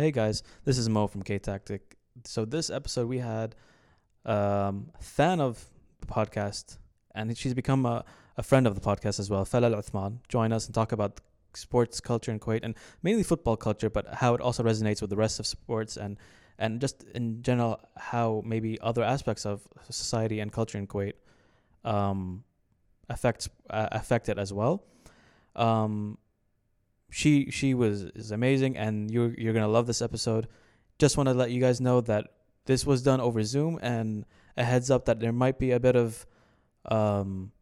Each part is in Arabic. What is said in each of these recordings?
Hey guys, this is Mo from K Tactic. So this episode we had um, fan of the podcast, and she's become a, a friend of the podcast as well. Falal Uthman, join us and talk about sports culture in Kuwait and mainly football culture, but how it also resonates with the rest of sports and and just in general how maybe other aspects of society and culture in Kuwait um, affects uh, affect it as well. Um, she she was is amazing, and you're you're gonna love this episode. Just want to let you guys know that this was done over Zoom, and a heads up that there might be a bit of um,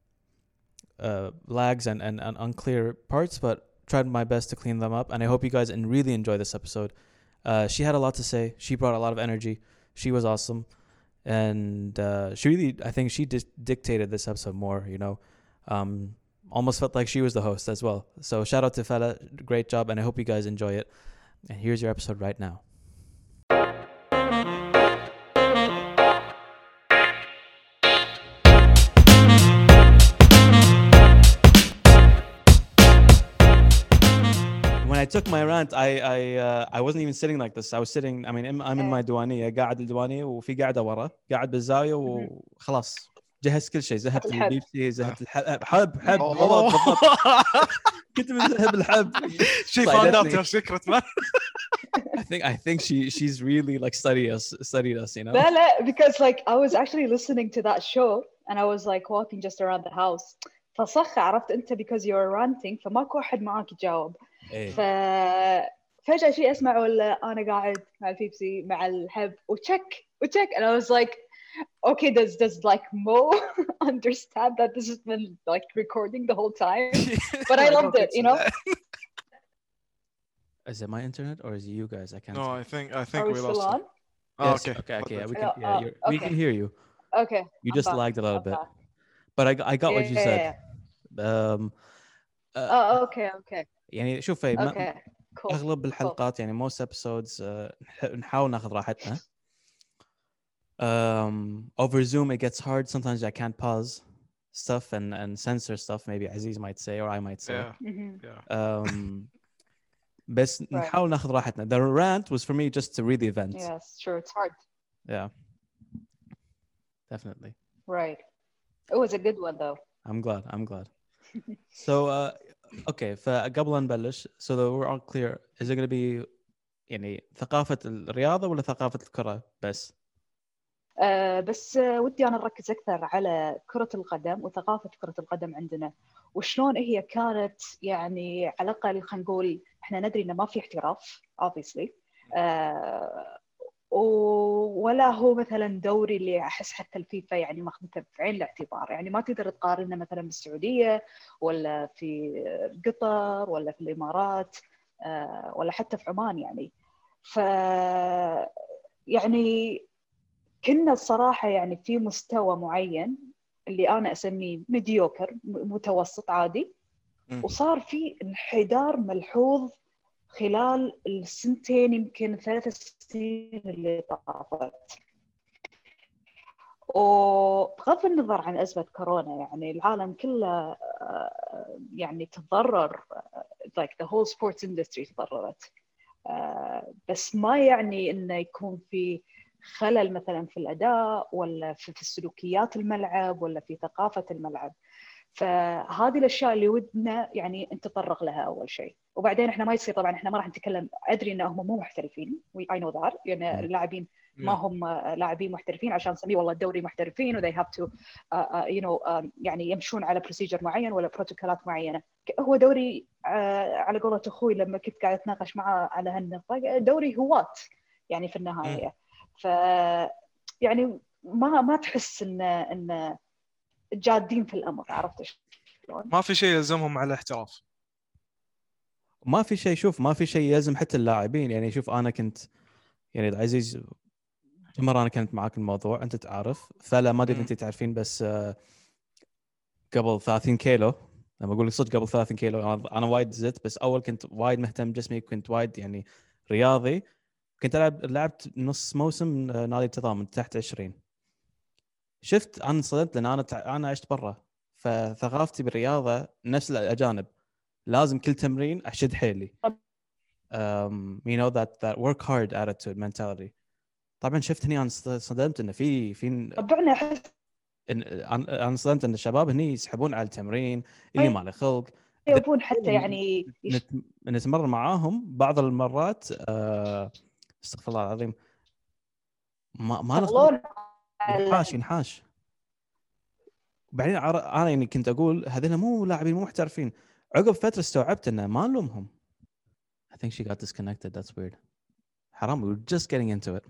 uh, lags and, and, and unclear parts, but tried my best to clean them up. And I hope you guys and really enjoy this episode. Uh, she had a lot to say. She brought a lot of energy. She was awesome, and uh, she really I think she dictated this episode more. You know, um, almost felt like she was the host as well. So shout out to Fela, great job, and I hope you guys enjoy it. And here's your episode right now. When I took my rant, I I uh, I wasn't even sitting like this. I was sitting. I mean, I'm I'm in my دوانية قاعد الديوانية وفي قاعدة ورا قاعد بالزاوية وخلاص جهزت كل شيء ذهبت الحب. للبيبسي ذهبت الحب حب حب. بالضبط كنت مذهب الحب found out definitely. your secret, man. I think I think she she's really like studied us studied us you know لا لا because like I was actually listening to that show and I was like walking just around the house فصخ عرفت انت because you're ranting فماكو احد معاك يجاوب إيه. ففجأة شيء اسمع ولا أنا قاعد مع البيبسي مع الحب وتشك وتشك and I was like okay does does like Mo understand that this has been like recording the whole time but I loved it you know Is it my internet or is it you guys? I can't. No, I think I think are we we still lost. on It. Oh, Yes, okay. Okay. Okay. Yeah, we Yeah, can. Yeah, uh, you're, we okay. can hear you. okay You I'm just back. lagged a little I'm bit, back. but I I got what you Yeah, said. yeah, Um, uh, oh okay okay يعني شوفي ما- okay cool اغلب الحلقات يعني most episodes uh, نح- نحاول ناخذ راحتنا. Um, over Zoom it gets hard. Sometimes I can't pause stuff and and censor stuff. Maybe Aziz might say or I might say. Yeah, Mhm. yeah. Um, بس نحاول ناخذ راحتنا. The rant was for me just to read the event. Yes, sure. It's hard. Yeah. Definitely. Right. It was a good one though. I'm glad. I'm glad. so uh okay فقبل أن نبلش so that we're all clear is it going to be يعني ثقافة الرياضة ولا ثقافة الكرة بس؟ آه بس ودي أنا نركز أكثر على كرة القدم وثقافة كرة القدم عندنا. وشلون هي كانت يعني على الأقل خلينا نقول إحنا ندري إنه ما في احتراف obviously. آه ولا هو مثلا دوري اللي أحس حتى الفيفا يعني ماخذته بعين الاعتبار. يعني ما تقدر تقارنه مثلا بالسعودية ولا في قطر ولا في الإمارات آه، ولا حتى في عمان يعني. ف يعني كنا الصراحة يعني في مستوى معين اللي أنا أسميه ميديوكر متوسط عادي. وصار في انحدار ملحوظ خلال السنتين يمكن ثلاث سنين اللي طافت. وبغض النظر عن أزمة كورونا يعني العالم كله آه، يعني تضرر آه، like the whole sports industry تضررت. آه، بس ما يعني إنه يكون في خلل مثلا في الأداء ولا في في سلوكيات الملعب ولا في ثقافة الملعب. فهذه الأشياء اللي ودنا يعني نتطرق لها أول شيء. وبعدين إحنا ما يصير طبعا إحنا ما راح نتكلم أدري إن هم مو محترفين. I know that يعني اللاعبين ما هم لاعبين محترفين. عشان نسميه والله الدوري محترفين و they have to uh, uh, you know um, يعني يمشون على procedure معين ولا بروتوكولات معينة. هو دوري uh, على قولة أخوي لما كنت قاعد أتناقش معاه على هالنقطة دوري هواة يعني في النهاية. ف يعني ما ما تحس إن إن جادين في الأمر عرفت شلون؟ ما في شيء يلزمهم على الاحتراف ما في شيء شوف ما في شيء يلزم حتى اللاعبين يعني شوف أنا كنت يعني العزيز مره أنا كنت معاك الموضوع أنت تعرف فلا ما أدري. أنت تعرفين بس آه، قبل 30 كيلو لما أقول لك صدق قبل 30 كيلو أنا- أنا وايد زدت بس أول كنت وايد مهتم بجسمي كنت وايد يعني رياضي كنت العب لعبت نص موسم نادي التضامن تحت 20 شفت أنا انصدمت لأن أنا تع- أنا عشت برا فثقافتي بالرياضة نفس الأجانب لازم كل تمرين أشد حيلي um, you know that that work hard attitude mentality طبعا شفت هني أنا صدمت انه في في طبعا احس أنا أنا صدمت إن الشباب هني يسحبون على التمرين اللي. ما له خلق يبون حتى يعني. نتمرن معاهم بعض المرات آه... استغفر الله العظيم. ما ما له على ينحاش ينحاش بعدين أنا يعني كنت أقول هذول مو لاعبين مو محترفين. عقب فترة استوعبت إنه ما نلومهم. I think she got disconnected. That's weird. حرام we were just getting into it.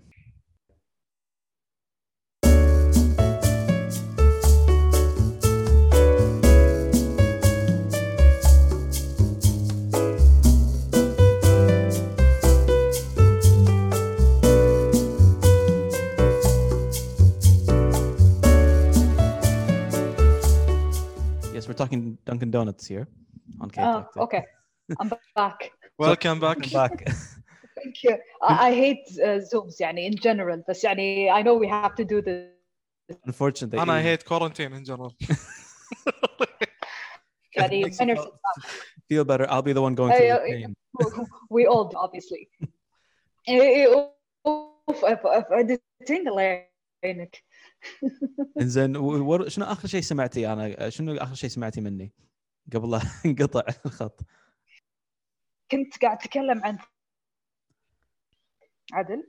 we're talking Dunkin Donuts here on K اه Tactic. اوكي I'm back ويلكم باك Welcome back thank you I, I hate uh, zooms يعني in general بس يعني I know we have to do this unfortunately انا هيت كورنتين ان جنرال يعني Makes you minor feel better I'll be the one going through the أيوة. pain we all do obviously إيه، اوف اديتنج الله يعينك انزين شنو آخر شيء سمعتي؟ أنا شنو آخر شيء سمعتي مني قبل لا انقطع الخط؟ كنت قاعد أتكلم عن عدل.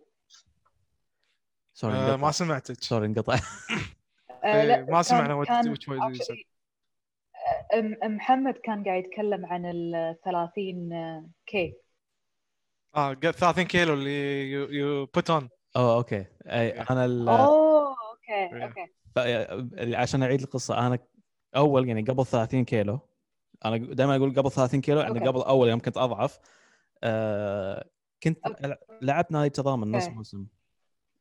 Sorry آه، ما سمعتك. Sorry انقطع. آه، لا، إيه، ما سمعنا actually- أم- محمد كان قاعد يتكلم عن ال 30 K آه قال 30 كيلو اللي you put on Oh okay. أي أنا ال- Oh. Okay Yeah. Okay عشان أعيد القصة أنا أول يعني قبل 30 كيلو أنا دائما أقول قبل 30 كيلو يعني. قبل أول يوم كنت أضعف آه كنت okay. لعبت نادي تضامن نص okay. موسم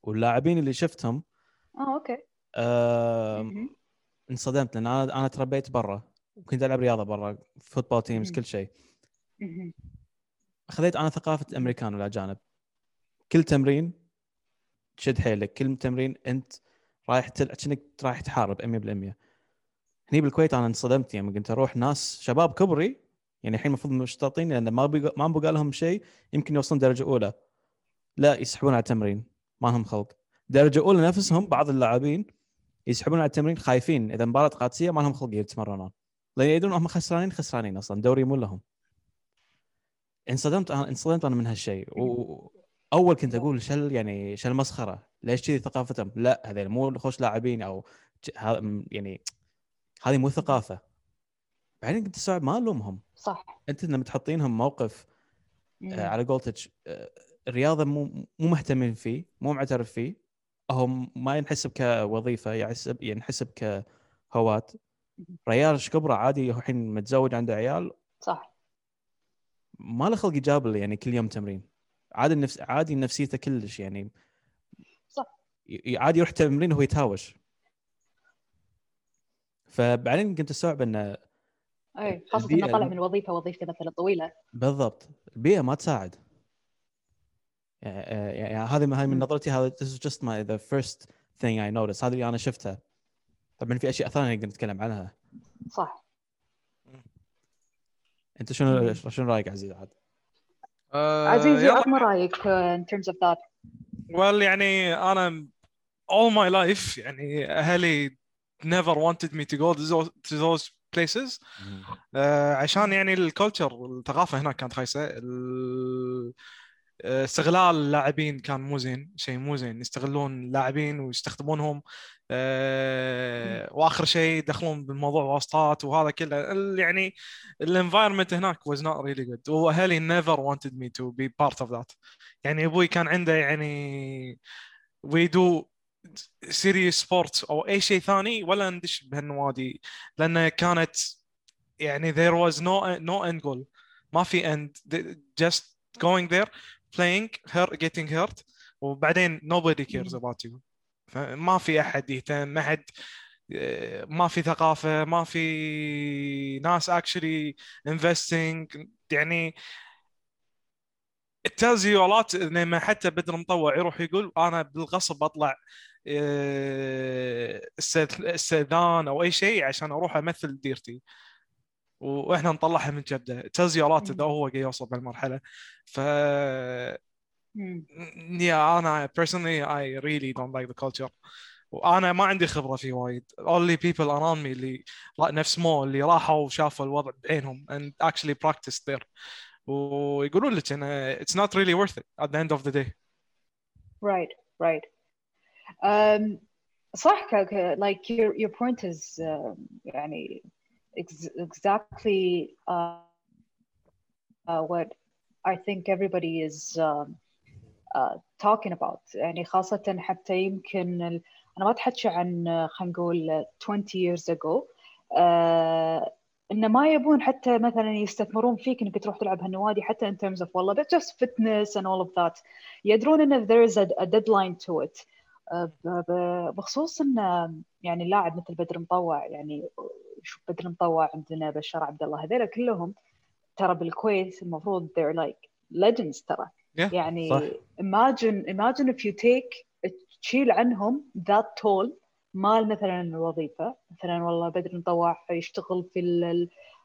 واللاعبين اللي شفتهم آه okay آه. انصدمت لأن أنا أنا تربيت برا وكنت ألعب رياضة برا football teams. كل شيء. أخذت أنا ثقافة الامريكان والأجانب كل تمرين تشد حيلك كل تمرين أنت رايح تل... كأنك رايح تحارب 100% هني بالكويت أنا انصدمت يعني كنت أروح ناس شباب كبري يعني الحين المفروض مشتاطين لأن ما بيق... ما بقى لهم شيء يمكن يوصلون درجة أولى. لا يسحبون على التمرين ما لهم خلق. درجة أولى نفسهم بعض اللاعبين يسحبون على التمرين خايفين إذا مباراة قادسية ما لهم خلق يتمرنون. لأن يدرون هم خسرانين خسرانين أصلا دوري مو لهم. انصدمت أنا انصدمت أنا من هالشيء. واول كنت أقول شل يعني شل مسخرة. ليش كذي ثقافتهم؟ لا هذول مو خوش لاعبين أو يعني هذه مو ثقافة. بعدين كنت استوعب ما ألومهم. صح. أنت لما تحطينهم موقف. آه، على قولتك آه، الرياضة مو مو مهتمين فيه مو معترف فيه. هو ما ينحسب كوظيفه يحسب ينحسب كهواة ريال إيش كبره؟ عادي هو الحين متزوج عنده عيال. صح. ما له خلق يجابل يعني كل يوم تمرين. عادي النفس عادي نفسيته كلش يعني صح. عادي يروح تمرين وهو يتهاوش فبعدين كنت استوعب إنه اي البيئة إنه طلع من وظيفة وظيفته مثلا طويلة بالضبط البيئة ما تساعد يعني, يعني هذه من. نظرتي هذا this is just my the first thing I noticed هذه اللي أنا شفتها طبعا في أشياء ثانية نقدر نتكلم عنها صح أنت شنو. شنو رأيك عزيز عاد؟ آه، عزيزي يلا. عطنا رأيك uh, in terms of that well يعني أنا all my life يعني أهلي never wanted me to go to those, places. آه، عشان يعني الكولتشر الثقافه هناك كانت خايسة. آه، استغلال اللاعبين كان مو زين شيء مو زين. يستغلون اللاعبين ويستخدمونهم. آه، واخر شيء دخلون بالموضوع واسطات وهذا كله. يعني ال environment هناك was not really good واهلي never wanted me to be part of that يعني أبوي كان عنده يعني we do serious sports أو أي شيء ثاني ولا ندش بهالنوادي لأن كانت يعني there was no no end goal ما في and just going there playing here getting hurt وبعدين nobody cares about you ما في أحد يهتم ما حد آه، ما في ثقافة ما في ناس actually investing. يعني tells you a lot لما حتى بدر مطوع يروح يقول أنا بالغصب أطلع آه، استئذان أو أي شيء عشان أروح أمثل ديرتي. وإحنا نطلعها من جدة. تلز يو إذا هو قاعد يوصل بهالمرحلة. ف يا انا personally I really don't like the culture وانا ما عندي خبره فيه وايد only people around me اللي نفس مو اللي راحوا وشافوا الوضع بعينهم and actually practiced there ويقولون لك انه it's not really worth it at the end of the day right right um, صح like your your point is uh, يعني exactly uh, uh, what I think everybody is um, uh, talking about. يعني خاصة حتى يمكن ال... أنا ما أتحكى عن خلينا نقول 20 years ago. uh, إن ما يبون حتى مثلا يستثمرون فيك إنك تروح تلعب هالنوادي حتى in terms of والله but just fitness and all of that. يدرون إن there is a, a deadline to it. بخصوص إن يعني اللاعب مثل بدر مطوع يعني شوف بدر مطوع عندنا بشار عبد الله هذول كلهم ترى بالكويت المفروض they're like legends ترى. يعني صح. imagine imagine if you take تشيل عنهم that toll مال مثلا الوظيفة. مثلا والله بدر مطوع يشتغل في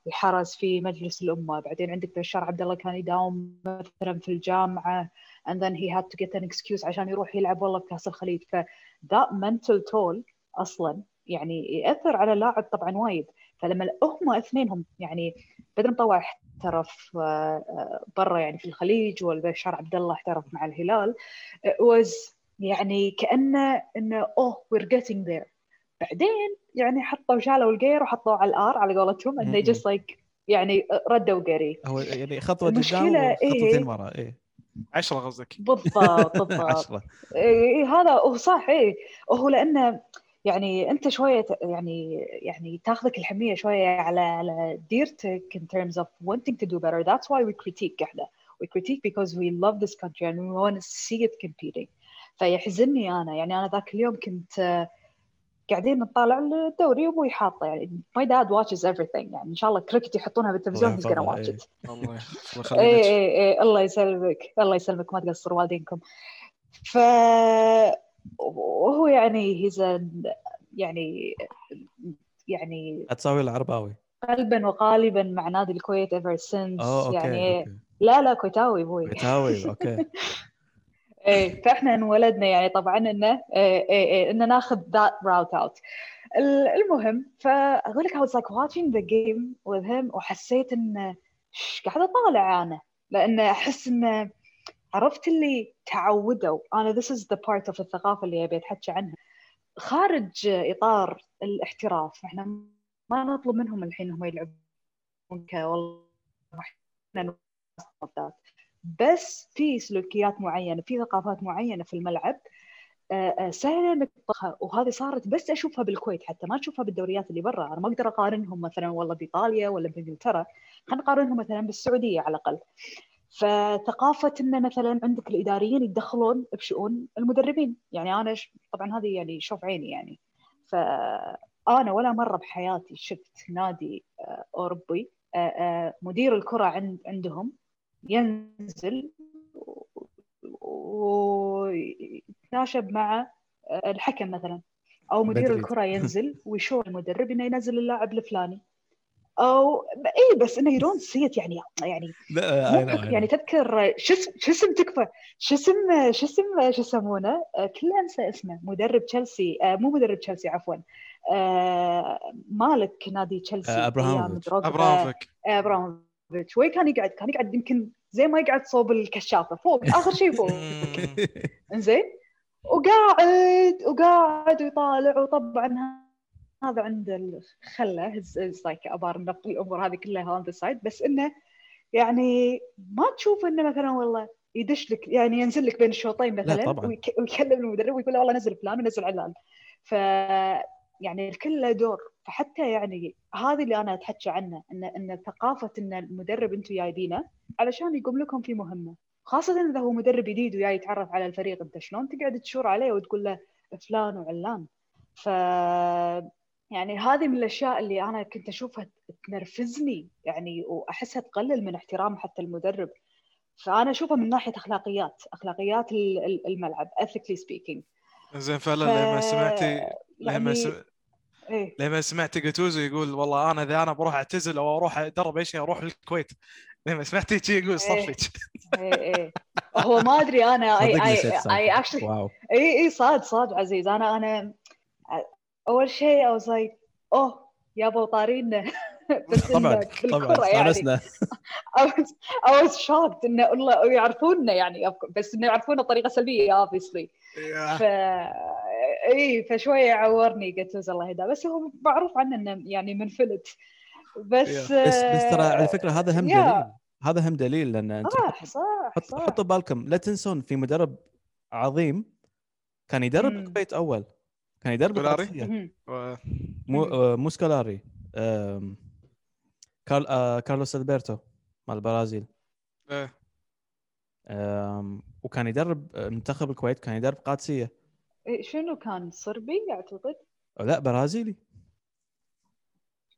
الحرس في مجلس الأمة. بعدين عندك بشار عبد الله كان يداوم مثلا في الجامعة and then he had to get an excuse عشان يروح يلعب والله في كأس الخليج. ف that mental toll أصلا يعني يأثر على اللاعب طبعا وايد. فلما هم اثنينهم يعني بدر مطوع احترف آه، آه، برا يعني في الخليج والبشار عبد الله احترف مع الهلال. was يعني كأنه إنه اوه we're getting there. بعدين يعني حطوا شالوا الجير وحطوا على الآر على قولتهم and they just like يعني ردوا قري. هو يعني خطوة قدام وخطوتين إيه؟ ورا إيه. 10 قصدك. بالضبط بالضبط. 10 إيه هذا هو صح إيه. وهو لأنه يعني أنت شوية يعني يعني تاخذك الحمية شوية على على ديرتك in terms of wanting to do better. That's why we critique إحنا we critique because we love this country and we want to see it competing. فيحزنني أنا. يعني أنا ذاك اليوم كنت قاعدين نطالع الدوري وأبوي حاطه. يعني my dad watches everything. يعني إن شاء الله كريكت يحطونها بالتلفزيون he's gonna watch it الله اي اي اي الله يسلمك. الله يسلمك. ما تقصر والدينكم. ف وهو يعني هيز يعني يعني هتساوي العرباوي. قلبا وقالبا مع نادي الكويت ever since. يعني okay. لا لا كويتاوي أبوي كويتاوي okay. إيه فإحنا انولدنا يعني طبعا إنه إيه إيه إيه إنه ناخذ that route out المهم فأقول لك I was like watching the game with him وحسيت إنه قاعدة أطالع أنا؟ لأن أحس إنه عرفت اللي تعودوا. أنا this is the part of الثقافة اللي أبي أتحكى عنها. خارج إطار الاحتراف إحنا ما نطلب منهم الحين هم يلعبون ك والله بس في سلوكيات معينة في ثقافات معينة في الملعب آه، آه، سهلة إنك وهذه صارت بس أشوفها بالكويت حتى ما أشوفها بالدوريات اللي برا. أنا ما أقدر أقارنهم مثلا والله بإيطاليا ولا بإنجلترا. خلينا نقارنهم مثلا بالسعودية على الأقل. فثقافة إن مثلا عندك الإداريين يتدخلون بشؤون المدربين. يعني أنا طبعا هذه يعني شوف عيني يعني. فأنا ولا مرة بحياتي شفت نادي آه، أوروبي مدير الكرة عند عندهم ينزل ويتناشب مع الحكم مثلا. أو مدير بدري. الكرة ينزل ويشور المدرب إنه ينزل اللاعب الفلاني. أو اي بس إنه يدون سيت يعني يعني لا يعني تذكر شو اسم شو اسم تكفى شو اسم شو اسم شو يسمونه؟ كله انسى اسمه. مدرب تشيلسي آه، مو مدرب تشيلسي عفوا. آه، مالك نادي تشيلسي أبراهاموفيتش. أبراهاموفيتش. أبراهاموفيتش. وين كان يقعد؟ كان يقعد يمكن زي ما يقعد صوب الكشافة فوق آخر شيء فوق. إنزين؟ وقاعد وقاعد ويطالع وطبعا هذا عند الخله like ابار نقي الأمور هذه كلها on the side بس إنه يعني ما تشوف إنه مثلا والله يدش لك يعني ينزل لك بين الشوطين مثلا ويكلم المدرب ويقول له والله نزل فلان ونزل علان. ف يعني الكل له دور. فحتى يعني هذه اللي أنا أتحكى عنه إن إن ثقافة إن المدرب أنتم جايبينه علشان يقوم لكم في مهمة. خاصة إذا هو مدرب جديد وياي يتعرف على الفريق أنت شلون تقعد تشور عليه وتقول له فلان وعلان؟ ف يعني هذه من الأشياء اللي أنا كنت أشوفها تنرفزني يعني وأحسها تقلل من احترام حتى المدرب. فأنا أشوفها من ناحية أخلاقيات أخلاقيات الملعب ethically speaking. زين فعلا ف... لما سمعتي لما يعني... إيه. لما سمعت جاتوزو يقول والله أنا إذا أنا بروح أعتزل أو أروح أدرب إيش أروح الكويت. لما سمعت شي يقول صفيك إيه. إيه هو ما أدري أنا اي اي. اي actually اي اي صاد صاد عزيز. أنا أنا أول شيء I was like أوه يابا طارينا. بس طبعا طبعا يعني استانسنا. I was, shocked إنه والله يعرفوننا يعني بس إنه يعرفونا بطريقة سلبية obviously. ف إي فشوية عورني جاتوز الله يهداه بس هو معروف عنه إنه يعني منفلت بس بس بس ترى على فكرة هذا هم. دليل هذا هم دليل لأن أنت صح صح حط صح. حطوا بالكم لا تنسون في مدرب عظيم كان يدرب. الكويت أول. كان يدرب سكولاري؟ مو. آه، مو سكولاري كارل آه، كارلوس ألبرتو مال البرازيل. آم، وكان يدرب آه، منتخب الكويت كان يدرب قادسية. إيه، شنو كان صربي أعتقد؟ لا برازيلي.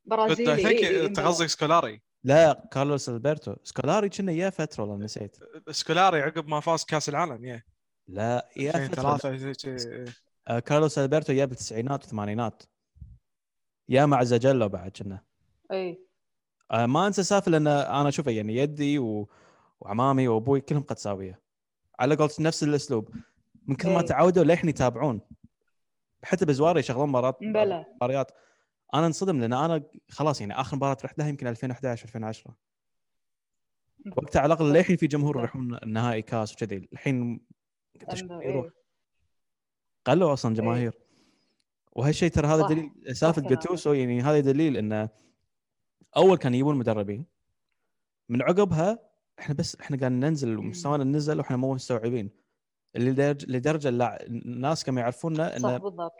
برازيلي think إيه، إيه، أنت قصدك سكولاري؟ لا كارلوس ألبرتو. سكولاري كنا يا فترة والله نسيت. سكولاري عقب ما فاز كأس العالم يا. لا يا فترة. 2003 زي شي. آه، كارلوس ألبرتو يا بالتسعينات والثمانينات. يا مع زاجيلو بعد كنا. إي. آه، ما أنسى سالفة لأن أنا أشوفه يعني يدي و... وعمامي وأبوي كلهم قدساويه على قولت نفس الأسلوب. من كثر ما. تعودوا للحين يتابعون. حتى بزواري يشغلون بلى. مباريات. أنا انصدم لأن أنا خلاص يعني آخر مباراة رحت لها يمكن 2011 2010 وقتها على الأقل للحين في جمهور يروحون النهائي كاس وكذي. الحين يروح. إيه. قلوا أصلا جماهير. وهالشيء ترى هذا. دليل سالفة. جاتوسو يعني هذا دليل انه أول كان يجيبون مدربين. من عقبها إحنا بس إحنا قاعد ننزل ومستوانا نزل وإحنا مو مستوعبين. اللي لدرجة لدرجه الناس كانوا يعرفوننا صح انه بالضبط.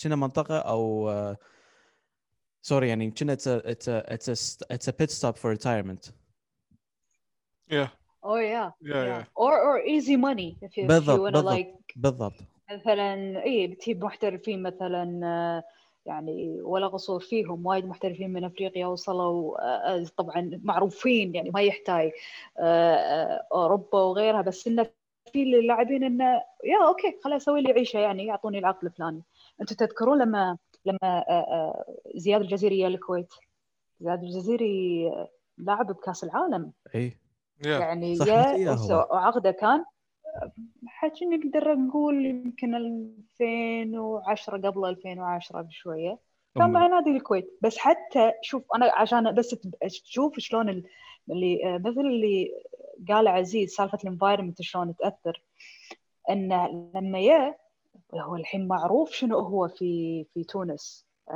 كنا منطقة أو sorry يعني كنا it's it's it's a pit stop for retirement يا اوه يا يا يا or or easy money if you, if you بالضبط، like بالضبط. مثلا اي بتجيب محترفين مثلا آه، يعني ولا قصور فيهم وايد محترفين من أفريقيا وصلوا آه، آه، طبعا معروفين يعني ما يحتاج أوروبا وغيرها بس انه في اللاعبين إنه يا okay خلاص أسوي لي عيشة يعني يعطوني العقد الفلاني. أنتم تذكرون لما لما زياد الجزيري يا الكويت؟ زياد الجزيري لاعب بكأس العالم. اي يعني يا وعقده كان حكي نقدر نقول يمكن 2010 قبل 2010 بشوية. كان مع نادي الكويت. بس حتى شوف أنا عشان بس تشوف شلون ال- اللي مثل اللي قال عزيز سالفة ال environment شلون تأثر. إنه لما يا هو الحين معروف شنو هو في في تونس. آه،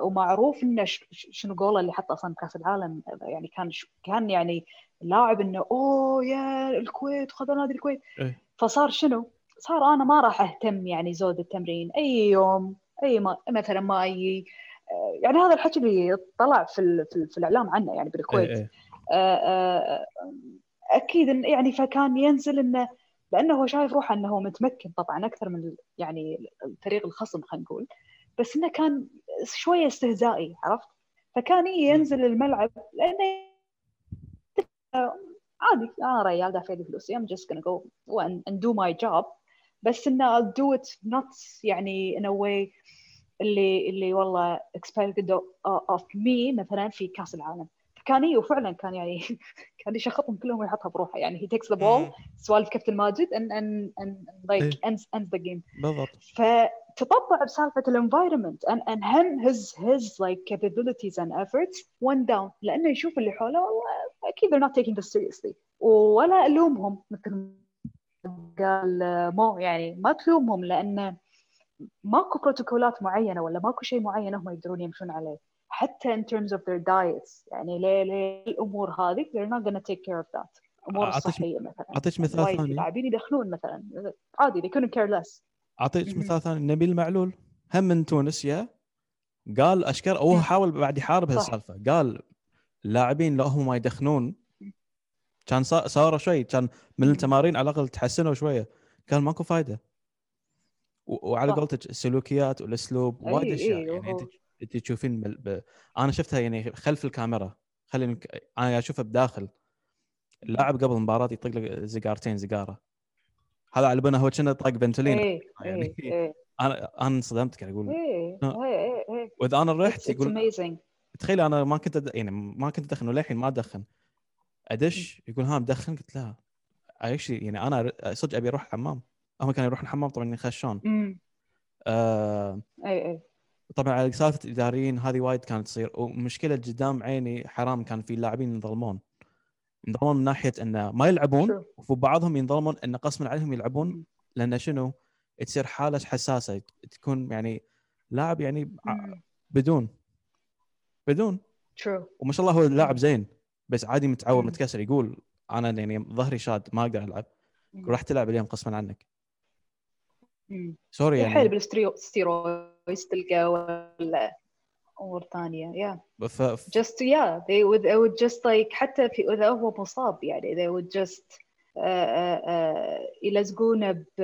آه، ومعروف إنه شنو جوله اللي حطه أصلا بكأس العالم. يعني كان كان يعني لاعب إنه أوه يا الكويت خذ نادي الكويت إيه. فصار شنو؟ صار أنا ما راح أهتم يعني زود التمرين أي يوم أي ما مثلا ما أي آه، يعني هذا الحكي اللي طلع في ال- في, ال- في الإعلام عنه يعني بالكويت إيه إيه. آه، آه، أكيد إن يعني فكان ينزل إنه لأنه هو شايف روحه إنه هو متمكن طبعا أكثر من يعني الفريق الخصم خلينا نقول بس إنه كان شوية استهزائي عرفت؟ فكان ينزل الملعب لأنه عادي أنا ريال دافع لي فلوسي I'm just gonna go and, do my job. بس انه I'll do it not يعني in a way اللي اللي والله expected of me مثلا في كأس العالم. كان إيه وفعلا كان يعني كان يشخطهم كلهم ويحطها بروحه. يعني he takes the ball سوالف كابتن ماجد and and and like إيه. ends ends the game. فتطبع بسالفة الانفايرمنت and, and هم his his like capabilities and efforts went down. لأنه يشوف اللي حوله والله أكيد they're not taking this seriously. ولا ألومهم. مثل قال مو يعني ما تلومهم لأن ماكو بروتوكولات معينة ولا ماكو شيء معين هم يقدرون يمشون عليه. حتى in terms of their diets. يعني ليه ليه الأمور هذه؟ they're not gonna take care of that. أمور الصحيه مثلا. أعطيك مثال ثاني. لاعبين يدخنون مثلا. عادي they couldn't care less. أعطيك. مثال ثاني نبيل معلول هم من تونس يا قال أشكر هو. حاول بعد يحارب. هالسالفة قال اللاعبين لو هم ما يدخنون كان صا- صاروا شوي كان من. التمارين على الأقل تحسنوا شوية قال ماكو فايدة وعلى. قولتك السلوكيات والأسلوب وايد أشياء يعني أنت أنت تشوفين بال... ب... أنا شفتها يعني خلف الكاميرا خليني ك- أنا أشوفها بداخل اللاعب قبل المباراة يطق لك زقارتين زقارة هذا على بالنا هو كنا طاق بنتولين إيه يعني. إيه إيه. أنا أنا انصدمت قاعد أقول. لا. إيه إيه إيه. وإذا أنا رحت يقول تخيل أنا ما كنت أد... يعني ما كنت أدخن وللحين ما أدخن. أدش يقول ها مدخن؟ قلت لا. إيش يعني أنا صدق أبي أروح الحمام. هم كانوا يروحون الحمام طبعا يخشون امم آه اي اي طبعا على سالفة الإداريين هذه وايد كانت تصير. ومشكلة قدام عيني حرام كان في لاعبين ينظلمون. ينظلمون من ناحية انه ما يلعبون True. وفي بعضهم ينظلمون انه قسما عليهم يلعبون. لأن شنو؟ تصير حالة حساسة تكون يعني لاعب يعني مم. بدون بدون true وما شاء الله هو لاعب زين بس عادي متعور مم. متكسر يقول أنا يعني ظهري شاد ما أقدر ألعب. راح تلعب اليوم قسما عنك. sorry حيل يعني بال steroids تلقى ولا ثانية يا. ف- just yeah they would they would just like حتى في إذا هو مصاب يعني they would just uh, uh, uh, يلزقونه ب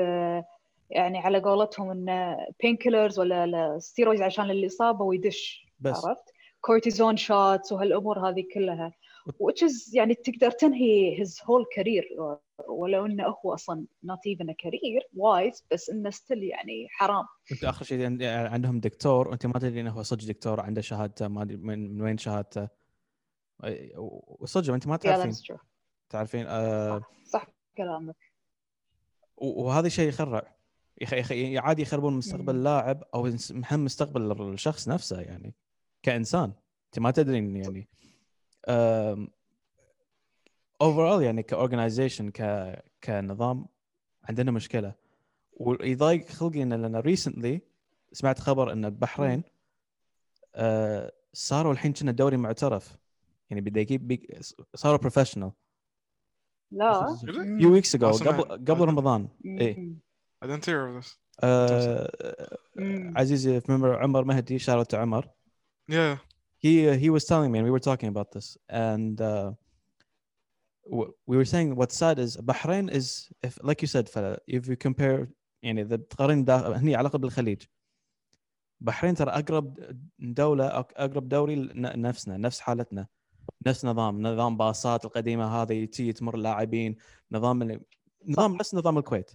يعني على قولتهم انه painkillers ولا steroids عشان الاصابه ويدش بس عرفت cortisone shots وهالأمور هذه كلها which is يعني تقدر تنهي his whole career ولو إنه هو أصلا not even a career wise بس إنه still يعني حرام. أنت آخر شيء عند- عندهم دكتور وانت ما تدري إنه هو صدق دكتور عنده شهادته ما أدري من, من وين شهادته. وصدق أنت ما yeah تعرفين. true. تعرفين آه صح كلامك. وهذا شيء يخرع. يخ... يخ... عادي يخربون مستقبل. اللاعب أو هم مستقبل الشخص نفسه يعني كإنسان. أنت ما تدري إن يعني. overall يعني ك organization ك كنظام عندنا مشكلة ويضايق خلقي إن لأن recently سمعت خبر إن البحرين آه صاروا الحين كنا دوري محترف يعني بده يجيب بيك- صاروا professional لا few weeks ago. قبل قبل رمضان مم. I didn't hear of this. آه. عزيزي remember عمر مهدي to عمر Yeah. He he was telling me and we were talking about this and uh, w- we were saying what's sad is Bahrain is if like you said فلا, if you compare يعني اذا بتقارن دا- هني على الاقل بالخليج بحرين ترى أقرب دولة أو أقرب دوري لن- نفسنا نفس حالتنا نفس نظام نظام باصات القديمة هذه تجي تمر اللاعبين نظام اللي نظام نفس نظام الكويت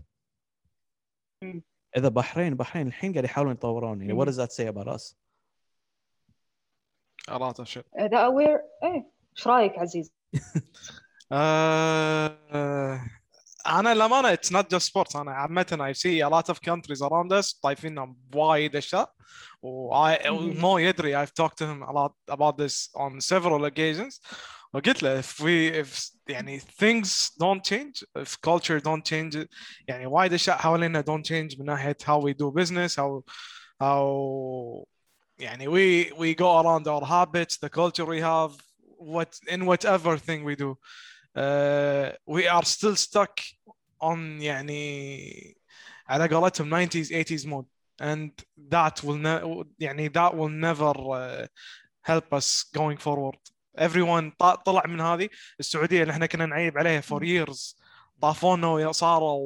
مم. إذا بحرين بحرين الحين قاعد يحاولون يطورون يعني مم. what does that say about us Of shit. اذا اوير إيه إيش رايك عزيز؟ آه، أنا للامانه it's not just sports أنا عامه I see a lot of countries around us طايفين وايد اشياء. ومو يدري I've talked to him a lot about this on several occasions وقلت له if we if يعني things don't change if culture don't change يعني وايد اشياء حوالينا don't change من ناحيه how we do business how how يعني we we go around our habits the culture we have what in whatever thing we do uh, we are still stuck on يعني على قولتهم 90s 80s mode and that will ne- يعني that will never uh, help us going forward everyone ط- طلع من هذه السعوديه اللي احنا كنا نعيب عليها for years طافونا وصاروا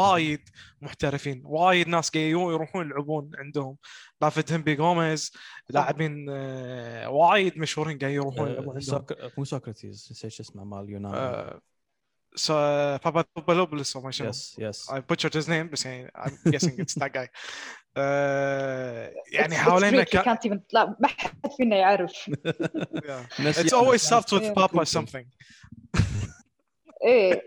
وايد محترفين. وايد ناس قاعدين يروحون يلعبون عندهم. بافيتيمبي جوميز لاعبين آه، وايد مشهورين قاعدين يروحون يلعبون آه، عندهم. سوك- مو سوكرتيز نسيت شو اسمه مال يونان so Papadopoulos or ما شنو. yes yes I butchered his name بس يعني I'm guessing it's that guy. آه، يعني حوالينا Greek, you كان can't even لا ما حد فينا يعرف. It's يانس. always starts with. Papa something. إيه.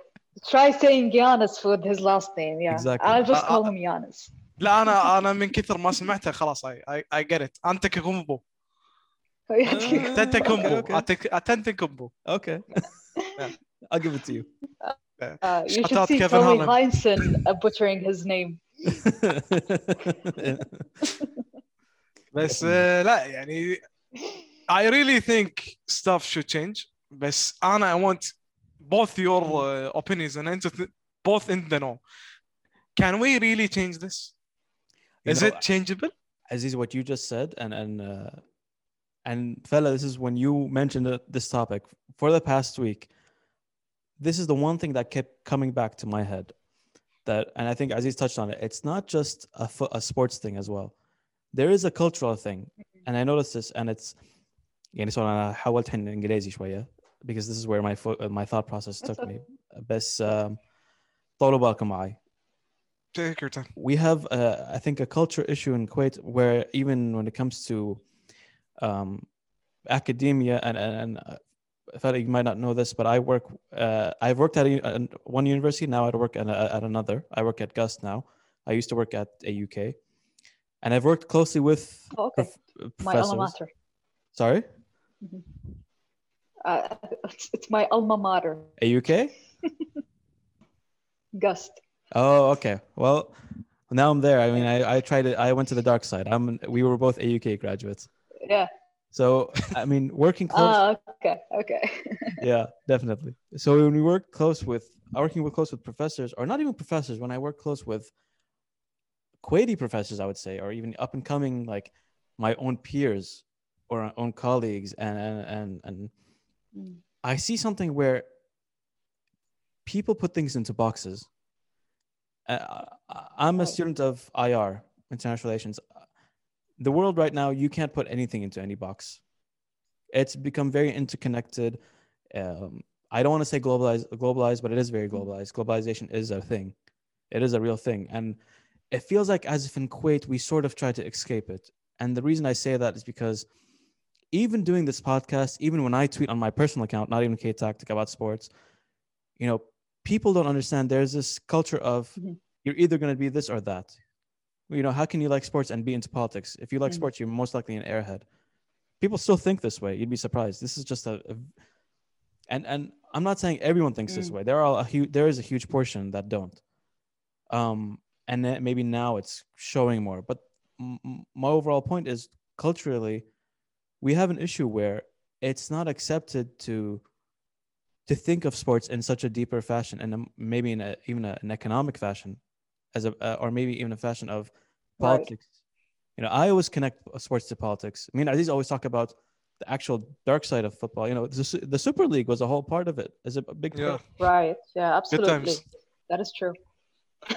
try saying Giannis with his last name yeah Exactly. I'll just Uh, call uh, him Giannis لا انا انا من كثر ما سمعتها خلاص I I, I get it انت كومبو تنت كومبو okay. اتنت كومبو Okay. I'll give it to you. Uh, you Shout should out see Kevin Tony Harlan. Heinsohn uh, butchering his name بس آه، لا يعني I really think stuff should change بس انا I want both your uh, opinions and انت th- both in the know can we really change this You is know, it changeable Aziz, what you just said, and and uh, and fella, this is when you mentioned it- this topic for the past week. This is the one thing that kept coming back to my head. That, and I think Aziz touched on it. It's not just a, fo- a sports thing as well. There is a cultural thing, and I noticed this, and it's يعني so أنا حاولت الحين إنجليزي شوية because this is where my fo- uh, my thought process That's took me. okay. بس um, طولوا بالكم معي. take your time. we have uh, i think a culture issue in kuwait where even when it comes to um, academia and and, and uh, Farah, you might not know this but i work uh, i've worked at a, at one university now i work at, a, at another i work at gust now i used to work at auk and i've worked closely with Oh, okay. prof- My alma professors mater. sorry Uh, it's, it's my alma mater. auk Gust. oh okay well now i'm there i mean i, I tried it i went to the dark side i'm we were both auk graduates Yeah. so i mean working close Ah, okay. Okay. yeah, definitely. So when we work close with working with close with professors, or not even professors, when I work close with Kuwaiti professors, I would say, or even up and coming like my own peers or our own colleagues, and and and, and Mm. I see something where people put things into boxes. Uh, I'm a student of IR, international relations. The world right now, you can't put anything into any box. It's become very interconnected. Um, I don't want to say globalized, globalized, but it is very globalized. Globalization is a thing. It is a real thing, and it feels like as if in Kuwait we sort of try to escape it. And the reason I say that is because even doing this podcast, even when I tweet on my personal account, not even K Tactic about sports, you know, people don't understand. There's this culture of Mhm. you're either going to be this or that. You know, how can you like sports and be into politics? If you like Mhm. sports, you're most likely an airhead. People still think this way. You'd be surprised. This is just a, a and and I'm not saying everyone thinks this Mm. way. There are a huge there is a huge portion that don't. Um, and maybe now it's showing more. But m- my overall point is culturally, we have an issue where it's not accepted to to think of sports in such a deeper fashion and um, maybe in a, even a, an economic fashion as a uh, or maybe even a fashion of Right. politics you know i always connect sports to politics i mean aziz always talk about the actual dark side of football you know the, Su- the super league was a whole part of it as a big Yeah. part Right. Yeah. Absolutely. times. That is true.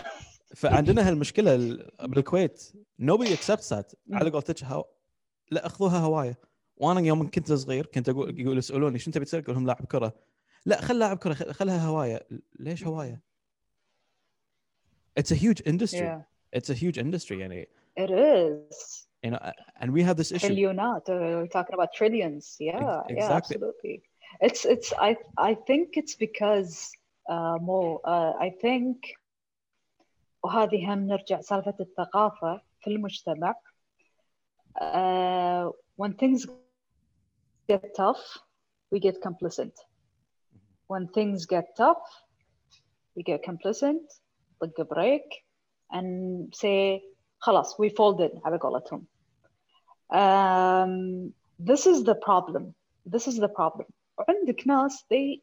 فعندنا هالمشكله ال- بالكويت nobody accepts that على قولتك هو... لا اخذوها هوايه وأنا يوم كنت صغير كنت أقول يقول يسالوني شو انت بتصير؟ أقول لهم لاعب كره لا خل لاعب كره خل- خلها هوايه ليش هوايه؟ It's a huge industry. Yeah. It's a huge industry يعني It is. you know and we have this issue Trillionat. Uh, we're talking about trillions. Yeah. Yeah. exactly. Absolutely. It's. It's. I. I think it's because. Uh, Mo. Uh, I think. وهذه هم نرجع سالفة الثقافة في المجتمع. Uh, when things get tough, we get complacent. When things get tough, we get complacent, طق break, and say خلاص we folded على قولتهم. Um, this is the problem. This is the problem. عندك ناس they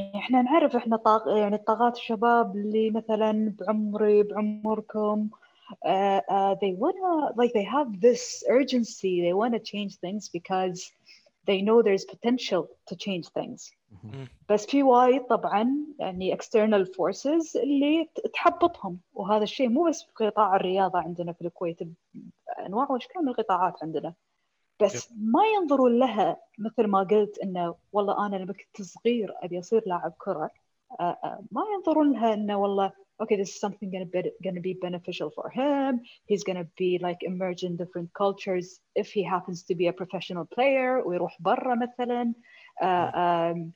يعني احنا نعرف احنا طاق يعني طاقات الشباب اللي مثلا بعمري بعمركم uh, uh, they wanna like they have this urgency. They wanna change things because they know there's potential to change things. Mhm. بس في وايد طبعا يعني external forces اللي تحبطهم. وهذا الشيء مو بس في قطاع الرياضة عندنا في الكويت أنواع وأشكال من القطاعات عندنا. بس ما ينظرون لها مثل ما قلت إنه والله أنا لما كنت صغير أبي أصير لاعب كرة. آه، آه، ما ينظرون لها إنه والله okay this is something gonna be gonna be beneficial for him he's gonna be like emerge in different cultures if he happens to be a professional player ويروح برا مثلا آه، آم،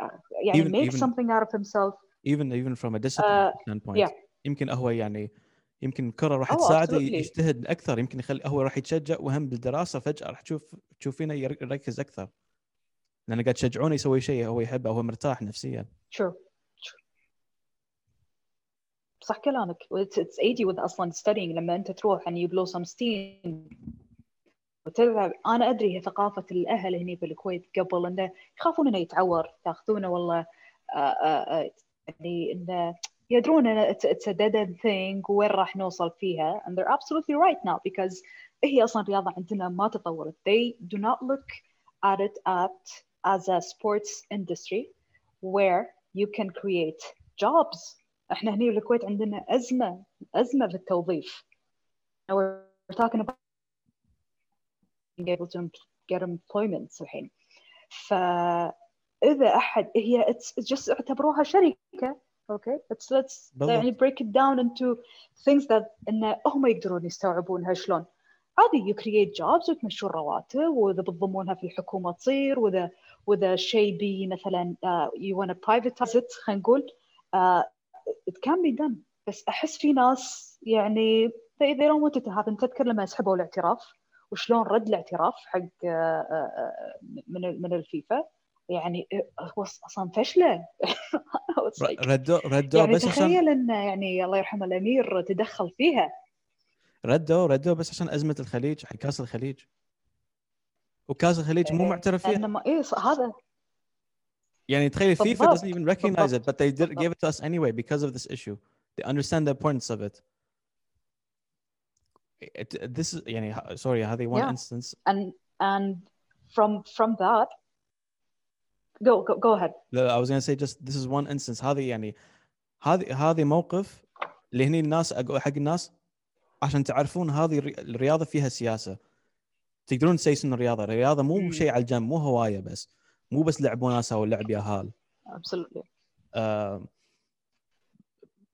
آه، يعني Even- make even- something out of himself even even from a discipline Uh, standpoint yeah. يمكن هو يعني يمكن الكره راح Oh, تساعده absolutely. يجتهد اكثر يمكن يخلي هو راح يتشجع وهم بالدراسه فجاه راح تشوف تشوفينه ير- يركز اكثر لان قاعد تشجعونه يسوي شيء هو يحبه هو مرتاح نفسيا True. صح كلامك it's, it's 80 with أصلا studying لما انت تروح and you blow some steam وتلعب أنا ادري هي ثقافه الاهل هنا الكويت قبل انه يخافون انه يتعور تاخذونه والله آه، آه، آه، يعني انه يدرون ان it's, a dead end thing وين راح نوصل فيها and they're absolutely right now because هي أصلا الرياضه عندنا ما تطورت they do not look at it at as a sports industry where you can create jobs إحنا هنا بالكويت عندنا أزمة أزمة في التوظيف. We're talking about being able to get employment الحين. فاذا أحد هي it's just اعتبروها شركة أوكي بس let's بالضبط. يعني break it down into things that إن هم يقدرون يستوعبونها شلون. عادي you create jobs وتمشون رواتب وإذا بتضمونها في الحكومة تصير وإذا وإذا شيء بي مثلا uh, you want to privatize it خلينا نقول uh, it can be done. بس أحس في ناس يعني they, they don't want it to happen. تذكر لما سحبوا الاعتراف وشلون رد الاعتراف حق uh, uh, من من الفيفا؟ يعني هو أصلا فشله ردوا ردوا يعني بس عشان تخيل إن يعني الله يرحمه الأمير تدخل فيها. ردوا ردوا بس عشان أزمة الخليج حق كأس الخليج. وكأس الخليج مو إيه، معترف لأنه ما ص- هذا يعني تخيل FIFA بالضبط، doesn't even recognize it بالضبط، but they did, بالضبط. gave it to us anyway because of this issue they understand the importance of it, it this is يعني ه- sorry هذه one Yeah. instance and and from from that go go, go ahead لا I was gonna say just this is one instance هذه يعني هذه هذه موقف اللي هني الناس اقول حق الناس عشان تعرفون هذه الري- الرياضه فيها سياسه تقدرون تسيسون الرياضه الرياضه مو مم. شيء على الجنب مو هوايه بس مو بس لعب وناسة أو لعب ياهال absolutely. آه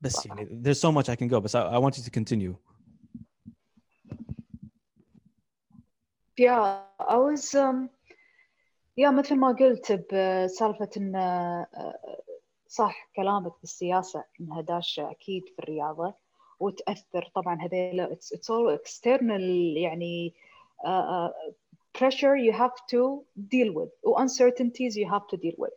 بس صح. يعني there's so much I can go بس I, I want you to continue. Yeah I was um yeah مثل ما قلت بسالفة إن آه، صح كلامك بالسياسة انها داشة أكيد في الرياضة وتأثر طبعا هذيلا it's, it's all external يعني uh, uh, pressure you have to deal with و uncertainties you have to deal with.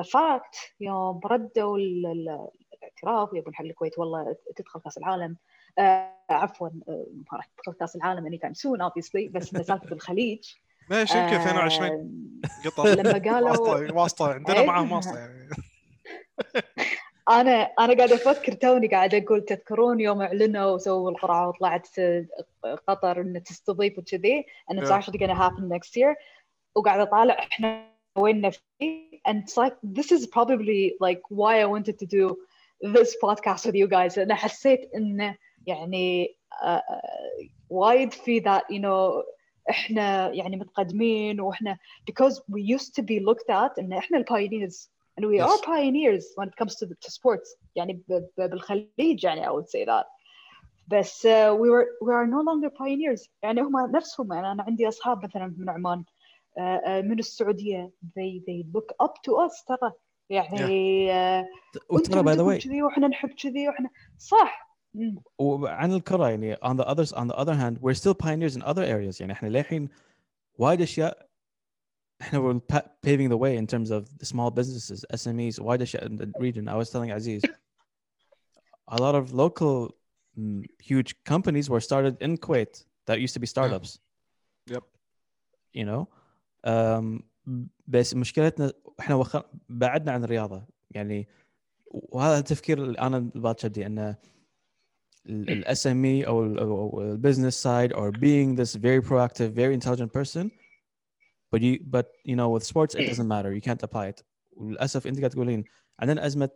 The fact يوم ردوا ال- ال- الاعتراف يبون حق الكويت والله تدخل كأس العالم. آه عفوا آه، ما راح تدخل كأس العالم anytime soon obviously بس إن سالفه الخليج. ماشي يمكن 22 آه، قطر. لما قالوا واسطة واسطة. عندنا إيه. معاهم واسطة يعني. أنا أنا قاعدة أفكر توني قاعدة أقول تذكرون يوم أعلنوا وسووا القرعة وطلعت قطر ان تستضيف وكذي and it's Yeah. actually gonna happen next year وقاعده أطالع إحنا وين فيه and it's like this is probably like why I wanted to do this podcast with you guys أنا حسيت انه يعني آه، وايد في that you know إحنا يعني متقدمين وإحنا because we used to be looked at إن إحنا البايونيرز and we Yes. are pioneers when it comes to, to sports يعني ب- ب- بالخليج يعني I would say that بس uh, we were we are no longer pioneers يعني هم نفسهم يعني انا عندي اصحاب مثلا من عمان uh, uh, من السعوديه they they look up to us ترى يعني uh, وترى انتم by the عندكم way كذي واحنا نحب كذي واحنا صح مم. وعن الكره يعني on the others on the other hand we're still pioneers in other areas يعني احنا للحين وايد اشياء احنا we're pa- paving the way in terms of the small businesses SMEs وايد اشياء in the region I was telling Aziz a lot of local mm, huge companies were started in Kuwait that used to be startups Yep. you know um, بس مشكلتنا احنا وخ... بعدنا عن الرياضه يعني وهذا التفكير اللي انا باتشدي انه الاس ام اي او او البزنس سايد or being this very proactive very intelligent person but you but you know with sports it doesn't matter. You can't apply it. وللأسف أنت قاعد تقولين عندنا أزمة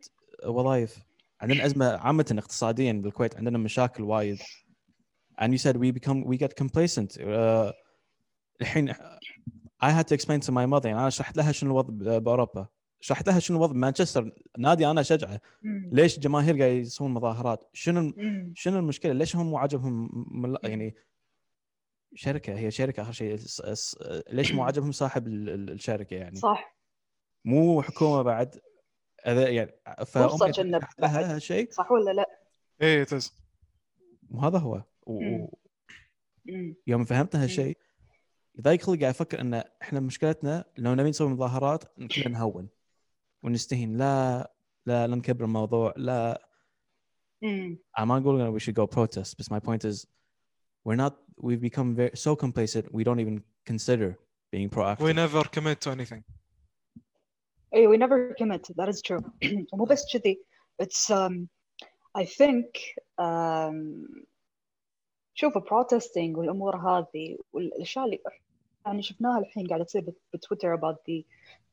وظائف. عندنا أزمة عامة اقتصاديا بالكويت. عندنا مشاكل وايد. And you said we become we get complacent. Uh, الحين I had to explain to my mother. يعني أنا شرحت لها شنو الوضع بأوروبا. شرحت لها شنو الوضع بمانشستر. نادي أنا اشجعه. ليش الجماهير قاعد يسوون مظاهرات؟ شنو. شنو المشكلة؟ ليش هم مو عاجبهم مل... يعني شركة هي شركة آخر شيء ليش مو عاجبهم صاحب ال- ال- الشركة يعني؟ صح. مو حكومة بعد هذا يعني لها بعد. هالشيء صح ولا لا؟ إيه تز وهذا هو. و... مم. يوم فهمت هالشيء يضايق خلقي قاعد أفكر إن إحنا مشكلتنا لو نبي نسوي مظاهرات كلنا نهون ونستهين. لا لا لا نكبر الموضوع لا. I'm not going we should go protest but my point is we're not we've become very so complacent we don't even consider being proactive we never commit to anything اي we never commit that is true ومو بس كذي it's um I think um شوف protesting والامور هذه والاشياء اللي يعني شفناها الحين قاعده تصير بت- بتويتر about the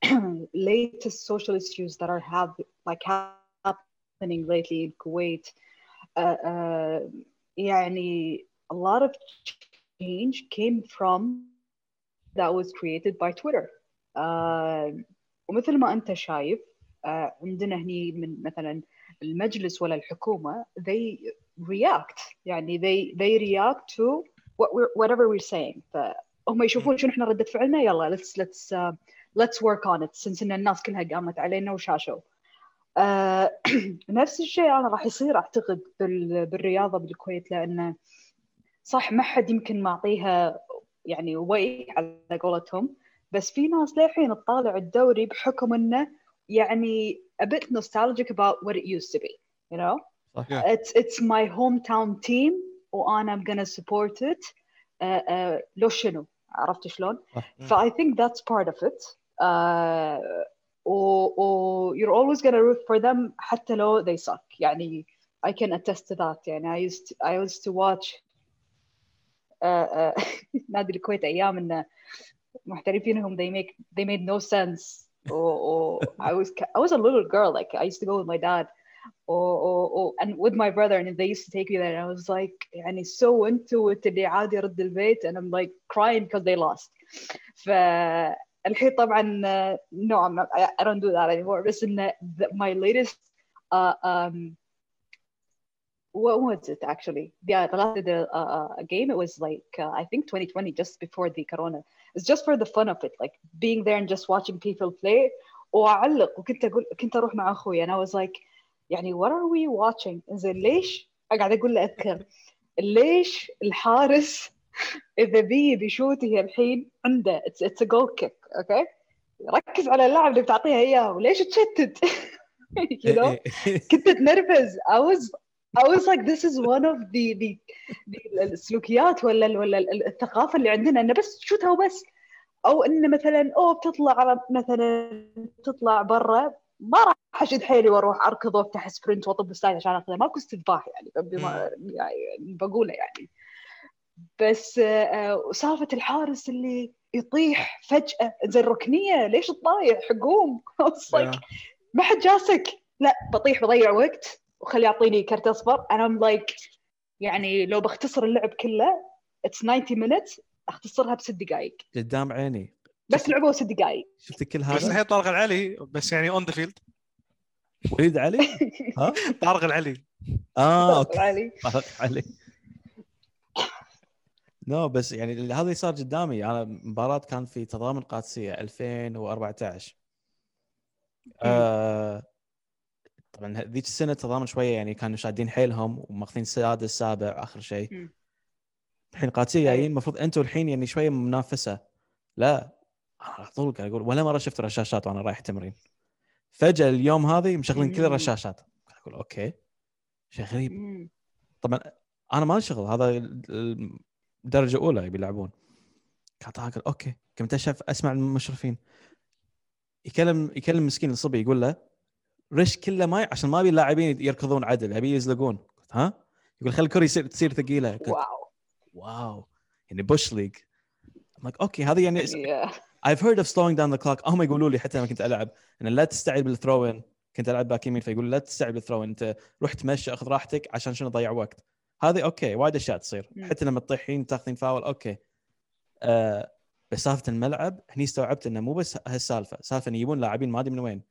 latest social issues that are have like happening lately in Kuwait uh, uh, يعني a lot of change came from that was created by Twitter. uh, ومثل ما أنت شايف آه، عندنا هني من مثلا المجلس ولا الحكومة they react. يعني they they react to what we're, whatever we're saying. فهم يشوفون شنو إحنا ردة فعلنا يلا let's let's uh, let's work on it. since إن الناس كلها قامت علينا وشاشوا. uh, نفس الشيء أنا راح يصير أعتقد بال, بالرياضة بالكويت لأنه صح ما حد يمكن معطيها يعني وي على قولتهم بس في ناس للحين تطالع الدوري بحكم انه يعني a bit nostalgic about what it used to be you know Yeah. it's it's my hometown team وأنا I'm gonna support it uh, uh, لو شنو عرفت شلون؟ صح. ف I think that's part of it uh, or, or you're always gonna root for them حتى لو they suck يعني I can attest to that يعني I used to, I used to watch uh, uh, نادي الكويت ايام انه محترفينهم they make they made no sense or, or I was I was a little girl like I used to go with my dad or, or, or and with my brother and they used to take me there and I was like يعني so into it اللي عادي يرد البيت and I'm like crying because they lost فالحين طبعا uh, no I'm not I, I don't do that anymore بس إن the- my latest uh, um, what was it actually? Yeah, the last the uh, uh, game it was like uh, I think 2020, just before the corona. It's just for the fun of it, like being there and just watching people play. وأعلق وكنت أقول كنت أروح مع أخوي and I was like يعني what are we watching؟ إنزين ليش؟ أقعد أقول له أذكر ليش الحارس إذا بي بيشوتي الحين عنده it's, it's a goal kick okay ركز على اللاعب اللي بتعطيها إياه وليش تشتت you know كنت اتنرفز I was I was like this is one of the the, the السلوكيات ولا ولا ال- الثقافة اللي عندنا إنه بس شوتها وبس. أو انه مثلا أو بتطلع على مثلا تطلع برا ما راح أشد حيلي وأروح أركض وأفتح sprint وأطب ال side عشان أخذها. ماكو استذباح يعني بما يعني بقوله يعني. بس آه، سالفة الحارس اللي يطيح فجأة زي الركنية ليش تطايح؟ قوم ما حد جاسك. لا بطيح بضيع وقت. وخليه يعطيني كرت أصفر. And I'm like يعني لو بختصر اللعب كله it's 90 minutes أختصرها بست دقائق قدام عيني. بس لعبوا ست دقائق شفت كل بس هذا الحين طارق العلي بس يعني on the field وليد علي؟ ها؟ طارق العلي. آه أوكي. علي طارق علي no بس يعني اللي- هذا اللي صار قدامي. أنا مباراة كان في تضامن قادسية 2014 آه طبعا ذيك السنة تضامن شوية يعني كانوا شادين حيلهم وماخذين سادس سابع آخر شيء. الحين قادسيه جايين المفروض أنتم الحين يعني شوية منافسة. لا أنا على طول قاعد أقول ولا مرة شفت رشاشات وأنا رايح تمرين. فجأة اليوم هذه مشغلين كل. الرشاشات. قاعد أقول أوكي شيء غريب. طبعا أنا ما لي شغل هذا ال- الدرجة الأولى يبي يلعبون. كنت أقول أوكي كنت أشوف أسمع المشرفين. يكلم يكلم مسكين الصبي يقول له رش كله ماي عشان ما أبي اللاعبين يركضون عدل أبي يزلقون. قلت ها؟ يقول خلي الكره يصير تصير ثقيلة. قلت واو. واو. يعني bush league. Like أوكي هذه يعني. I've heard of slowing down the clock. هم يقولوا لي حتى لما كنت ألعب ان لا تستعجل بال throw in كنت ألعب باك يمين فيقول لا تستعجل بال throw in أنت روح تمشي أخذ راحتك عشان شنو تضيع وقت. هذه أوكي وايد أشياء تصير. حتى لما تطيحين تاخذين فاول أوكي. آه بس سالفة الملعب هني استوعبت إنه مو بس هالسالفة. سالفة إن يجيبون لاعبين ما أدري من وين.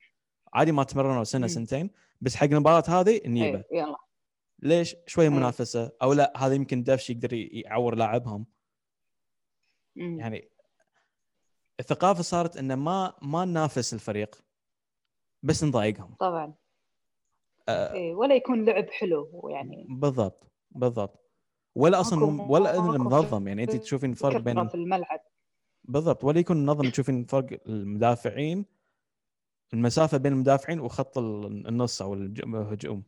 عادي ما تمرنوا سنة. سنتين بس حق المباراة هذه نجيبه إيه، يلا. ليش؟ شوية أي. منافسة أو لا هذا يمكن دفش يقدر يعور لاعبهم. يعني الثقافة صارت إنه ما ما ننافس الفريق بس نضايقهم. طبعا. آه إيه، ولا يكون لعب حلو يعني. بالضبط بالضبط. ولا أصلا ولا منظم. يعني انت تشوفين فرق بين في الملعب. بالضبط ولا يكون منظم تشوفين فرق المدافعين المسافة بين المدافعين وخط ال- النص أو الهجوم.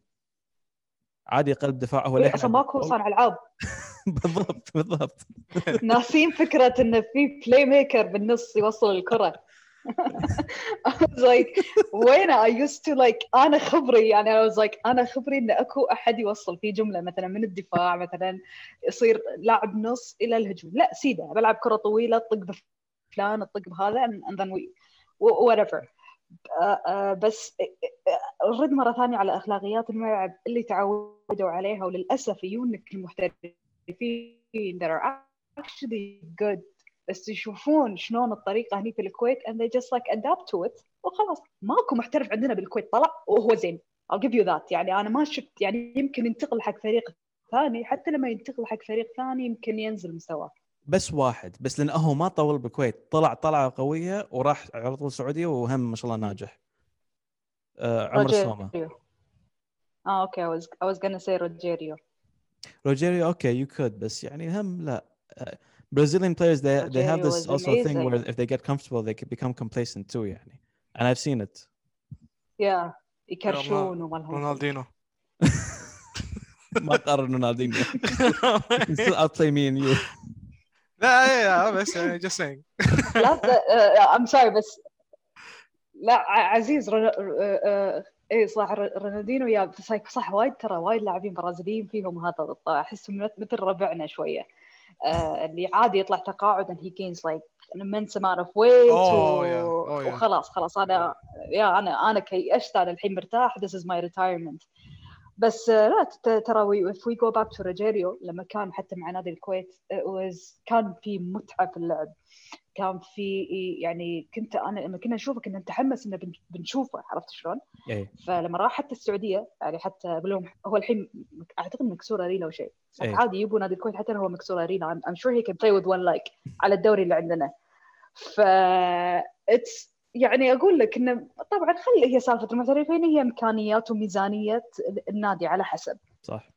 عادي قلب دفاع هو للحين أصلا ماكو صانع ألعاب. بالضبط بالضبط. ناسين فكرة انه في playmaker بالنص يوصل الكرة. I was like وين I used to like أنا خبري يعني I was like أنا خبري إن أكو أحد يوصل في جملة مثلا من الدفاع مثلا يصير لاعب نص إلى الهجوم. لا سيده بلعب كرة طويلة طق بفلان اطق بهذا and then we whatever. بس نرد مرة ثانية على أخلاقيات الملعب اللي تعودوا عليها وللأسف يجونك المحترفين that are actually good بس يشوفون شلون الطريقة هني في الكويت and they just like adapt to it وخلاص. ماكو محترف عندنا بالكويت طلع وهو زين. I'll give you that. يعني أنا ما شفت يعني يمكن ينتقل حق فريق ثاني حتى لما ينتقل حق فريق ثاني يمكن ينزل مستواه. بس واحد بس لأنه هو ما طول بالكويت طلع طلعة قوية وراح على طول السعودية وهم ما شاء الله ناجح. آه عمر السومه آه أوكي I was I was gonna say روجيريو. روجيريو أوكي يو كود بس يعني هم لا. آه، Brazilian players they they have this also thing where if they get comfortable they can become complacent too يعني. And I've seen it. Yeah يكرشون وما رونالدينو ما قارن رونالدينو I'll play me and you. لا يا بس يعني just saying لا I'm sorry بس لا عزيز اي صح رونالدينو يا صح وايد ترى وايد لاعبين برازيليين فيهم هذا احسهم مثل ربعنا شوية آه اللي عادي يطلع تقاعد and he gains like an immense amount of weight oh, و... yeah. oh, yeah. وخلاص خلاص أنا يا أنا أنا كيشت أنا الحين مرتاح this is my retirement بس آه، لا ترى if we go back to روجيريو لما كان حتى مع نادي الكويت it was كان في متعة في اللعب كان في يعني كنت أنا لما كنا نشوفه كنا نتحمس إنه بنشوفه عرفت شلون؟ أي. فلما راح حتى السعودية يعني حتى لهم هو الحين أعتقد مكسور أرينا أو شيء عادي يبوا نادي الكويت حتى لو هو مكسور أرينا I'm sure he can play with one leg على الدوري اللي عندنا ف اتس يعني أقول لك إنه طبعا خلي هي سالفة المحترفين هي إمكانيات وميزانيه النادي على حسب. صح.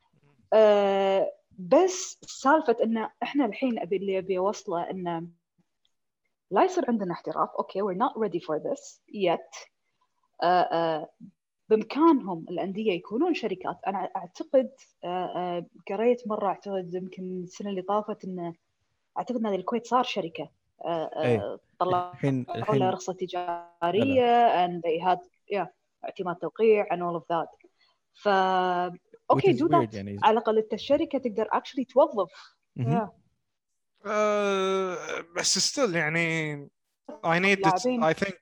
أه بس سالفة إن إحنا الحين أبي اللي أبي أوصله انه لا يصير عندنا احتراف أوكي we're not ready for this yet. uh, uh, بإمكانهم الأندية يكونون شركات. أنا أعتقد uh, قريت مرة أعتقد يمكن السنة اللي طافت انه أعتقد نادي الكويت صار شركة. إيه. طلعوا الحين رخصة تجارية and they had yeah اعتماد توقيع and all of that. ف أوكي do that يعني. على الأقل أنت الشركة تقدر actually توظف. yeah. Uh, بس still يعني I need it I think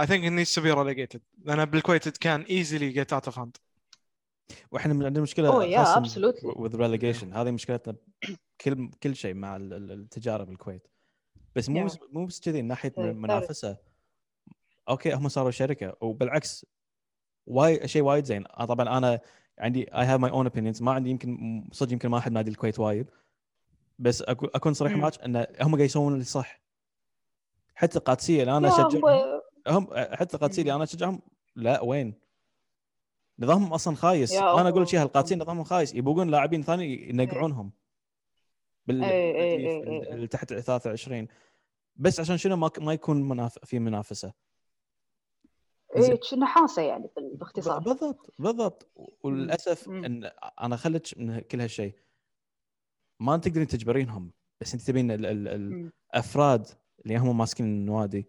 I think it needs to be relegated. لأن بالكويت it can easily get out of hand. وإحنا عندنا مشكلة oh, yeah, absolutely. with relegation. هذه مشكلتنا كل كل شيء مع التجارة بالكويت. بس مو yeah. مو بس كذي من ناحية المنافسه أوكي هم صاروا شركة وبالعكس وايد شيء وايد زين. طبعا أنا عندي I have my own opinions. ما عندي يمكن صدق يمكن ما أحد نادي الكويت وايد. بس أكون صريح معك إن هم قاعد يسوون اللي صح. حتى القادسية اللي أنا اشجعهم هم. حتى القادسية اللي أنا أشجعهم لا وين؟ نظامهم أصلا خايس. أنا أقول لك القادسيه نظامهم خايس. يبغون لاعبين ثاني ينقعونهم. بال اللي تحت 23 بس عشان شنو ما ما يكون مناف... في منافسة. إيه نحاسه يعني باختصار بالضبط بالضبط. وللأسف إن أنا خلت من كل هالشيء ما تقدرين تجبرينهم بس أنت تبين الأفراد اللي هم ماسكين النوادي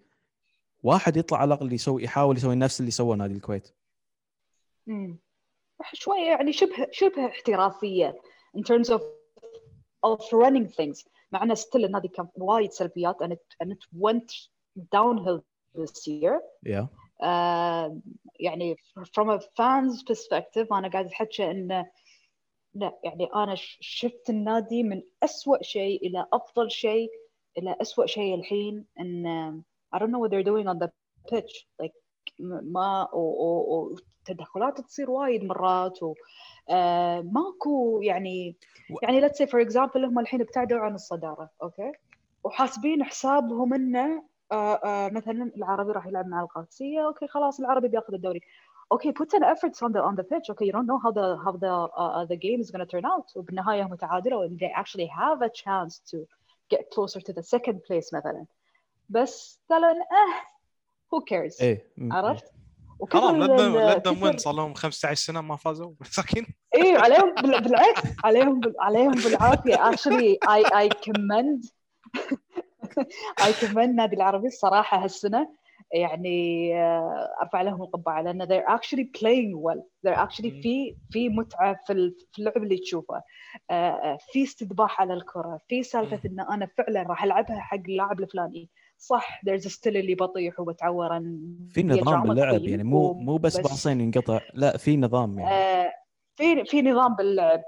واحد يطلع على الأقل يسوي يحاول يسوي نفس اللي سواه نادي الكويت. امم شوية يعني شبه شبه احترافية in terms of of running things مع ان ستيل النادي كان وايد سلبيات and it, and it went downhill this year. Yeah. Uh, يعني from a fan's perspective أنا قاعد أحكي انه لا يعني أنا شفت النادي من أسوأ شيء إلى أفضل شيء إلى أسوأ شيء الحين إن I don't know what they're doing on the pitch like ما وتدخلات تصير وايد مرات و آه آه، ماكو يعني يعني let's say for example هم الحين ابتعدوا عن الصدارة أوكي؟ وحاسبين حسابهم إنه آه، آه، مثلا العربي راح يلعب مع القادسية okay خلاص العربي بياخذ الدوري. Okay put an effort on the on the pitch okay you don't know how the how the uh, the game is going to turn out. وبالنهاية هم تعادلوا and they actually have a chance to get closer to the second place مثلا. بس قالوا آه who cares عرفت؟ حرام لدهم لدهم وين صار لهم 15 سنة ما فازوا. مساكين. إيه عليهم بالعكس عليهم عليهم بالعافية. Actually I I commend I commend نادي العربي الصراحة هالسنة. يعني آه، أرفع لهم القبعة لأن they're actually playing well. They're actually في في متعة في في اللعب اللي تشوفه. آه، آه، في استذباح على الكرة في سالفة إن أنا فعلا راح ألعبها حق اللاعب الفلاني. صح there's still اللي بطيح وبتعور في نظام باللعب يعني مو مو بس باصين ينقطع لا في نظام يعني. في في نظام باللعب.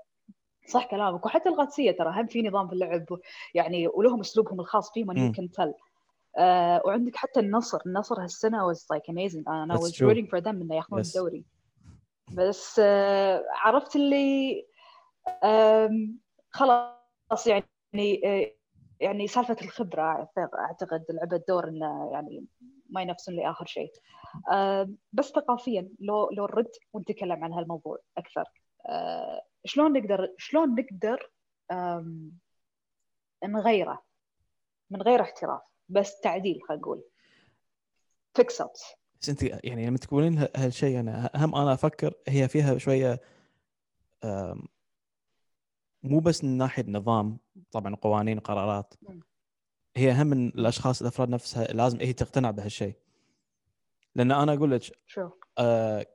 صح كلامك. وحتى القادسيه ترى هم في نظام في اللعب يعني ولهم أسلوبهم الخاص فيهم يمكن تل. آه وعندك حتى النصر. النصر هالسنة was like amazing. أنا was rooting for them إنه ياخذون الدوري. بس آه، عرفت اللي خلاص يعني آه، يعني سالفة الخبرة أعتقد لعبت دور إنه يعني ما ينافسون لي اخر شيء. آم، بس ثقافيا لو لو نرد ونتكلم عن هالموضوع أكثر. آه، شلون نقدر شلون نقدر نغيره؟ من غير احتراف بس تعديل خلينا نقول. fix it بس أنت يعني لما تقولين هالشيء أنا هم أنا أفكر هي فيها شوية مو بس من ناحية نظام طبعا قوانين وقرارات مم. هي هم من الأشخاص الأفراد نفسها لازم هي تقتنع بهالشيء. لأن أنا أقول لك شو؟ آه،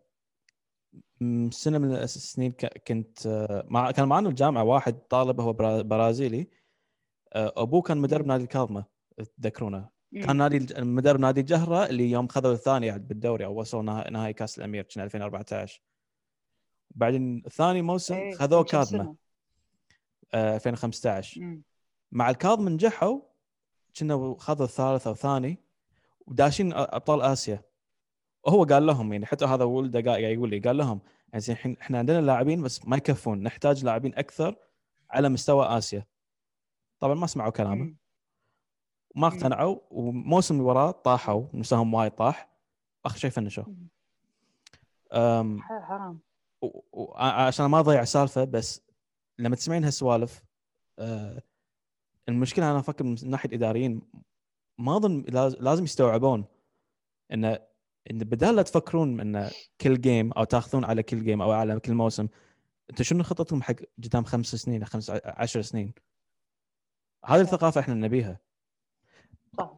سنة من السنين كنت آه، مع كان معنا الجامعة واحد طالب هو برا- برازيلي. آه، أبوه كان مدرب. نادي الكاظمة تذكرونه. كان نادي مدرب نادي الجهره اللي يوم خذوا الثاني يعني بالدوري أو وصلوا نها- نهائي كأس الأمير كان 2014 بعدين ثاني موسم إيه، خذوه كاظمة. 2015 مم. مع الكاظم نجحوا كنا خذوا الثالث أو ثاني وداشين أبطال آسيا. وهو قال لهم يعني حتى هذا ولده قاعد يقول لي قال لهم يعني الحين إحنا عندنا لاعبين بس ما يكفون نحتاج لاعبين أكثر على مستوى آسيا. طبعا ما سمعوا كلامه. مم. اقتنعوا والموسم اللي وراه طاحوا مستواهم وايد طاح. اخر شيء فنشوا حرام. و- و- ع- عشان ما أضيع سالفة بس لما تسمعين هالسوالف آه، المشكلة أنا أفكر من ناحية الاداريين ما أظن لاز- لازم يستوعبون إن إن بدال لا تفكرون إن كل game أو تاخذون على كل game أو على كل موسم أنتم شنو خطتكم حق قدام خمس سنين خمس عشر سنين؟ هذه الثقافة إحنا نبيها. صح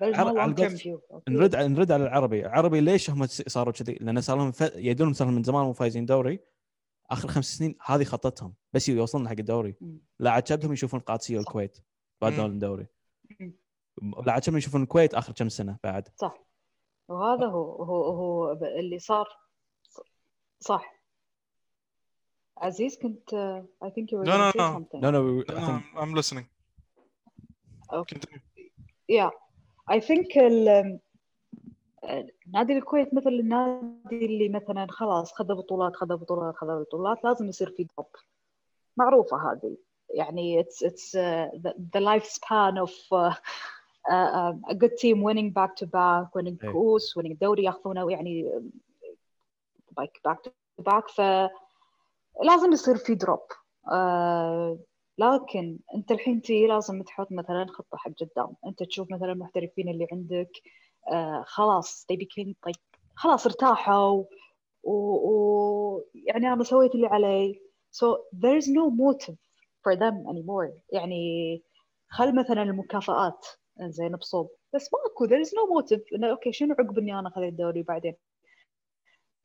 نرد على نرد على العربي. العربي ليش هم صاروا كذي؟ لأن صار لهم ف... يدون صار لهم من زمان مو فايزين دوري. آخر خمس سنين هذه خطتهم بس يوصلون حق الدوري. لا عاد شبهم يشوفون القادسيه. والكويت بعد الدوري. لا عاد شبهم يشوفون الكويت آخر كم سنة بعد صح وهذا هو هو هو اللي صار صح عزيز كنت uh, I think you were No, going to no, no. something no no I think I'm, I'm listening Okay. Continue. yeah I think ال نادي الكويت مثل النادي اللي مثلا خلاص خذ بطولات خذ بطولات خذ بطولات لازم يصير في دروب معروفة هذه. يعني it's it's uh, the, the lifespan of uh, uh, a good team winning back to back winning إيه. كؤوس winning الدوري ياخذونه يعني like back to back. فلازم يصير في دروب uh, لكن انت الحين تي لازم تحط مثلا خطة حق قدام. انت تشوف مثلا المحترفين اللي عندك آه خلاص they became like خلاص ارتاحوا ويعني أنا سويت اللي علي. So there is no motive for them anymore. يعني خل مثلا المكافآت زين بصوب. بس ماكو there is no motive. إنه okay شنو عقب إني أنا اخذت الدوري بعدين؟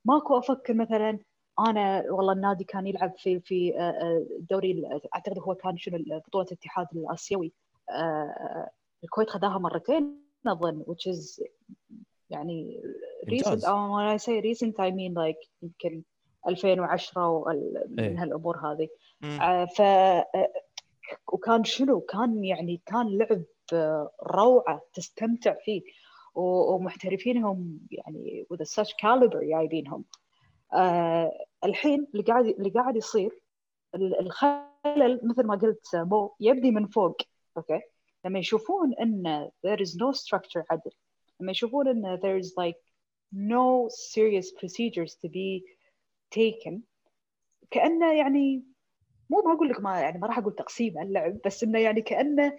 ماكو أفكر مثلا أنا والله النادي كان يلعب في في آه، آه، الدوري أعتقد هو كان شنو بطولة الاتحاد الآسيوي. آه، الكويت خذاها مرتين. اظن which is يعني recent إنجاز. أو when I say recent I mean like يمكن 2010 وال- إيه. من هالأمور هذه. آه، ف آه، وكان شنو كان يعني كان لعب آه، روعة تستمتع فيه ومحترفينهم يعني with such caliber جايبينهم آه الحين اللي قاعد اللي قاعد يصير ال- الخلل مثل ما قلت مو يبدي من فوق أوكي لما يشوفون إن there is no structure عدل لما يشوفون إن there is like no serious procedures to be taken كأنه يعني مو بقول لك ما يعني ما راح أقول تقسيم اللعب بس إنه يعني كأنه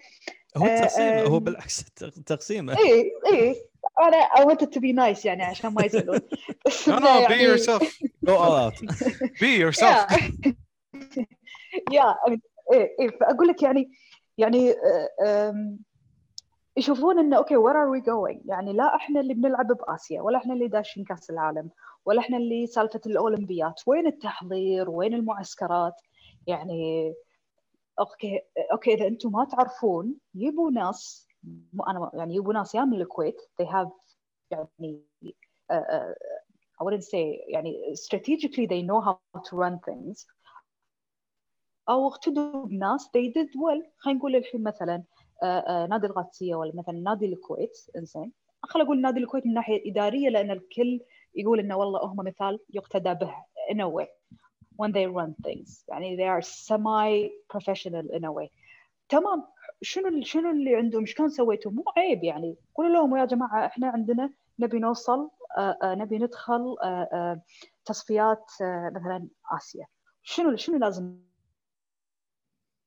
هو آه، التقسيم هو. بالعكس تقسيم اي اي أنا I wanted to be nice يعني عشان ما يزعلون No, no, be يعني- yourself. go all out Be yourself. يا إيه إيه فأقول لك يعني يعني آه، يشوفون إنه okay where are we going يعني لا إحنا اللي بنلعب بآسيا ولا إحنا اللي داشين كأس العالم ولا إحنا اللي سالفة الأولمبيات. وين التحضير؟ وين المعسكرات؟ يعني okay okay إذا أنتم ما تعرفون يبوا ناس أنا يعني يبوا ناس يا من الكويت they have يعني uh, uh, I wouldn't say يعني strategically they know how to run things. أو اقتدوا بناس they did well خلينا نقول الحين مثلا آه، آه، نادي القادسيه ولا مثلا نادي الكويت إنزين. خلينا أقول نادي الكويت من ناحية إدارية لأن الكل يقول إنه والله هم مثال يقتدى به in a way when they run things. يعني they are semi professional in a way. تمام. شنو شنو اللي عندهم؟ كان سويتوا مو عيب يعني. قولوا لهم يا جماعة إحنا عندنا نبي نوصل آه، آه، نبي ندخل آه، تصفيات مثلا آسيا. شنو شنو لازم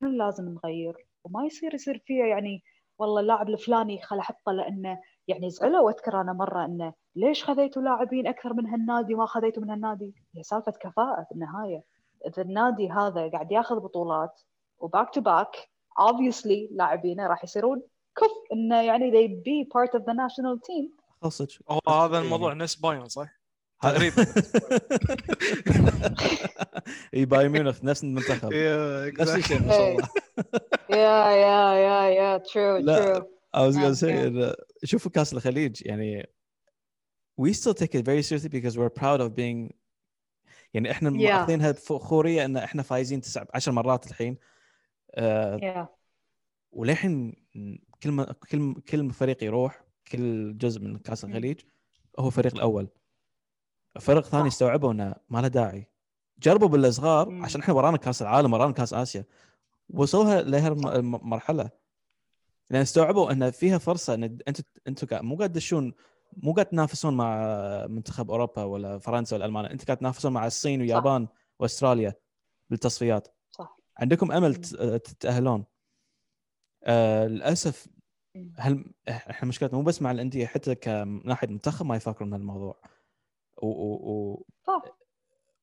لازم نغير؟ وما يصير يصير فيه يعني والله اللاعب الفلاني خل أحطه لأنه يعني زعلوا. وأذكر أنا مرة أنه ليش خذيتوا لاعبين أكثر من هالنادي وما خذيتوا من هالنادي؟ هي سالفة كفاءة في النهاية. إذا النادي هذا قاعد ياخذ بطولات و back to back obviously لاعبينه راح يصيرون كف. إنه يعني they be part of the national team. هو هذا الموضوع نفس بايرن صح؟ تقريبا. اي بايرن ميونخ نفس المنتخب. نفس الشيء ما شاء الله. Yeah yeah yeah yeah true true I was gonna say شوفوا كأس الخليج يعني we still take it very seriously because we're proud of being يعني إحنا Yeah. ماخذينها بفخوريه إن إحنا فايزين تسع عشر مرات الحين. آه يا وللحين كل ما كل كل فريق يروح كل جزء من كأس مم. الخليج هو الفريق الأول. فرق ثاني. استوعبوا إنه ما له داعي جربوا بالصغار. عشان إحنا ورانا كأس العالم ورانا كأس آسيا وصلوها لهالمرحله لأن استوعبوا إن فيها فرصة إن أنتم أنتم مو قاعد تدشون مو قاعد تنافسون مع منتخب أوروبا ولا فرنسا ولا ألمانيا أنت قاعد تنافسون مع الصين واليابان وأستراليا بالتصفيات صح عندكم أمل. ت- تتأهلون آه للأسف. هل إحنا مشكلتنا مو بس مع الأندية حتى كناحيه منتخب ما يفكرون بهالموضوع. و... و... صح.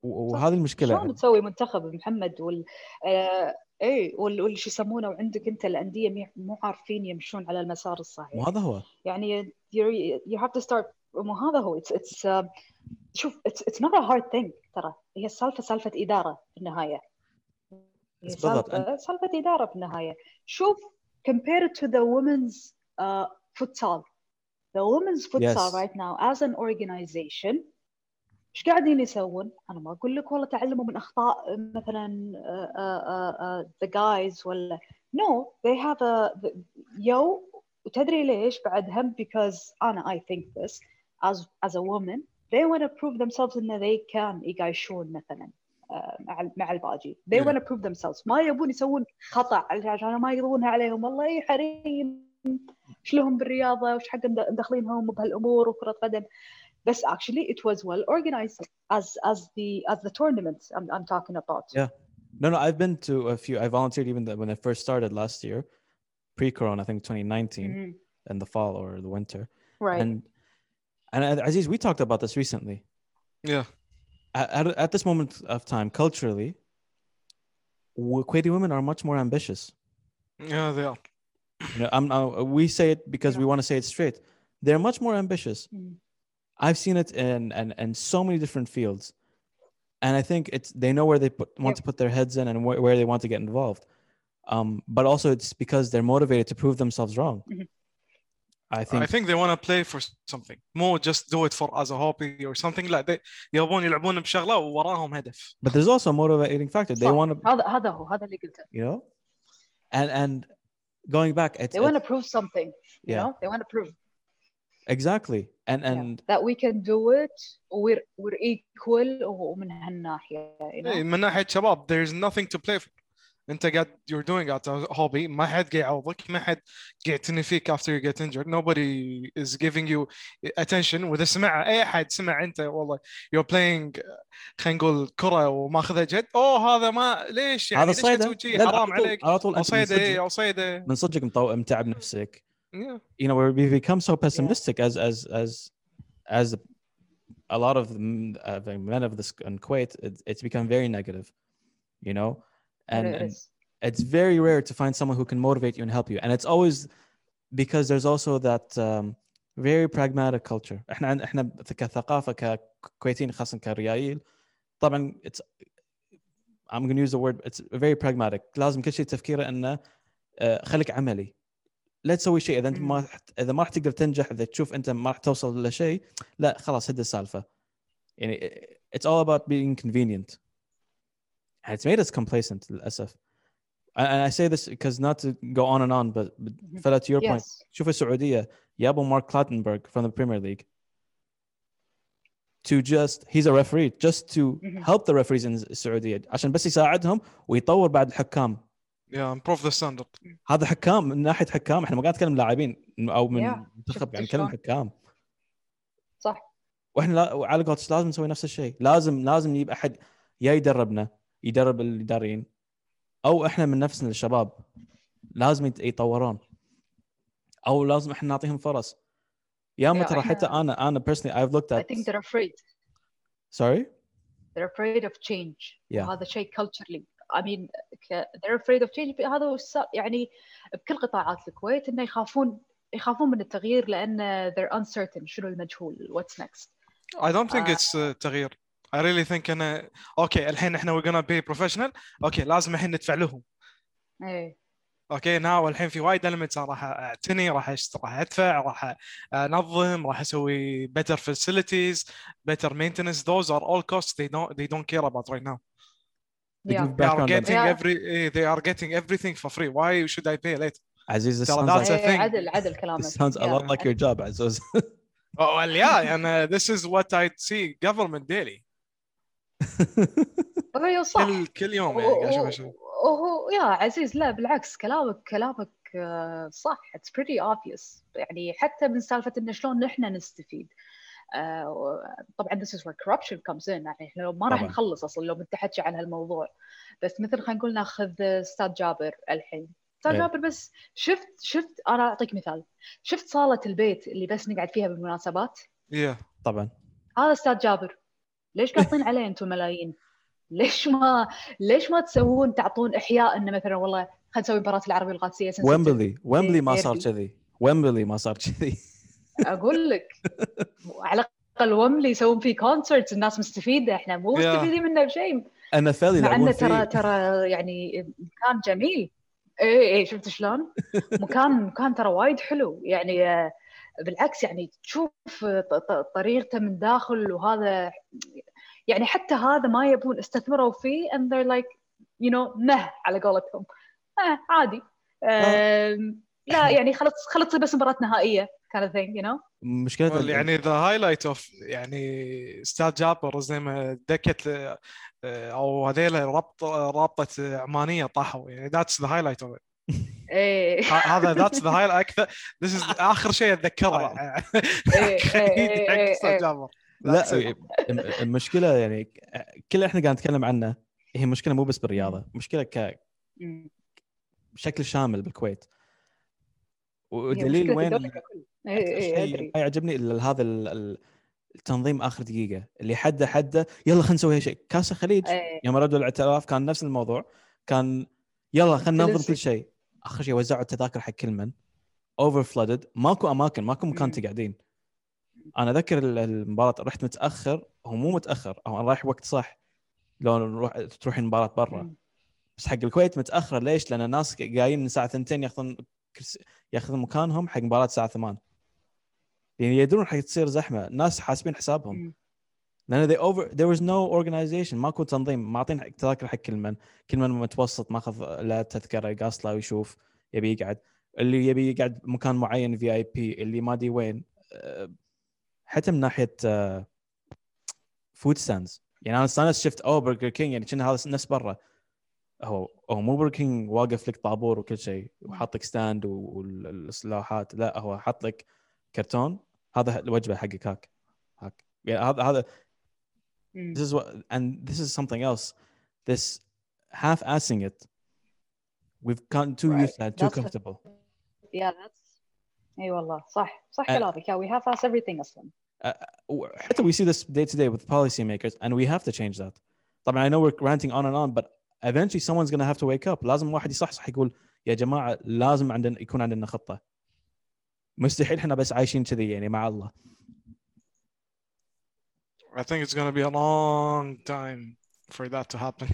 و... وهذه المشكلة شلون تسوي منتخب محمد وال آه اي وال شو يسمونه وعندك أنت الأندية مو عارفين يمشون على المسار الصحيح. وهذا هو. يعني you have to start مو هذا هو. It's, it's uh, شوف it's, it's not a hard thing ترى. هي السالفه سالفة إدارة في النهاية. بالضبط. سالفه سالفة إدارة في النهاية. شوف to the women's uh, futsal. The women's futsal Yes. right now as an organization إيش قاعدين يسوون؟ أنا ما أقول لك والله تعلموا من أخطاء مثلا uh, uh, uh, uh, guys ولا they have a يو وتدري ليش بعد هم؟ because أنا I think this as as a woman they want to prove themselves إن they can يقايشون مثلا آه، مع مع الباجي. they want to prove themselves. ما يبون يسوون خطأ عشان ما يقضونها عليهم. والله اي حريم. إيش لهم بالرياضة؟ وش حق مدخلينهم بهالأمور وكرة قدم؟ بس actually it was well organized as as the as the tournament I'm, I'm talking about Yeah. No, no, I've been to a few. I volunteered even the, when I first started last year, pre-corona, I think 2019, Mhm. in the fall or the winter. right And and uh, Aziz, we talked about this recently. Yeah. At, at, at this moment of time, culturally, w- Kuwaiti women are much more ambitious. Yeah, they are. You know, I'm, uh, we say it because we want to say it straight. They're much more ambitious. Mm. I've seen it in, in in so many different fields, and I think it's they know where they put, want Yeah. to put their heads in and wh- where they want to get involved. Um, but also it's because they're motivated to prove themselves wrong. Mhm. I think I think they want to play for something more just do it for as a hobby or something like they يبون يلعبون بشغله ووراهم هدف but there's also a motivating factor. They صح. want to, هذا هذا هو هذا اللي قلته you know, and and going back, it's, they want to it's- prove something you Yeah. know they want to prove exactly, and yeah, and that we can do it we're we're equal ومن هالناحية you know إيه، من ناحية شباب there's nothing to play for. أنت قاعد you're doing it as a hobby ما حد قاعد يعوضك ما حد قاعد يعتني فيك after you get injured. Nobody is giving you attention. وإذا سمع أي أحد سمع أنت والله you're playing خلينا نقول كرة وماخذها جد أوه هذا ما ليش؟ يعني هذا ليش صيدة؟ تسوي شي؟ لا، لا، حرام على طول- عليك. على طول أو أنت من صيده إيه صدق أو صيده من صدقك مطو- متعب نفسك. Yeah. you know where we become so pessimistic as as as as a lot of the m- uh, the men of this in Kuwait it's, it's become very negative you know and, It and is. it's very rare to find someone who can motivate you and help you and it's always because there's also that um, very pragmatic culture احنا عن- احنا كثقافه ككويتيين خاصه كريايل طبعا it's I'm going to use the word it's very pragmatic لازم كل شيء تفكيره انه آه، خليك عملي لا تسوي شيء اذا انت ما اذا ما راح تقدر تنجح اذا تشوف انت ما راح توصل لشيء لا خلاص هد السالفه يعني it's all about being convenient and it's made us complacent للاسف and I say this because not to go on and on but, but Mhm. fella to your point yes شوف السعوديه جابوا مارك كلاتنبرغ from the Premier League to just he's a referee just to Mhm. help the referees in السعوديه عشان بس يساعدهم ويطور بعد الحكام Yeah improve the standard هذا حكام من ناحية حكام إحنا ما قاعد نتكلم لاعبين أو من. منتخب يعني نتكلم؟ حكام. صح. وإحنا لا على قولتك لازم نسوي نفس الشيء. لازم لازم نجيب احد يا يدربنا يدرب الإداريين أو إحنا من نفسنا الشباب لازم يت- يطورون. أو لازم إحنا نعطيهم فرص. Yeah ما يا ترى حتى أنا أنا personally I've looked I at think they're afraid. Sorry they're afraid of change. Yeah. وهذا شيء culturally. I mean they're afraid of change هذا يعني بكل قطاعات الكويت انه يخافون يخافون من التغيير لأن they're uncertain شنو المجهول what's next I don't think آه. it's uh, تغيير I really think أنا okay الحين إحنا we're gonna pay professional okay لازم الحين ندفع لهم إيه أوكي ناو الحين في وايد elements راح اعتني راح راح ادفع راح انظم راح أسوي better facilities better maintenance those are all costs they don't they don't care about right now They yeah give they are getting Yeah. every eh, they are getting everything for free why should I pay later عزيز sounds that's like, a إيه، thing. عدل عدل كلامك this sounds a Yeah. lot like your job عزوز oh, well yeah and uh, this is what I see government daily أيوه صح كل كل يوم يعني. وهو يا عزيز لا بالعكس كلامك كلامك آه، صح it's pretty obvious يعني حتى من سالفة إن شلون نحن نستفيد آه، طبعا this is where corruption comes in. يعني إحنا لو ما راح. نخلص أصلا لو بنتحكي عن هالموضوع. بس مثل خلينا نقول ناخذ أستاذ جابر الحين. أستاذ إيه. جابر بس شفت شفت أنا أعطيك مثال. شفت صالة البيت اللي بس نقعد فيها بالمناسبات؟ yeah طبعا. هذا أستاذ جابر. ليش قاطين عليه أنتم ملايين؟ ليش ما ليش ما تسوون تعطون إحياء إنه مثلا والله خلينا نسوي مباراة العربيه القادسية سنة ستة. ويمبلي ويمبلي ما صار. كذي. ويمبلي ما صار كذي. أقول لك على الأقل وملي يسوون فيه كونسرتس الناس مستفيدة إحنا مو. مستفيدين منه بشيء. ان اف ال مع يلعبون إنه ترى فيه. ترى يعني مكان جميل. اي اي شفت شلون؟ مكان مكان ترى وايد حلو. يعني آه، بالعكس يعني تشوف ط- طريقته من داخل وهذا يعني حتى هذا ما يبون استثمروا فيه and they're like you know نه على قولتهم. آه عادي. آم، لا يعني خلص خلص بس مباراة نهائية. Kind of thing you know مشكلة well, يعني ذا هايلايت اوف يعني أستاذ جابر زي ما دكت آه، أو هذيل ربط رابطة عمانية طاحوا يعني ذاتس ذا هايلايت اوف إيه هذا ذاتس ذا هايلايت أكثر ذس از آخر شيء أتذكره طبعاً. إيه، إيه، إيه، إيه. جابر لا That's it. الم- المشكلة يعني كل اللي إحنا قاعد نتكلم عنه هي مشكلة مو بس بالرياضة مشكلة ك. بشكل شامل بالكويت ودليل مشكلة وين شيء أدري. ما يعجبني إلا هذا ال- ال- التنظيم آخر دقيقة اللي حده حده يلا خلينا نسوي شيء كاس الخليج إيه. يوم ردوا الاعتراف كان نفس الموضوع كان يلا خلينا ننظم. كل شيء. آخر شيء وزعوا التذاكر حق كل من؟ over flooded ماكو أماكن ماكو مكان. تقعدين. أنا أذكر ال- المباراة رحت متأخر هو مو متأخر هو أنا رايح وقت صح. لو نروح تروحين مباراة برا. بس حق الكويت متاخر ليش؟ لأن الناس جايين من الساعة 2 ياخذون ياخذون مكانهم حق مباراة الساعة 8 يعني يدرون حق تصير زحمة. الناس حاسبين حسابهم. لأن they over there was no organization. ماكو تنظيم. معطين تذاكر حق كل من. كل من متوسط ماخذ لا تذكرة. قاصله ويشوف يبي يقعد. اللي يبي يقعد مكان معين VIP اللي ما أدري وين. أه، حتى من ناحية food stands يعني أنا استانست شفت اوه برجر كينج يعني كنا هذا نفس برا. هو هو مو برجر كينج واقف لك طابور وكل شيء وحاط لك ستاند والسلاحات لا هو حاط لك كرتون هذا الوجبه حقك هاك هاك يعني هذا هذا مم. this is what and this is something else this half-assing it we've gotten too Right. used to that too That's what- comfortable Yeah, that's اي والله صح صح أ- كلامك yeah we have us everything اصلا حتى we see this day to day with policymakers and we have to change that طبعا I know we're ranting on and on but eventually someone's going to have to wake up لازم واحد يصحصح يقول يا جماعه لازم عندنا يكون عندنا خطه مستحيل احنا بس عايشين كذي يعني مع الله I think it's gonna be a long time for that to happen.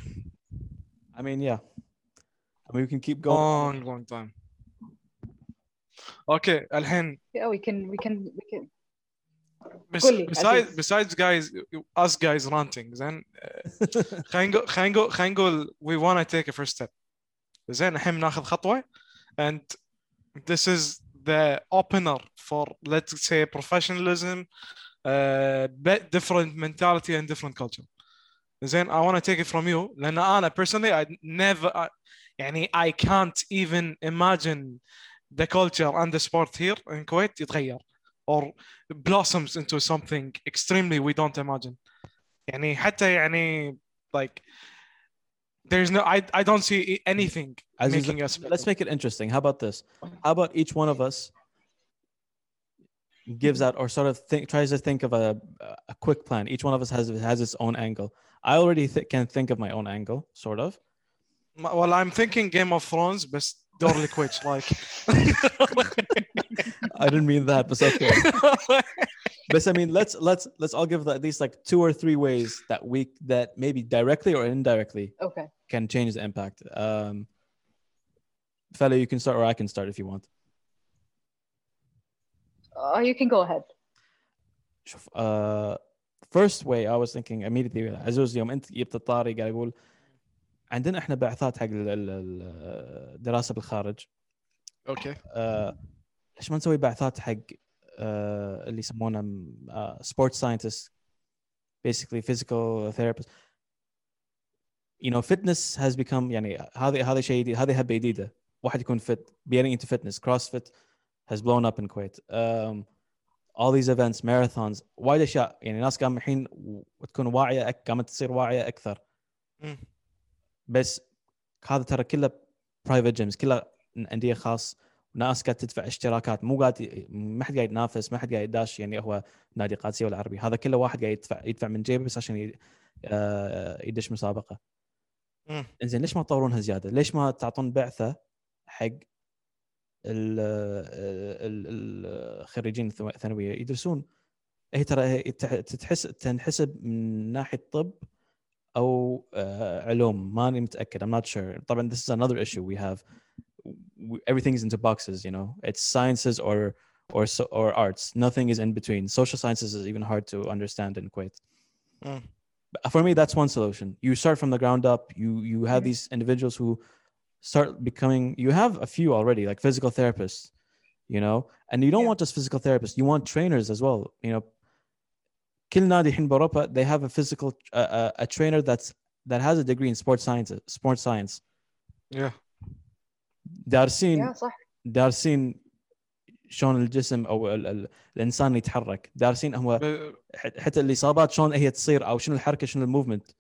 I mean yeah I mean we can keep going Long, long time. Okay, الحين yeah we can we can we can bes- قول لي، besides عزيز. besides guys us guys ranting زين uh, خلينا نقول خلينا نقول خلينا نقول we wanna take a first step زين الحين بناخذ خطوة and this is the opener for let's say professionalism uh, bit different mentality and different culture زين I want to take it from you لان انا personally I never I, يعني I can't even imagine the culture and the sport here in Kuwait يتغير or blossoms into something extremely we don't imagine يعني حتى يعني like there's no I, I don't see anything Aziz, making us let's make it interesting. How about this? How about each one of us gives out or sort of think tries to think of a a quick plan. Each one of us has has its own angle. I already th- can think of my own angle, sort of. well I'm thinking Game of Thrones بس دور الكويتش like I didn't mean that, but it's okay. but I mean, let's let's let's all give at least like two or three ways that we that maybe directly or indirectly Okay. can change the impact. Um, fella, you can start, or I can start if you want. Uh, you can go ahead. شوف uh, first way I was thinking immediately عزوز يوم انت جبت الطاري قاعد اقول عندنا احنا بعثات حق ال- ال- الدراسه بالخارج اوكي آه، ليش ما نسوي بعثات حق آه، اللي يسمونه sport scientist basically physical therapist. You know fitness has become يعني هذا هذا شيء جديد هذه هبة جديدة. واحد يكون fit getting into fitness crossfit has blown up in Kuwait. Um, all these events marathons وايد أشياء. يعني ناس قام الحين وتكون واعية قامت تصير واعية أكثر. بس هذا ترى كله private gyms كله أندية خاص. ناس قاعد تدفع اشتراكات مو قاعد ما حد قاعد ينافس ما حد قاعد يداش يعني هو نادي قادسية ولا عربي. هذا كله واحد قاعد يدفع يدفع من جيبه بس عشان آه، يدش مسابقة. إنزين ليش ما تطورونها زيادة؟ ليش ما تعطون بعثة حق ال- ال- الخريجين الثو- الثانوية؟ يدرسون. هي ترى هي تح- تتحس تنحسب من ناحية طب أو آه، علوم. ماني متأكد I'm not sure. طبعا this is another issue we have. everything's into boxes you know? It's sciences or or so, or arts. Nothing is in between. Social sciences is even hard to understand and quit. mm. for me that's one solution. You start from the ground up. You you have mm. these individuals who start becoming you have a few already like physical therapists you know? And you don't yeah. want just physical therapists. You want trainers as well you know? They have a physical uh, uh, a trainer that's that has a degree in sports science sports science. Yeah. دارسين دارسين شلون الجسم أو الـ الـ الإنسان يتحرك. دارسين هو حتى الإصابات شلون هي تصير أو شنو الحركة شنو ال movement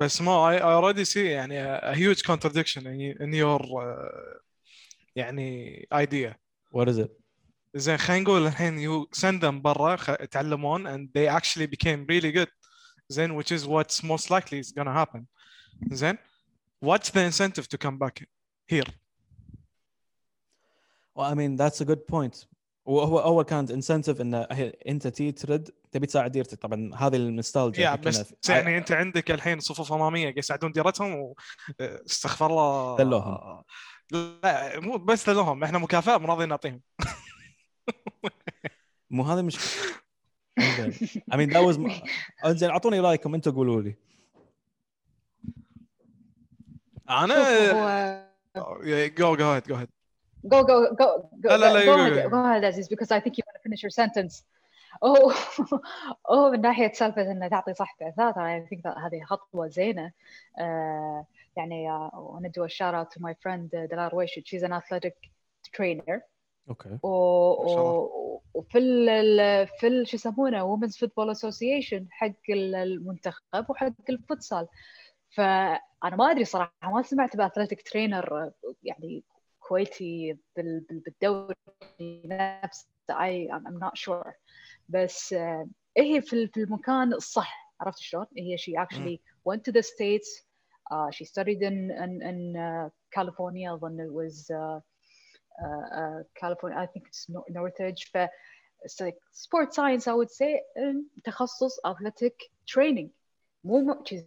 بس ما I already see يعني huge contradiction in your يعني idea what is it زين خلينا نقول الحين you send them برا تعلمون and they actually become really good زين which is what's most likely is gonna happen. زين what's the incentive to come back here. Well I mean that's a good point. وهو أول كانت incentive انه هي- أنت تي ترد تبي تساعد ديرتك. طبعا هذه النوستالجيا yeah, بس يعني أنت عندك الحين صفوف أمامية قاعد يساعدون ديرتهم واستغفر الله. دلوهم. لا مو بس دلوهم إحنا مكافأة مو راضيين نعطيهم. مو هذه مش انزين. I mean that was انزين أعطوني رايكم أنتم قولوا لي. أنا go go ahead go ahead go go go go لا، لا، لا، go go, ahead go. go ahead Aziz because I think you want to finish your sentence هو هو من ناحيه سالفه انه تعطي صح بعثات I think that هذه خطوه زينه آه يعني uh, I want to do a shout out to my friend uh, Dalal Washid she's an athletic trainer okay و... و... وفي ال... في ال... شو يسمونه Women's Football Association حق ال- المنتخب وحق الفوتسال فانا ما ادري صراحة ما سمعت ب athletic trainer يعني كويتي بال... بال... بالدوري نفسه I I'm not sure بس آه، هي في ال- في المكان الصح عرفت شلون؟ هي she actually went to the states uh, she studied in in, in uh, California أظن it was uh, uh, uh, California I think it's Nor- Northridge ف it's like sports science I would say um, تخصص athletic training مو she's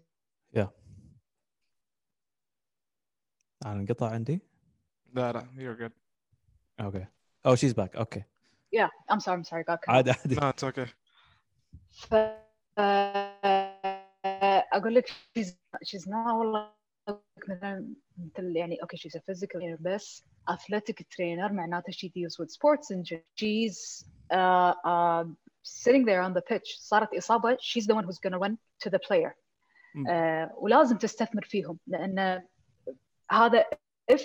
انا انقطع عندي لا لا you're good اوكي oh she's back اوكي yeah I'm sorry I'm sorry got cut عادي عادي no it's okay ف آه، اقول لك she's she's not والله مثلا مثل يعني اوكي she's a physical trainer بس athletic trainer معناته she deals with sports injury she's uh, uh, sitting there on the pitch صارت اصابه she's the one who's going to run to the player م. آه ولازم تستثمر فيهم لان هذا if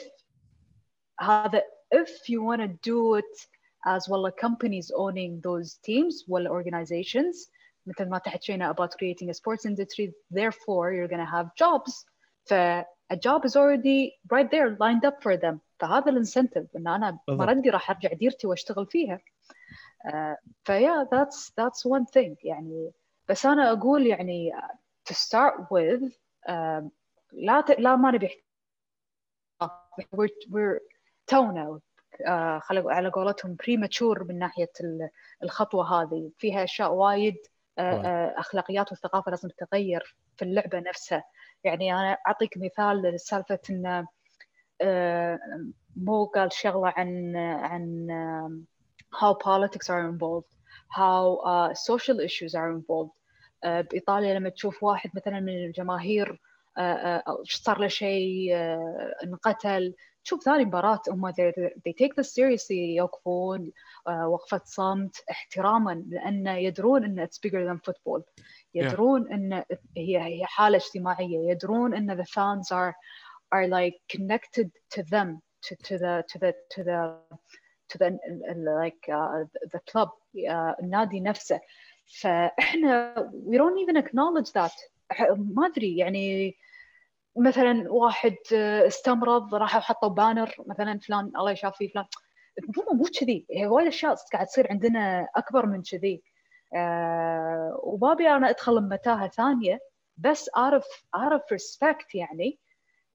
هذا if you want to do it as well as companies owning those teams ولا organizations مثل ما تحكينا about creating a sports industry therefore you're going to have jobs ف a job is already right there lined up for them فهذا الانسنتيف ان انا بالضبط. مردي راح ارجع ديرتي واشتغل فيها uh, فيا that's that's one thing يعني بس انا اقول يعني uh, to start with um, لا ت... لا ما نبي we're, تونا uh, خلق على قولتهم premature من ناحية ال- الخطوة هذه. فيها أشياء وايد وايد. uh, أخلاقيات والثقافه لازم تتغير في اللعبة نفسها. يعني أنا أعطيك مثال سالفه إن مو قال شغلة عن عن how politics are involved how uh, social issues are involved. uh, بإيطاليا لما تشوف واحد مثلا من الجماهير صار له شيء uh, انقتل تشوف ثاني مباراة هم they, take this seriously يوقفون uh, وقفة صمت احتراما لأن يدرون أن it's bigger than football يدرون أن هي هي حالة اجتماعية يدرون أن the fans are are like connected to them to, to the to the to the to the like uh, the club uh, النادي نفسه فاحنا we don't even acknowledge that ما أدري يعني مثلا واحد استمرض راحوا حطوا banner مثلا فلان الله يشافيه فلان. مو مو كذي هي وايد أشياء قاعد تصير عندنا أكبر من كذي. أه وما ابي أنا ادخل بمتاهه ثانية بس اعرف اعرف respect يعني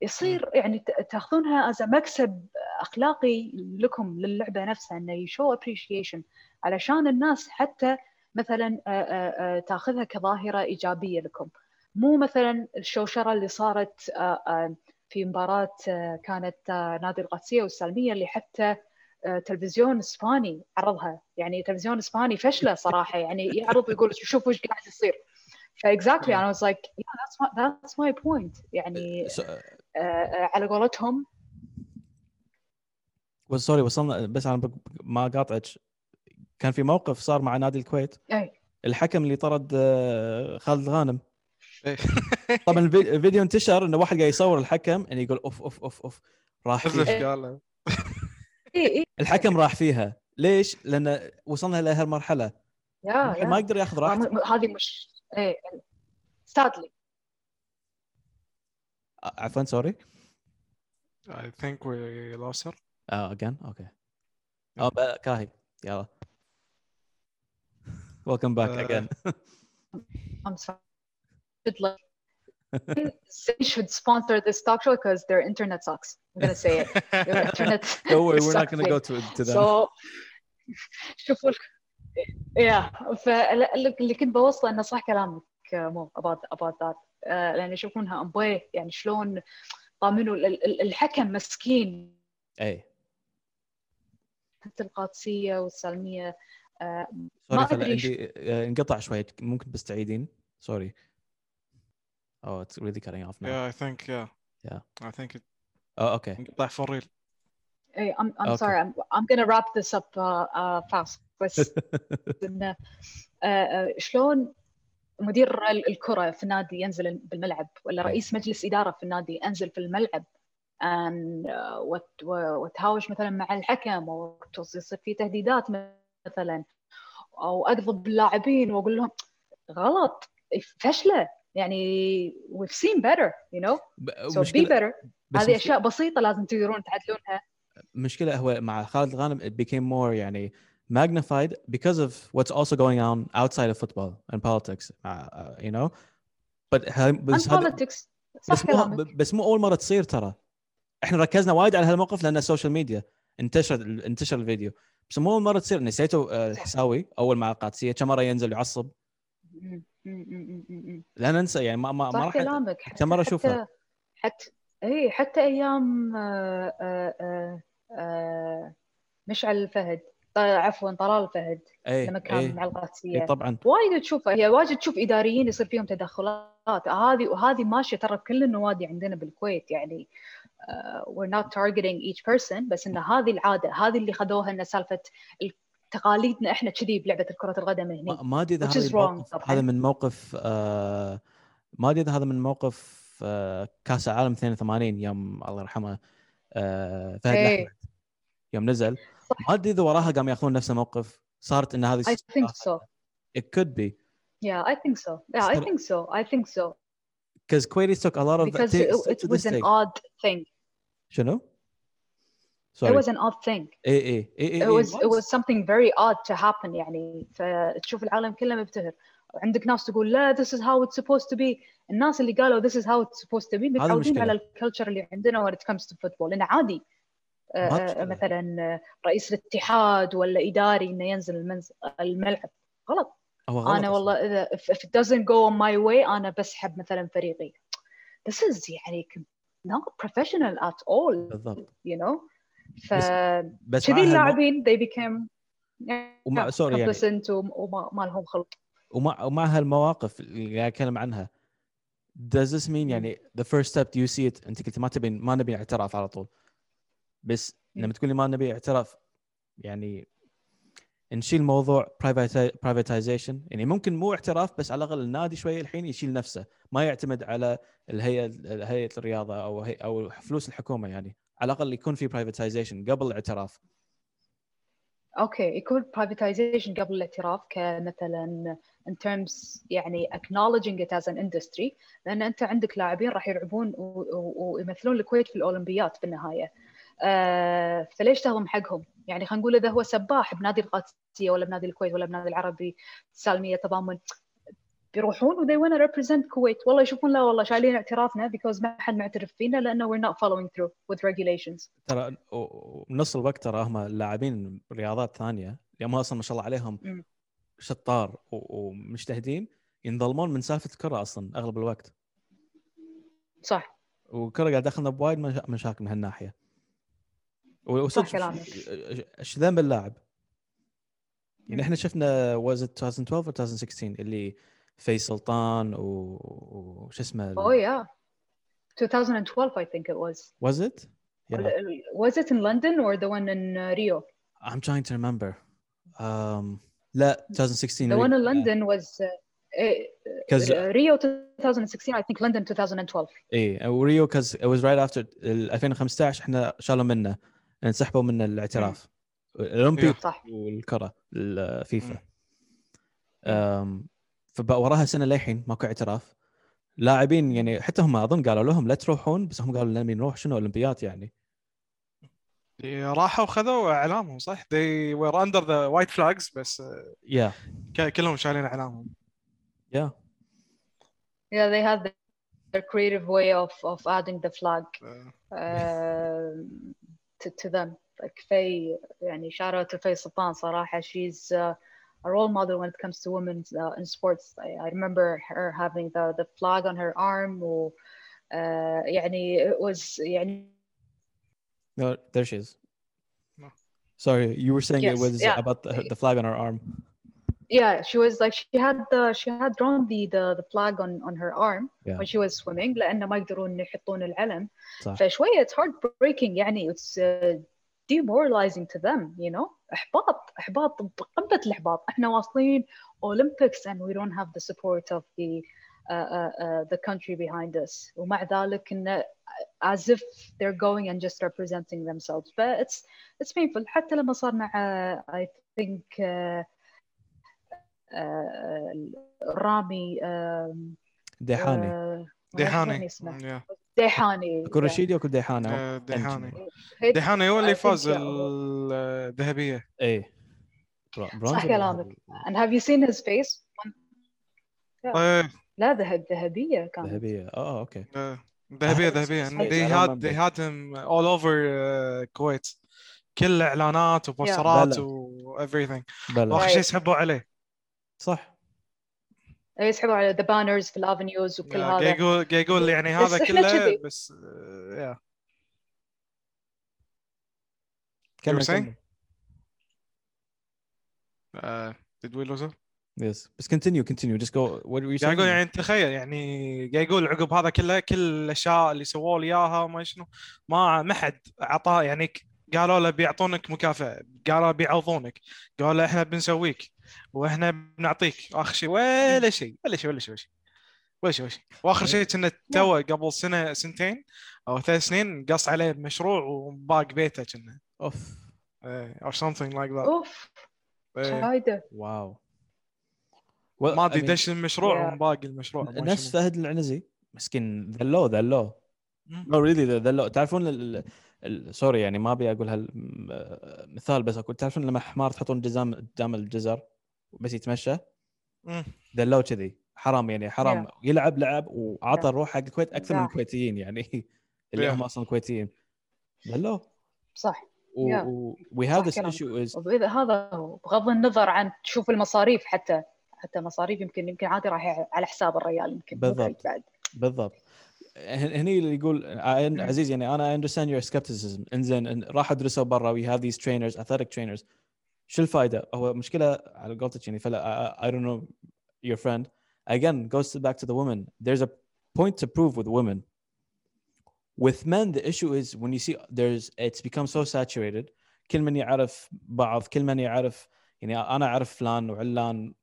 يصير يعني تأخذونها as مكسب أخلاقي لكم للعبة نفسها إنه ي show appreciation علشان الناس حتى مثلا تأخذها كظاهرة إيجابية لكم. مو مثلا الشوشرة اللي صارت في مباراة كانت نادي القادسية والسلميه اللي حتى تلفزيون إسباني عرضها. يعني تلفزيون إسباني فشلة صراحة. يعني يعرض ويقول شوفوا إيش قاعد يصير. ف exactly أنا was like that's my point. يعني على قولتهم. sorry وصلنا بس أنا ما قاطعك. كان في موقف صار مع نادي الكويت. أي. الحكم اللي طرد خالد الغانم طبعا الفيديو انتشر إنه واحد قاعد يصور الحكم يعني يقول أوف أوف أوف أوف. راح فيها. الحكم راح فيها. ليش؟ لأن وصلنا لهالمرحله يا يا. ما يقدر ياخذ راحته. هذه مش إيه. Sadly. عفوا سوري I think we lost her. آه اجين أوكي آه كاهي يلا. Welcome back Uh, again. I'm sorry. Should like they should sponsor this talk show because their internet sucks. I'm gonna say it. Their internet don't worry we're not to go to, to them So شوفوا يا فاللي كنت بوصله انه صح كلامك مو about about that uh, لأن يشوفونها امبوي يعني شلون ال- الحكم مسكين اي حتى القادسيه والسلميه آه، سوري ما عندي آه، انقطع شوي ممكن بس تعيدين سوري Oh, it's really cutting off now. Yeah, I think yeah. Yeah. I think it Oh, okay. انقطع for real. Hey, I'm I'm Okay. sorry. I'm I'm gonna wrap this up uh, uh, fast. بس إنه uh, uh, شلون مدير ال- الكرة في النادي ينزل بالملعب ولا. رئيس مجلس إدارة في النادي ينزل في الملعب and, uh, وتهاوش مثلا مع الحكم أو يصير في تهديدات مثلا أو أقضب باللاعبين وأقول لهم غلط فشلة يعني we've seen better you know? so be better. هذه مشكلة, أشياء بسيطة لازم تقدرون تعدلونها. مشكلة هو مع خالد الغانم it became more يعني magnified because of what's also going on outside of football and politics uh, uh, you know? But بس politics. بس مو بس مو أول مرة تصير ترى. إحنا ركزنا وايد على هالموقف لأن السوشيال ميديا انتشر انتشر الفيديو. بس مو أول مرة تصير. نسيتوا آه،. الحساوي أول مع القادسية كم مرة ينزل يعصب. لا ننسى يعني ما ما, ما راح كلامك. كم مرة أشوفها. حتى اي حتى أيام آه، آه، آه، مشعل الفهد عفوا طلال الفهد اي لما كان اي مع القادسية. طبعا. وايد تشوفها هي واجد تشوف إداريين يصير فيهم تدخلات. هذه وهذه ماشية ترى بكل النوادي عندنا بالكويت يعني uh, we're not targeting each person بس إن هذه العادة هذه اللي خذوها إن سالفة ال- تقاليدنا إحنا كذي بلعبة كره القدم هني. ما أدري إذا هذا من موقف آه ما أدري إذا هذا من موقف آه كأس العالم 82 يوم الله يرحمه آه فهد إيه. الأحمد يوم نزل. ما أدري إذا وراها قام يأخذون نفس الموقف. صارت إن هذه I think so. It could be. Yeah I think so. Yeah I think so. I think so. Because Quaidis took a lot of because it, it was an odd thing. شنو؟ It Sorry. was an odd thing. اي اي اي اي it was it was something very odd to happen يعني. فتشوف العالم كله مبتهر. عندك ناس تقول لا this is how it's supposed to be. الناس اللي قالوا this is how it's supposed to be متعودين المشكلة. على الكلتشر اللي عندنا when it comes to football. إنه عادي. آه، ما آه، مشكلة. مثلا آه، رئيس الاتحاد ولا إداري إنه ينزل المنز... الملعب. غلط. هو غلط أنا أصلاً. والله إذا if, if it doesn't go on my way أنا بسحب مثلا فريقي. This is يعني not professional at all. بالضبط. You know? ف بس كذي اللاعبين they became yeah, سوري يعني وما ما لهم خلق. ومع ومع هالمواقف اللي قاعد أتكلم عنها. Does this mean يعني the first step do you see it? أنت قلت ما تبين ما نبي اعتراف على طول. بس. لما تقول لي ما نبي اعتراف يعني نشيل موضوع privati- privatization. يعني ممكن مو اعتراف بس على الأقل النادي شوية الحين يشيل نفسه. ما يعتمد على الهيئه هيئه الرياضة أو هي أو فلوس الحكومة يعني. على الأقل يكون في privatization قبل الاعتراف. أوكي يكون privatization قبل الاعتراف كمثلا in terms يعني acknowledging it as an industry لأن أنت عندك لاعبين راح يلعبون ويمثلون الكويت في الأولمبيات في آه فليش تهضم حقهم؟ يعني خلينا نقول إذا هو سباح بنادي القادسية ولا بنادي الكويت ولا بنادي العربي السالميه تضامن. بيروحون و they want to represent كويت والله يشوفون لا والله شايلين اعترافنا because ما حد معترف فينا لأنه we're not following through with regulations ترى نص الوقت ترى هم اللاعبين رياضات ثانية هم أصلا ما شاء الله عليهم. شطار ومجتهدين ينظلمون من سالفة الكرة أصلا أغلب الوقت صح والكرة قاعد داخلنا بوايد مشا- مشاكل من هالناحية وصدق. إيش ذنب اللاعب؟ يعني إحنا شفنا was it 2012 و 2016 اللي في سلطان و- وش اسمه Oh yeah. 2012, I think it was. was it؟ Yeah. Was it in London or the one in uh, Rio? I'm trying to remember. Um, لا 2016 The one in London was uh, uh, Because uh, Rio 2016. I think London 2012. إيه وريو كز it was right after ال 2015 إحنا شالوا منه انسحبوا من الاعتراف الاولمبي صح والكره الفيفا أم، فبقى وراها سنة للحين ماكو اعتراف لاعبين يعني حتى هم أظن قالوا لهم لا تروحون بس هم قالوا لنا نروح شنو أولمبيات يعني راحوا خذوا إعلامهم صح؟ they were under the white flags بس يا ك- كلهم شايلين إعلامهم يا Yeah, they had their creative way of of adding the flag uh, to to them. Like Faye, يعني shout out to Faye Sultan صراحة. She's uh, a role model when it comes to women uh, in sports. I, I remember her having the the flag on her arm و uh, يعني it was يعني no there she is No. sorry you were saying it Yes, was yeah. about the, the flag on her arm yeah she was like she had the she had drawn the the, the flag on on her arm Yeah. when she was swimming لأنه ما يقدرون يحطون العلم صح فشوية it's heartbreaking يعني it's uh, demoralizing to them you know إحباط إحباط بقمة الإحباط إحنا واصلين Olympics and we don't have the support of the uh, uh, uh, the country behind us ومع ذلك إنه as if they're going and just representing themselves but it's it's painful حتى لما صار مع uh, I think uh, uh, رامي um, ديحاني uh, ديحاني اسمه يا. ديحاني كل رشيدي وكل ديحانه آه، ديحاني ديحاني هو اللي think فاز. الذهبية. إيه. برونز صح كلامك. and have you seen his face? آه، لا ذهب ذهبية كانت ذهبية. آه okay. آه، ذهبية ذهبية. they had they had him all over uh, الكويت كل إعلانات وبوسترات. و everything. واخر. شيء سحبوا عليه. صح. يسحبوا على the banners في الافنيوز وكل قاعد هذا. يقول قاعد يقول يعني هذا كله. بس يا كمل? كمل. آه، did we lose it؟ yes بس continue continue. Just go. What were you saying يقول يعني تخيل يعني قاعد يقول عقب هذا كله كل الأشياء اللي سووا لي إياها وما شنو ما ما حد أعطاه يعني ك- قالوا له بيعطونك مكافأة. قالوا بيعوضونك. قالوا له إحنا بنسويك وإحنا بنعطيك. آخر شيء ولا شيء ولا شيء ولا شيء ولا شيء ولا شيء ولا شيء. وآخر شيء كنا تو قبل سنة سنتين أو ثلاث سنين قص عليه مشروع وباق بيته كنا. أوف. أو something like that. أوف. إيه. شايده wow. ما ادري I mean, دش المشروع Yeah. ومباقي المشروع نفس. فهد العنزي. مسكين ذلوه ذلوه. no really ذلوه تعرفون sorry يعني ما ابي أقول هالمثال بس أقول تعرفون لما حمار تحطون جدام الجزر بس يتمشى مم. ذلوه كذي حرام يعني حرام يلعب لعب وعطى Yeah. الروح حق الكويت أكثر من Yeah. الكويتيين يعني اللي Yeah. هم أصلا كويتيين ذلوه صح و Yeah. و- we have صح this كلامك. issue is وإذا هذا هو بغض النظر عن تشوف المصاريف حتى حتى مصاريف يمكن يمكن عادي راح على حساب الريال يمكن بالضبط. بعد بالضبط هني اللي يقول نعم. عزيز يعني أنا understand your skepticism إنزين راح أدرسه برا. we have these trainers athletic trainers شو الفائده؟ هو مشكلة على قولتك يعني. فلا I don't know your friend again goes back to the woman. There's a point to prove with women. With men the issue is when you see there's it's become so saturated. كل من يعرف بعض كل من يعرف يعني أنا أعرف فلان وعلان.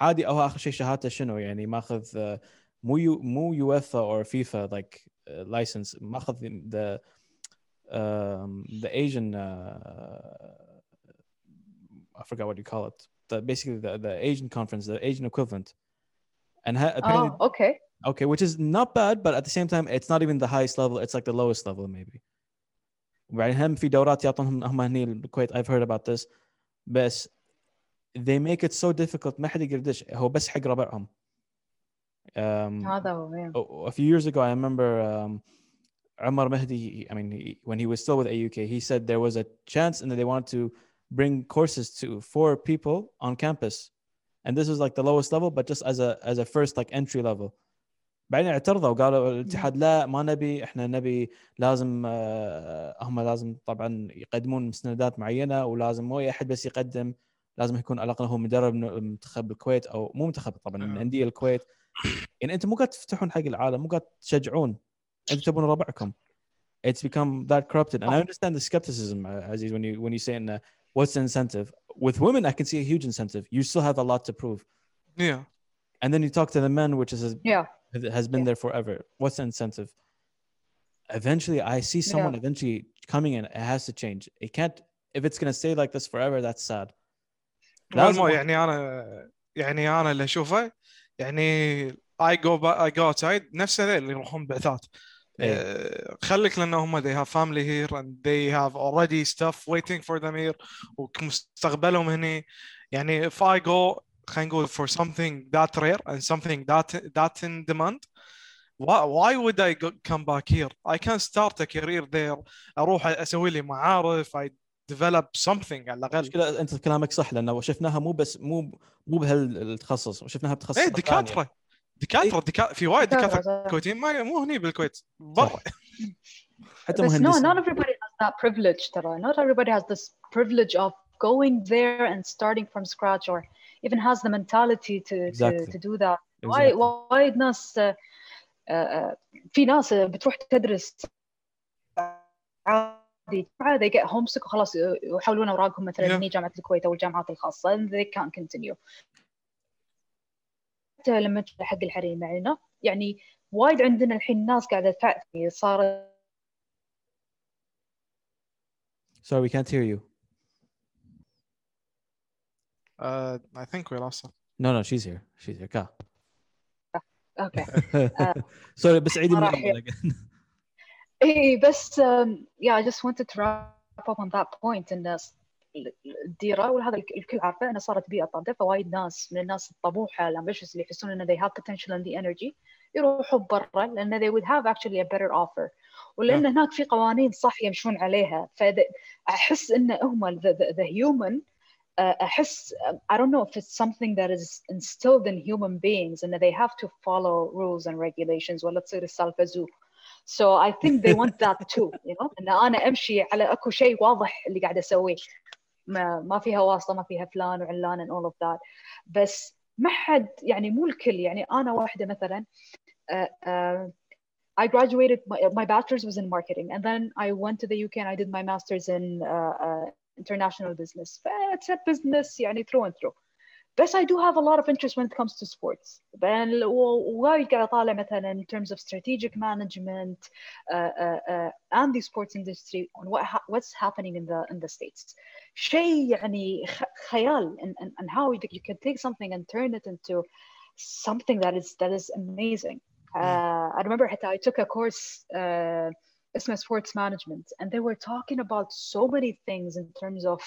عادي أو آخر شيء شهادته شنو؟ يعني ماخذ ما uh, مو يو مو يوفا or فيفا like uh, license ماخذ the um, the Asian uh, I forgot what you call it the basically the, the Asian conference the Asian equivalent and ha- apparently اه اوكي okay which is not bad but at the same time it's not even the highest level it's like the lowest level maybe وبعدين هم في دورات يعطونهم هم هني بالكويت I've heard about this بس they make it so difficult ما حد يقدر يدش هو بس حق ربعهم um, هذا هو yeah. a a few years ago, I remember um, Umar Mahdi. I mean, he, when he was still with AUK, he said there was a chance and that they wanted to bring courses to four people on campus, and this was like the lowest level, but just as a as a first like entry level. بعدين اعترضوا وقالوا الاتحاد لا ما نبي احنا نبي لازم آه، هم لازم طبعا يقدمون مستندات معينه ولازم مو اي احد بس يقدم لازم يكون على الاقل هو مدرب من منتخب الكويت او مو منتخب طبعا من آه. انديه الكويت يعني انتم مو قاعد تفتحون حق العالم مو قاعد تشجعون انتم تبون ربعكم it's become that corrupted and I understand the skepticism uh, Aziz when you when you say in, uh, what's the incentive with women I can see a huge incentive you still have a lot to prove Yeah. and then you talk to the men which is yeah has been Yeah. there forever what's the incentive eventually I see someone Yeah. eventually coming in it has to change it can't if it's going to stay like this forever that's sad لازم والمو واحد- يعني انا يعني انا اللي اشوفه يعني I go back, I go outside نفس هذول اللي يروحون بعثات إيه. آه، خليك لان هم they have family here and they have already stuff waiting for them here ومستقبلهم هني يعني if I go خلينا نقول for something that rare and something that that in demand why, why would I go, come back here I can start a career there اروح اسوي لي معارف I develop something على الأقل. مشكلة أنت كلامك صح لأنه شفناها مو بس مو مو بهالتخصص شفناها بتخصص إيه دكاتره دكاتره دكا... في وايد دكاتره. كويتيين ما مو هني بالكويت برا. حتى بس no مهندسين. not everybody has that privilege ترى. Not everybody has this privilege of going there and starting from scratch or even has the mentality to Exactly. to, to do that. وايد Exactly. وايد ناس آه، آه، في ناس بتروح تدرس they get homesick وخلاص يحولون أوراقهم مثلا Yeah. هني جامعة الكويت أو الجامعات الخاصة and they can't continue. حتى لما حق الحريم يعني يعني وايد عندنا الحين ناس قاعدة تعطي صارت sorry we can't hear you. Uh, I think we lost her. No no she's here. She's here. كا أوكي sorry بس عيدي من again. اي بس um, yeah I just wanted to wrap up on that point ان الديره وهذا الك- الكل عارفه انها صارت بيئه طاقه فوايد ناس من الناس الطموحه الامبيشس اللي يحسون ان they have potential and the energy يروحوا برا لان they would have actually a better offer ولان هناك في قوانين صح يمشون عليها فاحس ان هم the, the, the human uh, احس I don't know if it's something that is instilled in human beings and they have to follow rules and regulations ولا تصير السالفه زو So I think they want that too, you know, ان انا امشي على اكو شيء واضح اللي قاعد اسويه ما, ما فيها واسطه ما فيها فلان وعلان and all of that بس ما حد يعني مو الكل يعني انا واحده مثلا uh, uh, I graduated. My, my bachelor's was in marketing, and then I went to the UK and I did my master's in uh, uh, international business. It's a business, يعني through and through. بس I do have a lot of interest when it comes to sports بين وايد قاعد اطالع مثلا in terms of strategic management uh, uh, uh, and the sports industry on what ha what's happening in the in the states شيء يعني خيال and, and, and how you, you can take something and turn it into something that is that is amazing uh, I remember I took a course uh, اسمه sports management and they were talking about so many things in terms of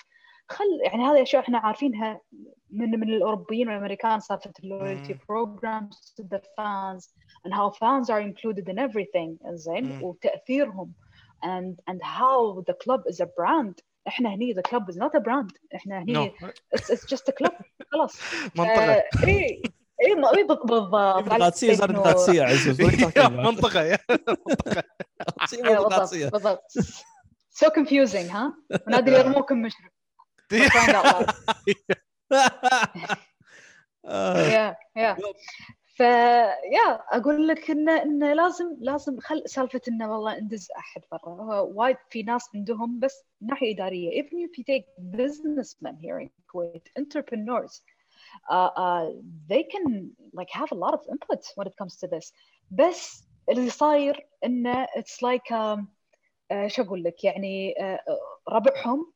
خل يعني هذه أشياء إحنا عارفينها من من الأوروبيين والأمريكان سالفه اللويالتي to the fans and how fans are included in everything. زين وتأثيرهم. And and how the club is a brand. إحنا هني the club is not a brand. إحنا هني no. it's, it's just a club. خلاص. منطقة. اي اي بالضبط. ديمقراطيه صارت ديمقراطيه عزوز منطقة منطقة. بالضبط so confusing ها؟ ونادي يرموكم مشرف. يا يا ف يا أقول لك انه انه لازم لازم خل سالفه انه والله ندز احد برا وايد في ناس عندهم بس ناحيه اداريه even if you take businessmen here in Kuwait entrepreneurs uh, uh, they can like have a lot of input when it comes to this بس اللي صاير انه it's like um, uh, شو أقول لك يعني uh, ربعهم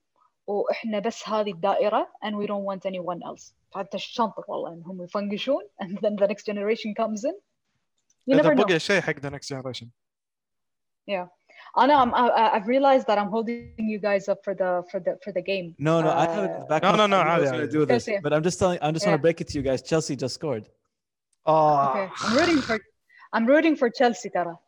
واحنا بس هذه الدائره and we don't want anyone else فانت الشنطه والله انهم يفنقشون and then the next generation comes in you never know بقي شيء حق the next generation yeah I know I'm, I, I've realized that I'm holding you guys up for the for the for the game. No, no, uh, I have it back. No, no, no. I was going to do this, but I'm just telling. I'm just yeah. want to break it to you guys. Chelsea just scored. Oh. Okay. I'm rooting for. I'm rooting for Chelsea, Tara.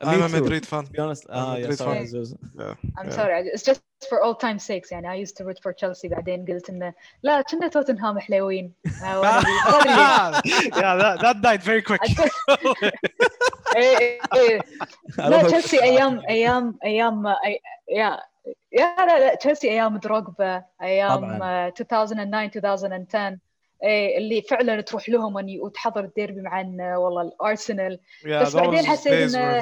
I'm a Madrid fan. To be honest, uh, yeah, sorry. Yeah. I'm yeah. sorry. It's just for all time sakes يعني I used to root for Chelsea بعدين قلت انه لا كنا توتنهام حلوين yeah that, that died very quick إيه إيه. لا تشيلسي ايام ايام ايام يا يا لا لا تشيلسي ايام دروجبا ايام 2009 2010 ايه إيه، اللي فعلا تروح لهم وتحضر الديربي مع آه، والله الأرسنال. Yeah, بس بعدين حسيت إنه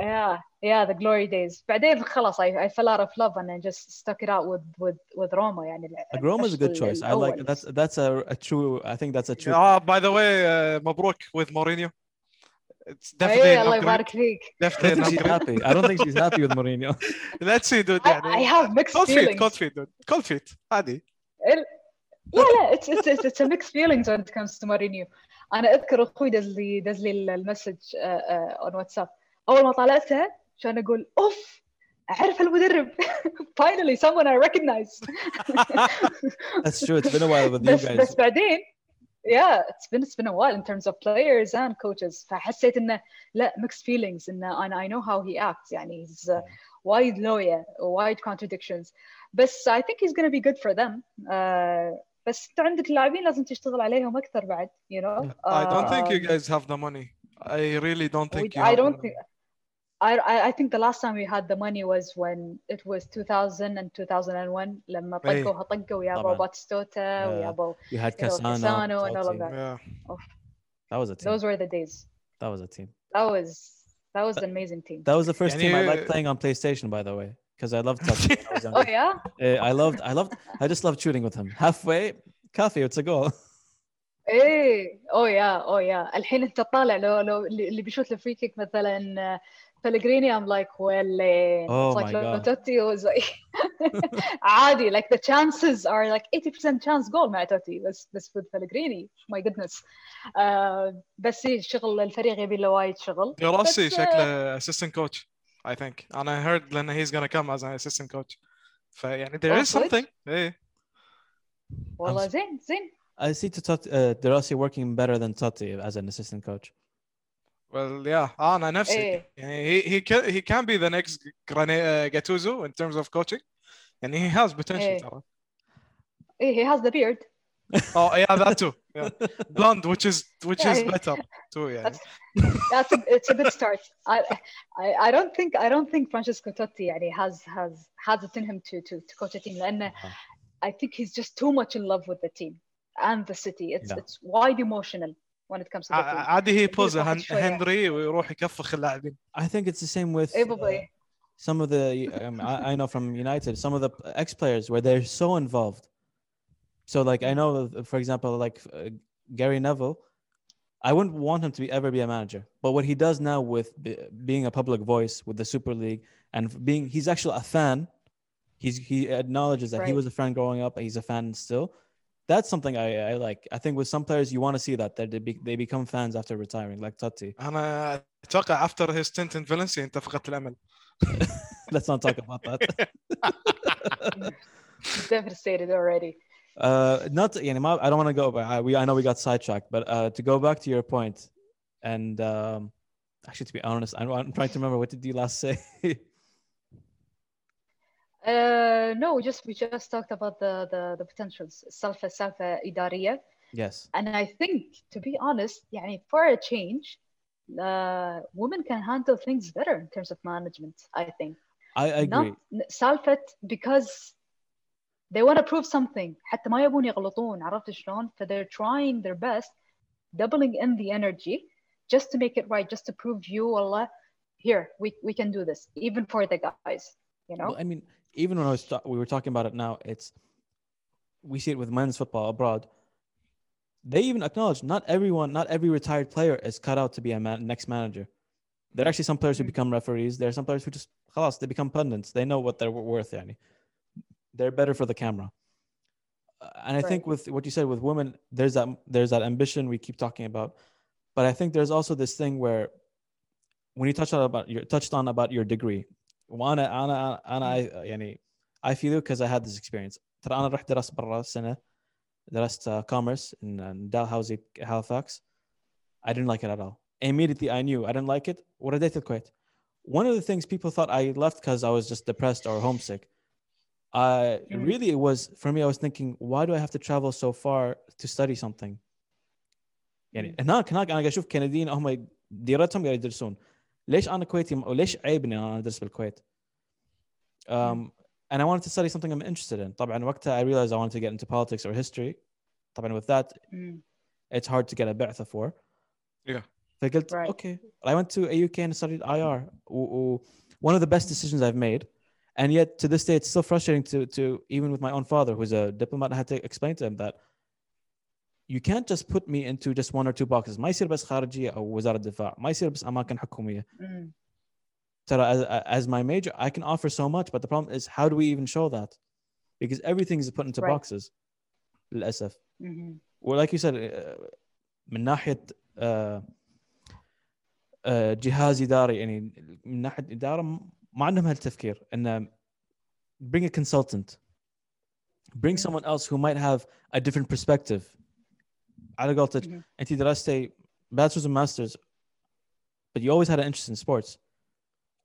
yeah yeah the glory days بعدين خلاص I fell out of love and I just stuck it out with with with روما يعني روما is good choice I like that's that's a true I think that's a true آه by the way مبروك وذ مورينيو It's أيوة، definitely hey, الله يبارك فيك. Definitely not she's happy. I don't think she's happy with Mourinho. Let's see dude. I, يعني. I have mixed cold feelings. cold feet dude. Cold feet. عادي لا لا it's it's it's, it's a mixed feelings when it comes to Mourinho انا اذكر اخوي دز لي دز لي المسج on WhatsApp اول ما طلعتها عشان اقول اوف اعرف المدرب finally someone I recognize that's true it's been a while with you guys بس بعدين yeah it's been it's been a while in terms of players and coaches فحسيت انه لا mixed feelings انه انا I know how he acts يعني he's uh, wide lawyer wide contradictions بس I think he's going to be good for them uh, بس انت عندك لاعبين لازم تشتغل عليهم اكثر بعد you know I don't think you guys have the money I really don't think we, you I don't think I, I think the last time we had the money was when it was 2000 and 2001 لما طقوا طقوا ويابوا باتستوتا ويابوا you had Cassano, and all of that. Yeah. Oh. That was a team. Those were the days. That was a team. That was that was an amazing team. That was the first team I liked playing on PlayStation, by the way, Because I loved touching. oh yeah. I loved I loved I just loved shooting with him. Halfway, coffee, it's a goal. إيه اوه يا اوه يا الحين انت طالع لو لو اللي بيشوت الفري كيك مثلا I'm like, well, uh, oh it's like my God. Totti was like عادي like the chances are like 80% chance goal مع توتي بس بس with my goodness uh, بس شغل الفريق يبي له وايد شغل راسي شكله assistant coach I think and I heard لأنه he's gonna come as an assistant coach فيعني there is something ايه والله زين زين I see to Totti, uh, De Rossi working better than Totti as an assistant coach. Well, yeah, انا نفسي ايه يعني he he can he can be the next Grane- Gattuso in terms of coaching and he has potential ايه ترى ايه he has the beard oh yeah that too yeah. blonde which is which is Yeah. better too يعني That's, that's a, it's a good start I, I I don't think I don't think Francesco Totti يعني has has has it in him to to to coach a team لأنه I think he's just too much in love with the team and the city it's Yeah. it's wide emotional when it comes to the ع- food عادي هي أكيد بوزه واحد هن- شوية. هنري ويروح يكفخ اللاعبين I think it's the same with اي uh, بالضبط some of the um, I, I know from United, some of the ex players where they're so involved. So like I know, that, for example, like uh, Gary Neville, I wouldn't want him to be ever be a manager. But what he does now with be, being a public voice with the Super League and being he's actually a fan. He's he acknowledges that he Right. was a fan growing up. He's a fan still. That's something I, I like. I think with some players you want to see that that they, be, they become fans after retiring, like Totti. انا اتوقع افتر هيز ستنت ان فالنسيا انت فقدت الامل Let's not talk about that. devastated already Uh, not يعني ما I don't want to go. But I, we I know we got sidetracked, but uh, to go back to your point, and um, actually to be honest, I'm, I'm trying to remember what did you last say. uh, no just we just talked about the the, the potentials سالفة سالفة إدارية yes, and I think to be honest يعني for a change uh, women can handle things better in terms of management I think I, I agree. not سالفة because they want to prove something حتى ما يبون يغلطون عرفت شلون ف they're trying their best doubling in the energy just to make it right just to prove you والله here we, we can do this even for the guys you know Well, I mean, even when I was ta- we were talking about it now, it's we see it with men's football abroad. They even acknowledge not everyone, not every retired player is cut out to be a man, next manager. There are actually some players who Mm. become referees. There are some players who just خلاص, they become pundits. They know what they're worth. Yani. They're better for the camera. Uh, and I think Right. with what you said with women, there's that there's that ambition we keep talking about. But I think there's also this thing where when you touched on about your touched on about your degree وانا انا انا يعني I feel it because I had this experience ترى انا رحت درست برا سنه درست uh, commerce in, in Dalhousie Halifax I didn't like it at all immediately I knew I didn't like it ورديت الكويت one of the things people thought I left because I was just depressed or homesick uh, Mm. really it was for me I was thinking why do I have to travel so far to study something يعني هناك هناك انا قاعد اشوف كنديين هم ديرتهم قاعد يدرسون ليش انا كويتي وليش عيب اني انا ادرس بالكويت um, and I wanted to study something I'm interested in طبعا وقتها I realized I wanted to get into politics or history طبعا with that Mm. it's hard to get a بعثة for Yeah. فقلت Right. okay I went to AUK and studied IR و, و, one of the best decisions I've made and yet to this day it's still frustrating to to even with my own father who's a diplomat I had to explain to him that you can't just put me into just one or two boxes ما يصير بس خارجية أو وزارة الدفاع ما يصير بس أماكن حكومية Mm. ترى as, as my major I can offer so much but the problem is how do we even show that because everything is put into Right. boxes للأسف Mhm. well like you said uh, من ناحية uh, uh, جهاز إداري يعني من ناحية إدارة ما عندهم هالتفكير إنه bring a consultant bring Mm. someone else who might have a different perspective على قولتك Mhm. أنت درستي bachelor's and masters but you always had an interest in sports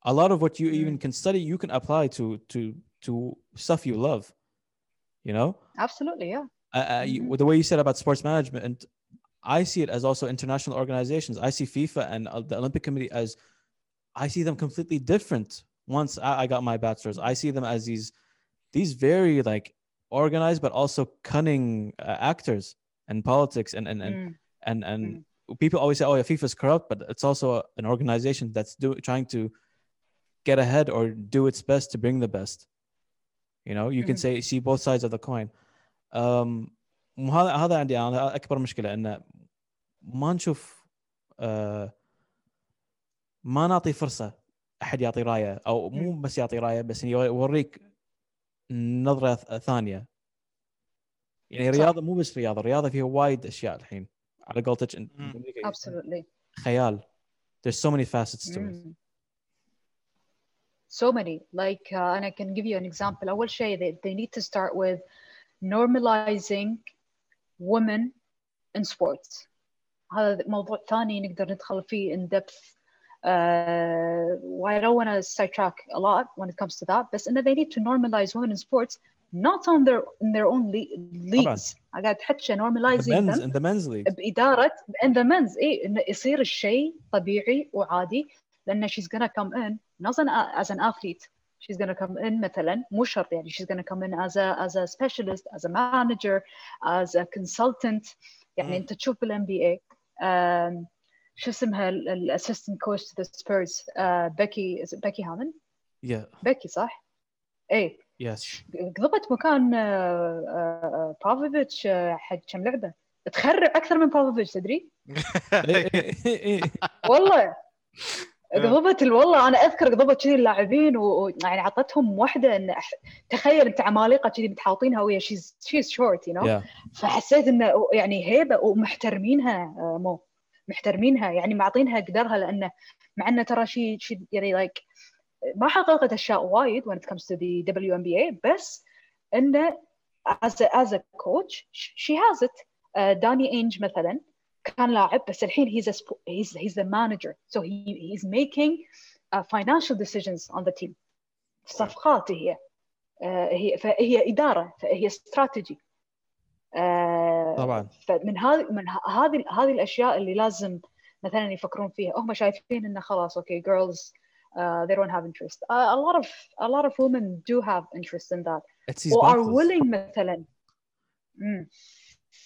a lot of what you even Mm. can study you can apply to to to stuff you love you know absolutely yeah uh, uh, you, Mhm. with the way you said about sports management and i see it as also international organizations i see fifa and uh, the olympic committee as i see them completely different once I, I got my bachelor's i see them as these these very like organized but also cunning uh, actors and politics and and and Mm. and, and people always say oh yeah fifa's corrupt but it's also a- an organization that's do, trying to get ahead or do its best to bring the best you know you can Mhm. say see both sides of the coin um وهذا هذا عندي انا اكبر مشكله انه ما نشوف آه ما نعطي فرصه أحد يعطي راية أو مو. بس يعطي راية بس يوريك نظرة ثانية. يعني. الرياضه مو بس رياضة الرياضه فيها وايد أشياء الحين على قولتك خيال. There's so many facets to it. so many. Like uh, and i can give you an example. أول شيء they, they need to start with normalizing women in sports. هذا موضوع ثاني نقدر ندخل فيه in depth uh, I don't want to sidetrack a lot when it comes to that بس إنه they need to normalize women in sports not on their in their own le- leagues قاعد تحكي the normalizing men's them in the men's league بإدارة in the men's إيه إنه يصير الشيء طبيعي وعادي لأن she's gonna come in not an, as an athlete she's gonna come in مثلا مو شرط يعني she's gonna come in as a as a specialist as a manager as a consultant يعني مم. أنت تشوف بالان بي اي آم، شو اسمها الاسيستنت كوتش ذا سبيرز بيكي بيكي هامن؟ يا بيكي صح؟ إيه. يس قضبت مكان آه، آه، آه، بافوفيتش آه، حق كم لعبة؟ تخرع أكثر من بافوفيتش تدري؟ والله. قضبت والله أنا اذكر قضبت كذي اللاعبين ويعني عطتهم واحدة إن تخيل أنت عمالقة كذي متحاوطينها وهي شيز شيز شورت يو نو فحسيت إنه يعني هيبة ومحترمينها مو. محترمينها يعني معطينها قدرها لأنه مع إنه ترى شيء شيء يعني like ما حققت أشياء وايد when it comes to the WNBA بس إنه as a, as a coach she has it. آه، داني اينج مثلا كان لاعب بس الحين he's a he's he's the manager. So he he's making uh, financial decisions on the team. صفقات هي. آه، هي فهي إدارة فهي استراتيجي طبعا فمن هذه من ه- هذه هذه الاشياء اللي لازم مثلا يفكرون فيها هم شايفين انه خلاص اوكي girls uh, they don't have interest uh, a lot of a lot of women do have interest in that it's these or are boxes willing مثلا مم.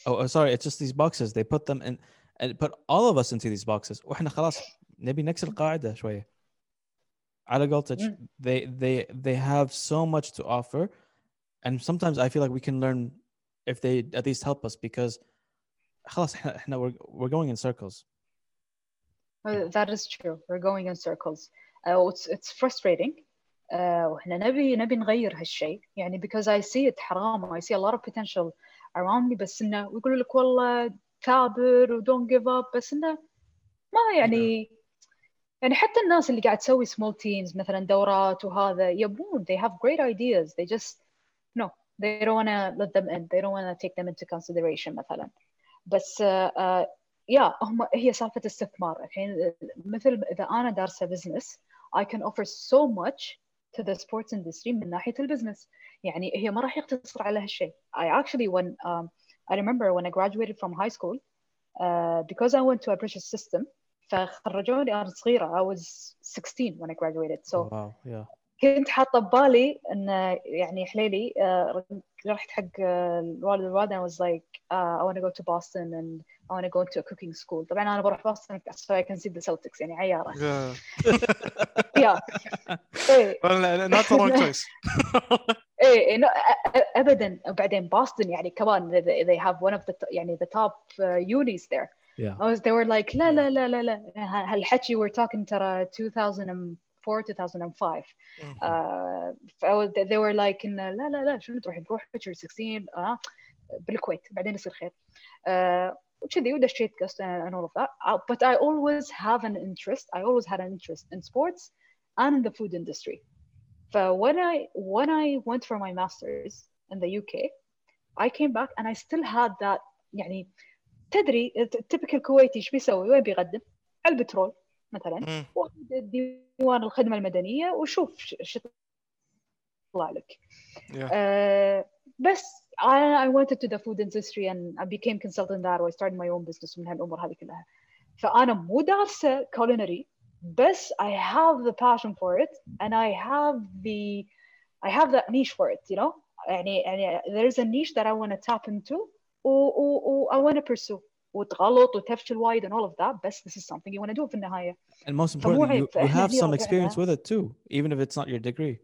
oh, oh sorry it's just these boxes they put them in and put all of us into these boxes واحنا خلاص نبي نكسر القاعده شويه على قولتك مم. they they they have so much to offer and sometimes I feel like we can learn if they at least help us because خلاص احنا احنا we're, we're going in circles Uh, that is true we're going in circles uh, it's it's frustrating uh, واحنا نبي نبي نغير هالشيء يعني because I see it حرام I see a lot of potential around me بس انه ويقولوا لك والله ثابر و don't give up بس انه ما يعني يعني حتى الناس اللي قاعد تسوي small teams مثلا دورات وهذا يبون they have great ideas they just no they don't want to let them in they don't want to take them into consideration مثلا بس uh, uh, يا هم هي سالفه استثمار الحين مثل اذا انا دارسه بزنس I can offer so much to the sports industry من ناحيه البزنس يعني هي ما راح يقتصر على هالشيء I actually when um, I remember when I graduated from high school uh, because I went to a British system فخرجوني انا صغيره I was 16 when I graduated so wow yeah كنت حاطه ببالي ان يعني حليلي آه، رحت حق آه، الوالد والوالده I was like uh, I want to go to Boston and I want to go to a cooking school طبعا أنا بروح بوسطن so I can see the Celtics يعني عياره Yeah. يا إيه not the wrong choice. إيه إيه، ابدا وبعدين بوسطن يعني كمان they, they have one of the يعني the top uh, unis there yeah I was they were like لا لا لا لا لا هالحكي we're talking ترى 2004 2005 uh, فأول- they were like إن لا لا لا شنو تروح تروح you're 16 آه بالكويت بعدين يصير خير uh, وكذي ودشيت قصت and all of that Uh, but I always have an interest I always had an interest in sports and in the food industry so when I when I went for my masters in the UK I came back and I still had that يعني تدري التبكل الكويتي ايش بيسوي وين بيقدم على البترول مثلا Mm. ديوان الخدمه المدنيه وشوف ش- إيش يطلع لك Yeah. آه، بس I, I went into the food industry and I became consultant there I started my own business ومن هالامور هذه كلها فانا مو دارسه culinary بس I have the passion for it and I have the I have that niche for it you know يعني يعني there's a niche that I want to tap into و, و, و I want to pursue وتغلط وتفشل وايد and all of that بس this is something you want to do في النهايه and most فمو importantly you, عيب you فإحنا have هني some رجعنا. experience with it too even if it's not your degree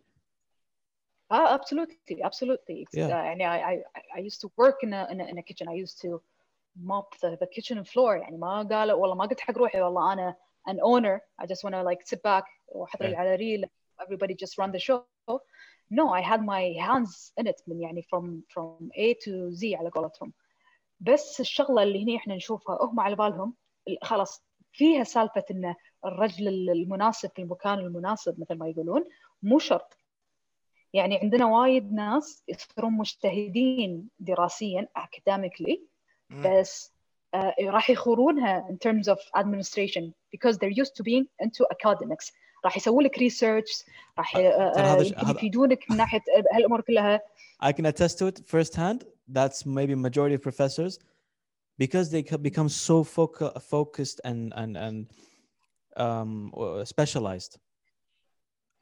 Ah, absolutely, absolutely. It's, Yeah. uh, يعني I, I, I used to work in a, in a, in a kitchen. I used to mop the, the kitchen floor. يعني ما قال والله ما قلت حق روحي والله أنا an owner. I just want to like sit back وأحط Yeah. على ريل. Everybody just run the show. No, I had my hands in it من يعني from from A to Z على قولتهم. بس الشغلة اللي هنا إحنا نشوفها هم على بالهم خلاص فيها سالفة إن الرجل المناسب في المكان المناسب مثل ما يقولون مو شرط يعني عندنا وايد ناس يصيرون مجتهدين دراسيا academically. بس آه، راح يخورونها in terms of administration because they're used to being into academics راح يسوون لك research راح آه، آه، يفيدونك من ناحية هالأمور كلها I can attest to it firsthand. That's maybe majority of professors because they co- become so foca- focused and and and um و- specialized.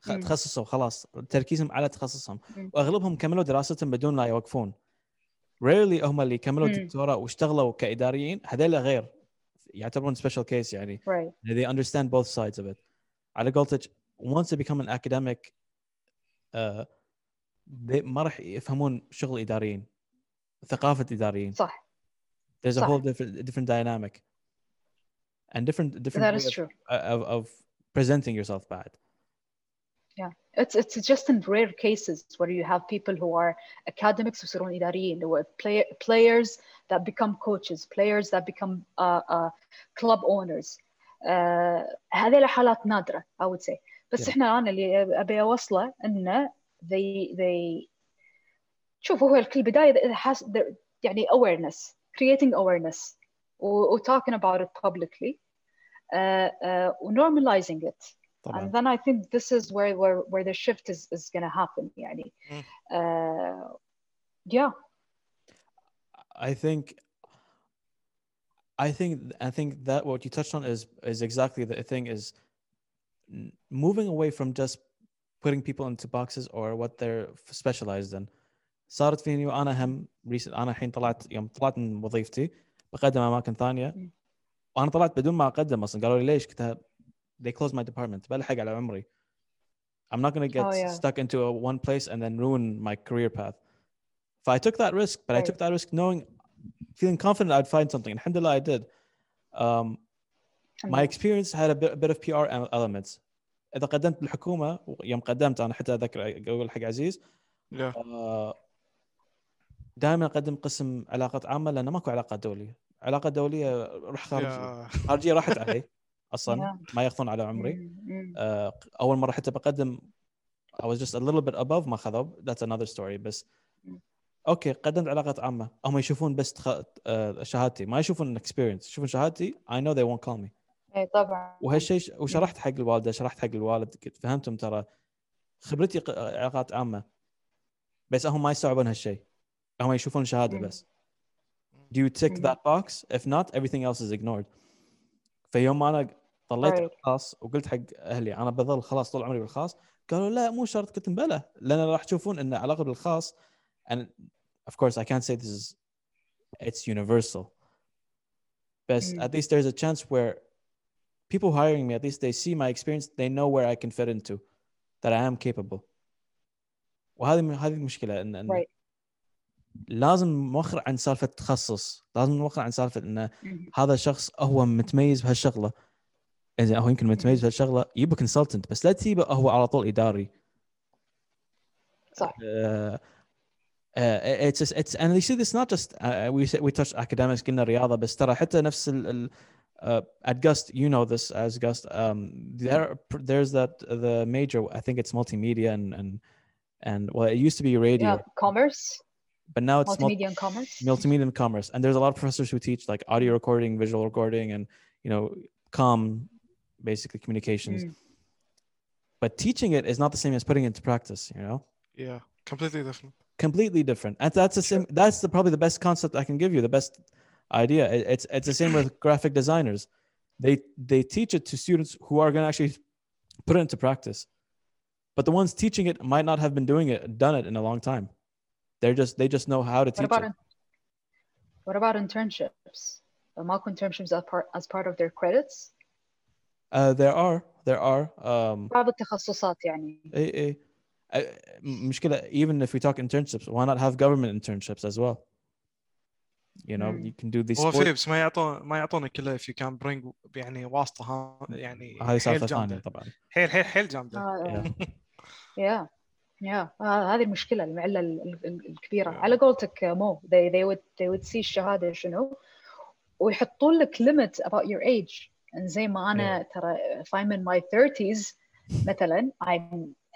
خ- مم. تخصصوا خلاص تركيزهم على تخصصهم مم. وأغلبهم كملوا دراستهم بدون لا يوقفون. Rarely هم اللي كملوا مم. دكتوراه واشتغلوا كإداريين هذول غير يعتبرون سبيشال كيس يعني right they understand both sides of it على قولتك once they become an academic uh, they ما راح يفهمون شغل إداريين ثقافه اداريين صح there's a صح. whole different different dynamic and different different that way is of, true of, of presenting yourself bad it's it's just in rare cases where you have people who are academics ويصيرون إداريين who are play, players that become coaches players that become uh, uh, club owners uh, هذه حالات نادرة I would say بس Yeah. احنا انا اللي ابي اوصله انه they they شوف هو في البداية it has there- يعني awareness creating awareness و, و talking about it publicly uh, uh, و normalizing it طبعا and then I think this is where where where the shift is is going to happen يعني Mm. uh, yeah I think I think I think that what you touched on is is exactly the thing is n- moving away from just putting people into boxes or what they're f- specialized in صارت فيني وأنا هم أنا الحين طلعت يوم طلعت من وظيفتي بقدم اماكن ثانية. وأنا طلعت بدون ما اقدم أصلا قالوا لي ليش قلت they closed my department بلحق على عمري I'm not going to get Oh, yeah. stuck into a one place and then ruin my career path. So I took that risk, but I Right. took that risk knowing, feeling confident I'd find something. And alhamdulillah, I did. Um, my experience had a bit, a bit of PR ele- elements. إذا قدمت بالحكومة يوم قدمت أنا حتى أذكر أقول حق عزيز Yeah. دائما أقدم قسم علاقات عامة لأنه ماكو علاقات دولية. علاقة دولية روح خارجية. Yeah. خارجية راحت علي Yeah. ما ياخذون على عمري. آه، أول مرة حتى بقدم I was just a little bit above ما خذوا that's another story بس. أوكي قدمت علاقات عامة هم يشوفون بس تخ... آه، شهادتي ما يشوفون experience يشوفون شهادتي I know they won't call me اي طبعا وهالشيء وشرحت حق الوالدة شرحت حق الوالد فهمتهم ترى خبرتي علاقات عامة بس هم ما يستوعبون هالشيء هم يشوفون شهاده. بس do you tick that box if not everything else is ignored فيوم ما أنا طليت Right. الخاص وقلت حق أهلي أنا بظل خلاص طول عمري بالخاص قالوا لا مو شرط قلت بلى لأن راح تشوفون ان علاقه بالخاص and of course I can't say this is it's universal but Mm. at least there's a chance where people hiring me at least they see my experience they know where I can fit into that I am capable وهذه هذه المشكلة ان, إن Right. لازم نوخر عن سالفه تخصص لازم نوخر عن سالفه انه Mhm. هذا شخص هو متميز بهالشغله اذا هو يمكن متميز بهالشغله يبقى كونسلتنت بس لا تجيبه هو على طول اداري صح uh, uh, it's it's and you see this not just uh, we we touched academics قلنا رياضه بس ترى حتى نفس ال, ال uh, at Gust you know this as Gust um, there there's that the major I think it's multimedia and and and well it used to be radio yeah commerce but now it's multi- multimedia and commerce? multimedia and commerce. And there's a lot of professors who teach like audio recording visual recording and you know com basically communications. Mm. but teaching it is not the same as putting it into practice you know? Yeah. Completely different. completely different. And that's the same that's the probably the best concept i can give you the best idea. It- it's it's the same with graphic designers. They they teach it to students who are going to actually put it into practice. But the ones teaching it might not have been doing it done it in a long time they're just they just know how to what teach about it in- what about internships ماكو internships as part as part of their credits uh, there are there are um بعض التخصصات يعني اي اي Uh, مشكلة even if we talk internships why not have government internships as well you know Mm. you can do these هو sport- فيليبس ما يعطون ما يعطونك الا if you can bring يعني واسطه ها يعني هذه حيل سالفة جامدة. ثانية طبعا حيل حيل حيل جامده آه، Yeah. يا آه، هذه المشكلة المعلة ال- ال- الكبيرة. على قولتك آه، مو. They they would they would see الشهاده شنو ويحطون لك limit about your age. زي ما أنا ترى if I'm in my 30s مثلا I'm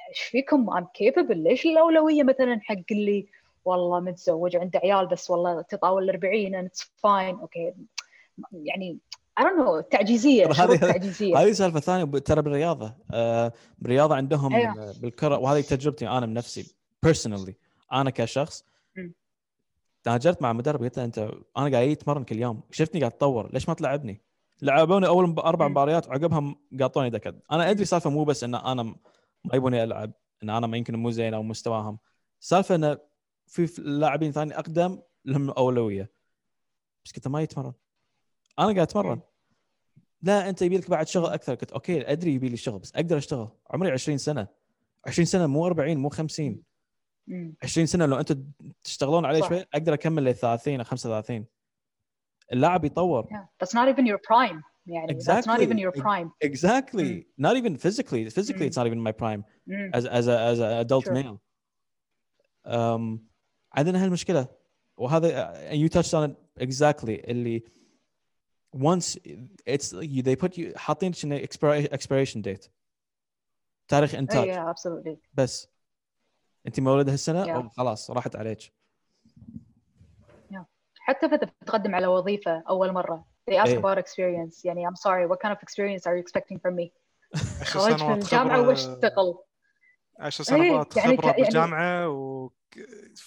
إيش فيكم؟ I'm capable. ليش الأولوية مثلا حق اللي والله متزوج عنده عيال بس والله تطاول ال 40 and it's fine. أوكي يعني I don't know تعجيزية هذه- تعجيزيه هذه سالفة ثانية ب- ترى بالرياضة. آه بالرياضة عندهم أيوة. آه، بالكرة وهذه تجربتي أنا من نفسي personally. أنا كشخص مم. تاجرت مع مدرب قلت له أنت أنا قاعد أتمرن كل يوم. شفتني قاعد أتطور ليش ما تلعبني؟ لعبوني أربع مم. مباريات وعقبها قاطوني دكت. أنا أدري سالفة مو بس إن أنا م- ما يبوني ألعب إن أنا ما يمكن مو زين أو مستواهم. سالفة إن في لاعبين ثاني أقدم لهم أولوية. بس له ما يتمرن. أنا قاعد أتمرن. مم. لا أنت يبي لك بعد شغل أكثر. قلت أوكي أدري يبي لي شغل بس أقدر أشتغل. عمري 20 سنة. 20 سنة مو 40 مو 50 مم. 20 سنة لو أنتم تشتغلون عليه. شوي أقدر أكمل لل 30 أو 35 اللاعب يطور. Yeah. That's not even your prime. يعني that's not Exactly. even your prime. Exactly. Not even physically. Physically it's not even my prime. مم. as as a as an adult Sure. male. Um عندنا هالمشكلة. وهذا and you touched on it exactly اللي once it's you, they put you حاطين شنو expira- expiration date? تاريخ انتاج yeah absolutely. بس انت مولود هالسنة؟ Yeah. أو خلاص راحت عليك. حتى إذا بتقدم على وظيفة أول مرة. They ask إيه. about experience. يعني I'm sorry what kind of experience are you expecting from me? عشر خرجت من سنوات الجامعة خبرة واشتغل عشر إيه، سنوات يعني خبره ك- يعني- بالجامعة و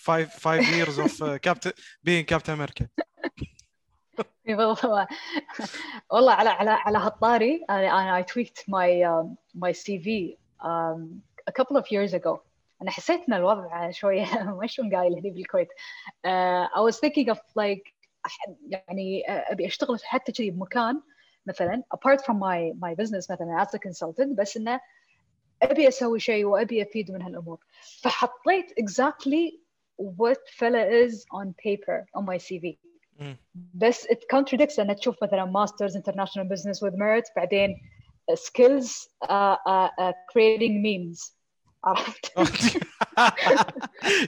5 5 years of كابتن being كابتن أمريكا بالضبط. والله. على على على هالطاري أنا أنا I tweaked my um, my CV um, a couple of years ago. أنا حسيت إن الوضع شوية ما شلون قايل هني بالكويت. Uh, I was thinking of like أح- يعني uh, أبي أشتغل حتى كذي بمكان مثلا apart from my my business مثلا as a consultant بس إنه أبي أسوي شيء وأبي أفيد من هالأمور. فحطيت exactly what fella is on paper on my CV مم. بس it contradicts لما تشوف مثلا masters international business with merit بعدين skills uh, uh, uh, creating memes عرفت؟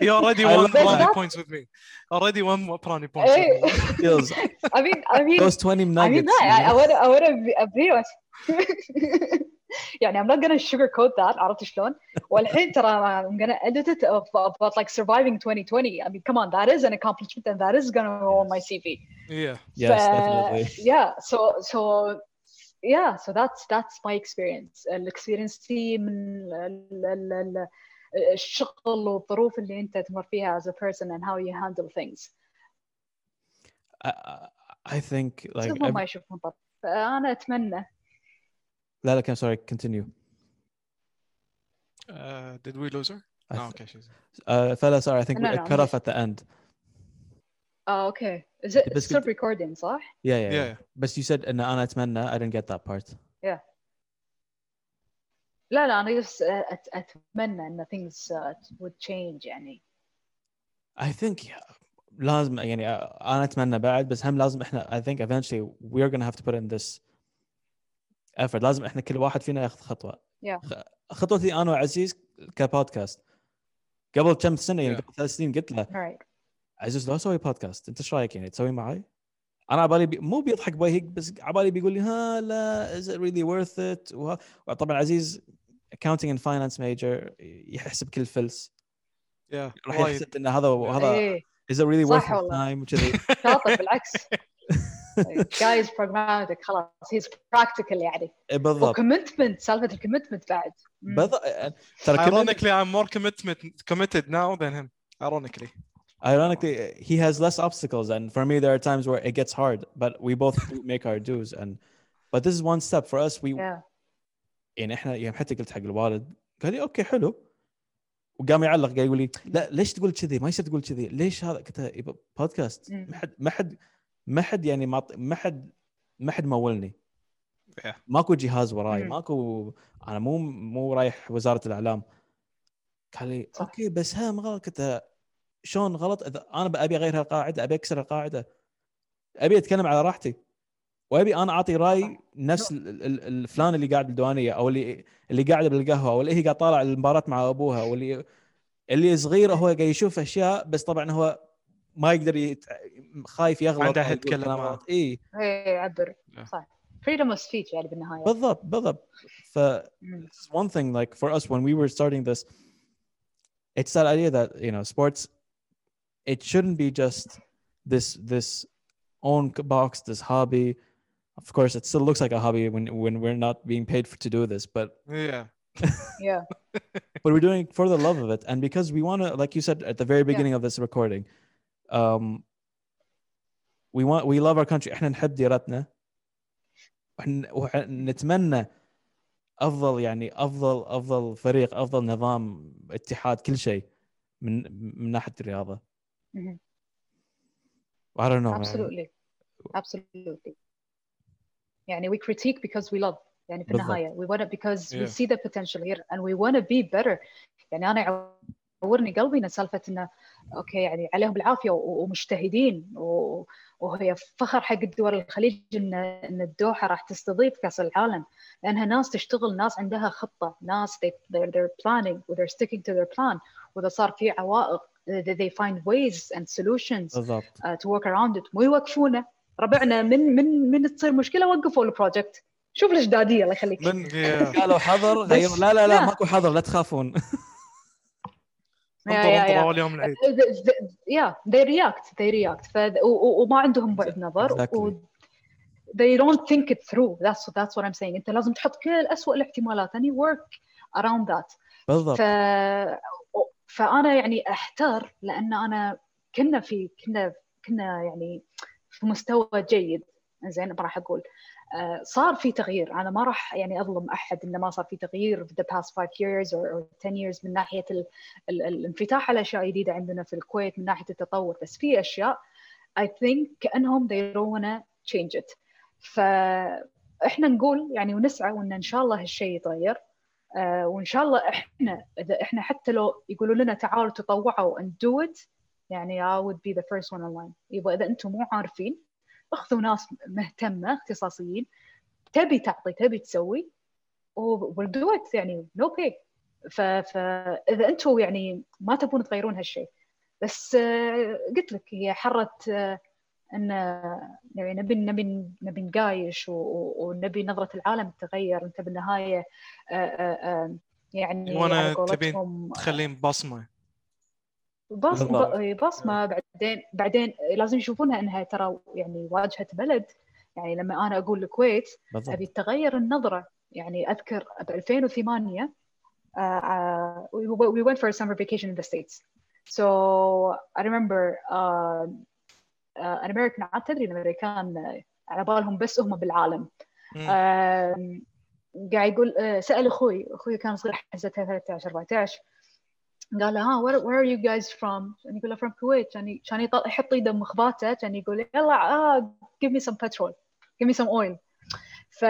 you already I won love brownie that. points with me already won brownie points إيه. with me. Skills. I mean I mean those 20 I mean nuggets لا I, I want to I want to be, be honest. يعني I'm not gonna sugarcoat that عرفت شلون؟ والحين ترى I'm gonna edit it of, about like surviving 2020 I mean come on that is an accomplishment and that is gonna go on my CV yeah yes ف- definitely yeah so so yeah so that's that's my experience الاكسبيرينس تي من ال- ال- ال- الشغل والظروف اللي انت تمر فيها as a person and how you handle things I, I- I think like بس هم ev- ما يشوفون طب انا اتمنى لا لا كان sorry continue uh, did we lose her I no th- okay she's uh, fella sorry I think No, we no, cut I'm off at the end اه اوكي is it بس it's still كنت- recording صح؟ yeah yeah, yeah yeah. but you said ان انا اتمنى I didn't get that part لا لا انا just أت- اتمنى ان things uh, would change يعني I think yeah, لازم يعني انا اتمنى بعد بس هم لازم احنا I think eventually we're gonna have to put in this effort لازم إحنا كل واحد فينا ياخذ خطوة Yeah. خطوتي أنا وعزيز كبودكاست قبل كم سنة يعني Yeah. قبل ثلاث سنين قلت له alright عزيز لو أسوي بودكاست أنت إيش رأيك يعني تسوي معي؟ أنا عبالي بي... مو بيضحك بوجهك بس عبالي بيقول لي ها لا is it really worth it وها... وطبعا عزيز accounting and finance major يحسب كل فلس yeah راح. يحسب ان هذا هذا is it really worth صح your والله. time وكذي شاطر بالعكس guy is pragmatic خلاص he's practical يعني بالضبط وكومنتمنت سالفه الكومنتمنت بعد مم. بالضبط ترى كمان ironically I'm more commitment committed now than him ironically ironically he has less obstacles and for me there are times where it gets hard but we both do make our dues and but this is one step for us we yeah. يعني احنا يوم حتى قلت حق الوالد قال لي اوكي حلو وقام يعلق قال يقول لي لا ليش تقول كذي ما يصير تقول كذي ليش هذا قلت له يبا بودكاست مم. ما حد ما حد ما حد يعني ما ما حد ما حد مولني. ماكو جهاز وراي مم. ماكو أنا مو مو رايح وزارة الإعلام قال لي. okay بس ها ما غلط قلت له شلون غلط إذا أنا ابي أغير هالقاعدة أبي أكسر القاعدة أبي أتكلم على راحتي وأبي أنا أعطي رأي. نفس ال- ال- الفلان اللي قاعد بالديوانية أو اللي اللي قاعدة بالقهوة أو اللي هي قاعد طالع المباراة مع أبوها واللي اللي صغير هو قاعد يشوف أشياء بس طبعا هو ما يقدر يت... خايف يغلط عنده أو أحد يقول يتكلم كلام معه. غلط. اي ايه يعبر Yeah. صح freedom of speech يعني بالنهايه بالضبط بالضبط ف مم. this is one thing like for us when we were starting this it's that idea that you know sports it shouldn't be just this this own box this hobby of course it still looks like a hobby when when we're not being paid for to do this but yeah yeah but we're doing it for the love of it and because we want to like you said at the very beginning of this recording um we want we love our country إحنا نحب ديرتنا ونتمنى افضل يعني افضل افضل فريق افضل نظام اتحاد كل شيء من من ناحيه الرياضه Mhm. I don't know man. absolutely absolutely يعني we critique because we love يعني في. النهايه we want it because we Yeah. see the potential here and we want to be better يعني أنا يعورني قلبي ان سالفه انه أوكي يعني عليهم العافيه ومجتهدين وهي فخر حق دول الخليج ان إن الدوحة راح تستضيف كأس العالم لأنها ناس تشتغل ناس عندها خطة ناس they, they're, they're planning they're sticking to their plan. وإذا صار في عوائق they they find ways and solutions بالضبط. uh, to work around it. مو يوقفونه ربعنا من من من تصير مشكلة وقفوا البروجكت شوف الجداديه الله يخليك. من. قالوا حظر بس- غير لا لا لا لا. ماكو حظر لا تخافون. يا- انطر يا- انطر يا. اول يوم العيد. yeah they react they react. ف... وما عندهم بعد نظر Exactly. و... they don't think it through. That's that's what I'm saying. أنت لازم تحط كل أسوأ الاحتمالات. and you work around that. بالضبط. ف... فأنا يعني أحتار لأن أنا كنا في كنا كنا يعني في مستوى جيد. زين ما راح أقول. آه، صار في تغيير. أنا ما راح يعني أظلم أحد إنه ما صار في تغيير في the past five years or, or 10 years من ناحية ال, ال, الانفتاح على أشياء جديدة عندنا في الكويت من ناحية التطور. بس في أشياء I think كأنهم they don't wanna change it. فاحنا نقول يعني ونسعى وإن إن شاء الله هالشيء يتغير. آه، وإن شاء الله إحنا إذا إحنا حتى لو يقولوا لنا تعالوا تطوعوا and do it يعني I would be the first one online يبغى إذا أنتم مو عارفين اخذوا ناس مهتمة اختصاصيين. تبي تعطي تبي تسوي. و we'll do it. يعني no pay. ف- فاذا أنتم يعني ما تبون تغيرون هالشيء. بس آه، قلت لك هي حره آه، إن يعني نبي نبي نبي نقايش ونبي نظرة العالم تتغير. أنت بالنهاية آه، يعني على تبين تخلين بصمة؟ بص بالضبط. ب- بصمة بعدين بعدين لازم يشوفونها إنها ترى يعني واجهة بلد. يعني لما أنا أقول الكويت أبي تغير النظرة. يعني أذكر ب 2008 uh, uh, we, we went for a summer vacation in the states. So I remember uh, uh, an American عاد تدري الأمريكان آه، على بالهم بس هم بالعالم. قاعد يقول آه، سأل أخوي أخوي كان صغير حزتها 13 14 قال له ها where, where are you guys from؟ كان يقول له from Kuwait كان ي- كان يط- يحط ايده بمخباته كان يقول يلا آه give me some petrol give me some oil ف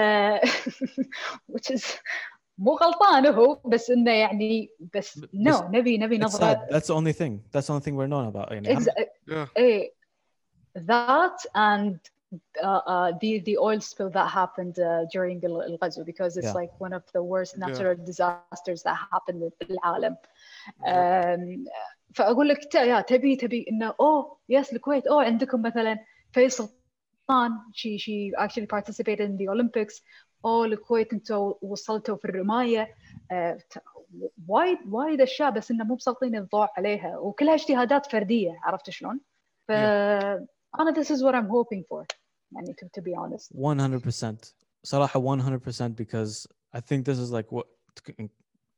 which is مو غلطان هو بس انه يعني بس بس- no نبي نبي It's نظره sad. That's the only thing. That's the only thing we're known about. يعني Exa- Yeah. ايه that and uh, uh, the the oil spill that happened uh, during ال- الغزو because it's Yeah. like one of the worst Yeah. natural disasters that happened بالعالم um, فأقول لك يا تبي تبي إنه أوه يس الكويت أوه عندكم مثلا فيصل طان she she actually participated in the Olympics. أوه الكويت أنتم وصلتوا في الرماية. آه، وايد وايد أشياء بس إنه مو مسلطين الضوء عليها. وكلها اجتهادات فردية عرفت شلون؟ ف أنا this is what I'm hoping for. يعني to, to be honest. 100%. صراحة 100% because I think this is like what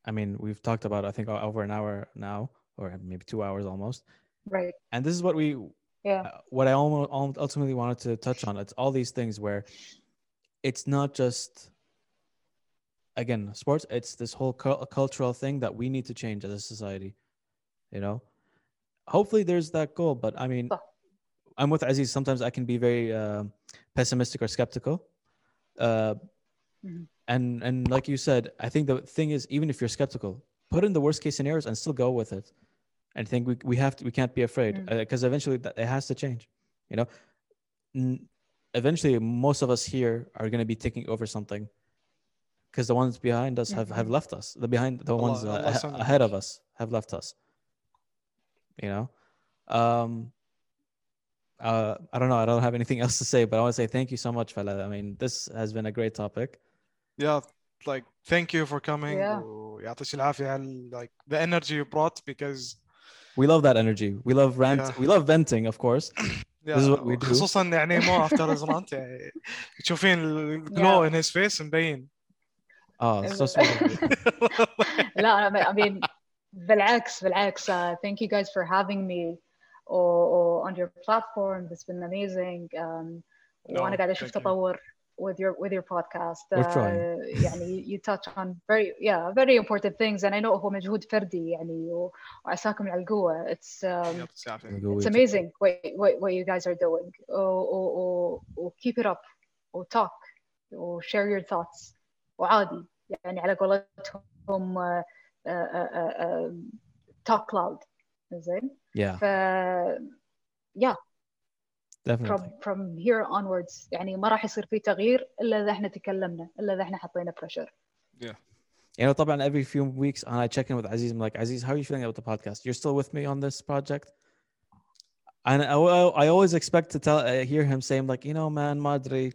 I mean, we've talked about I think over an hour now or maybe 2 hours almost. right And this is what we yeah uh, what I almost ultimately wanted to touch on. It's all these things where it's not just again sports. It's this whole cul- cultural thing that we need to change as a society. You know, hopefully there's that goal. But I mean. I'm with Aziz. Sometimes I can be very uh, pessimistic or skeptical. Uh, Mhm. And and like you said, I think the thing is, even if you're skeptical, put in the worst case scenarios and still go with it. And think we we have to we can't be afraid Mm. because eventually that it has to change. You know, N- eventually most of us here are going to be taking over something because the ones behind us have, have Mhm. left us. The behind the Allah- ones uh, Allah ahead of us have left us. You know, um, uh, I don't know. I don't have anything else to say, but I want to say thank you so much, fella. I mean, this has been a great topic Yeah, like thank you for coming. Yeah. ويعطيك العافية على like the energy you brought because We love that energy. We love rant. Yeah. We love venting, of course. yeah, This is what we do. خصوصا يعني مو after his rant يعني تشوفين الجلو in his face مبين Oh, so sweet. of you. لا I mean بالعكس بالعكس uh, thank you guys for having me or, or on your platform it's been amazing um, وانا No, قاعده اشوف thank you. تطور with your with your podcast We're trying. يعني you touch on very yeah very important things and I know هو مجهود فردي يعني و- وعساكم على القوه it's um, يعطيك العافية it's amazing what, what, what you guys are doing و, و, و, و keep it up و talk وشير يور ثوتس وعادي يعني على قولتهم توك كلاود زين yeah ف yeah definitely from from here onwards يعني ما راح يصير في تغيير الا اذا احنا تكلمنا الا اذا احنا حطينا بريشر You know, طبعا every few weeks I check in with Aziz. I'm like, Aziz, how are you feeling about the podcast? You're still with me on this project? And I, I- I always expect to tell, uh, hear him saying like, you know, man, Madri,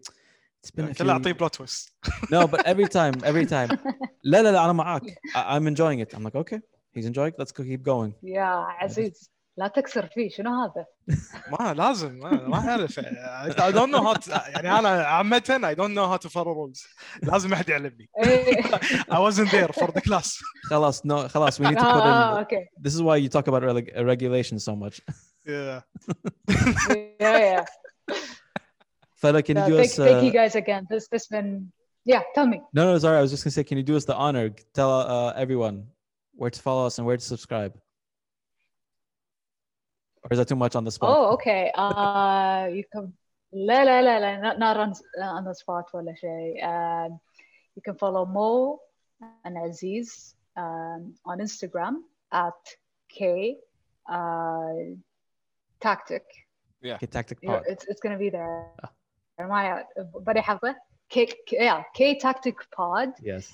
it's been a كله few... اعطيه بلوت تويست No, but every time, every time. لا لا لا أنا معاك. I, I'm enjoying it. I'm like, okay, he's enjoying it. Let's go keep going. يا عزيز لا تكسر فيه شنو هذا؟ ما لازم ما ما اعرف I don't know how to, يعني انا عامة I don't know how to follow rules لازم احد يعلمني إيه. I wasn't there for the class خلاص, no, خلاص, we need to put اه in... اوكي This is why you talk about reg- regulation so much. yeah yeah yeah Fela, can you Yeah, do thank, us... thank uh, you guys again this this been yeah tell me No, no, sorry. I was just gonna say, can you do us the honor? Tell uh, everyone where to follow us and where to subscribe. Or is that too much on the spot? oh okay uh you can لا لا لا لا not, not on, on the spot ولا شيء um, you can follow Mo and Aziz um, on Instagram at K uh, Tactic Okay, tactic Yeah, pod. it's it's gonna be there. Ah. معي بدي حفظه K, K yeah K Tactic Pod Yes.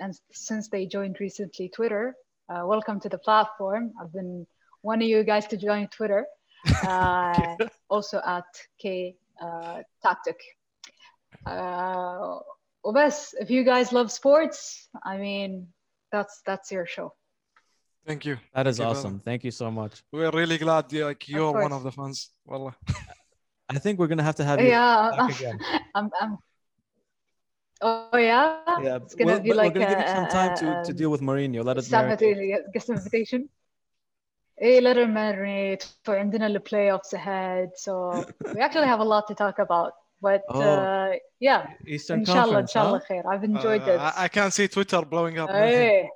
and since they joined recently Twitter uh, welcome to the platform I've been one of you guys to join Twitter, uh, also at K uh, Tactic. Uh, Obes, if you guys love sports, I mean, that's that's your show. Thank you. That is Thank awesome. You. Thank you so much. We're really glad you like you're of one of the fans. Wallah. I think we're gonna have to have you yeah, back again. I'm, I'm, Oh yeah, yeah. It's gonna be like we're gonna a, give you some time a, to, to deal with Mourinho. Let us. know. get some invitation. ايه let it marinate so عندنا the playoffs ahead so we actually have a lot to talk about but Oh. uh, yeah Eastern ان شاء الله ان Conference, شاء الله huh? خير I've enjoyed Uh, it I, I can't see Twitter blowing up ايه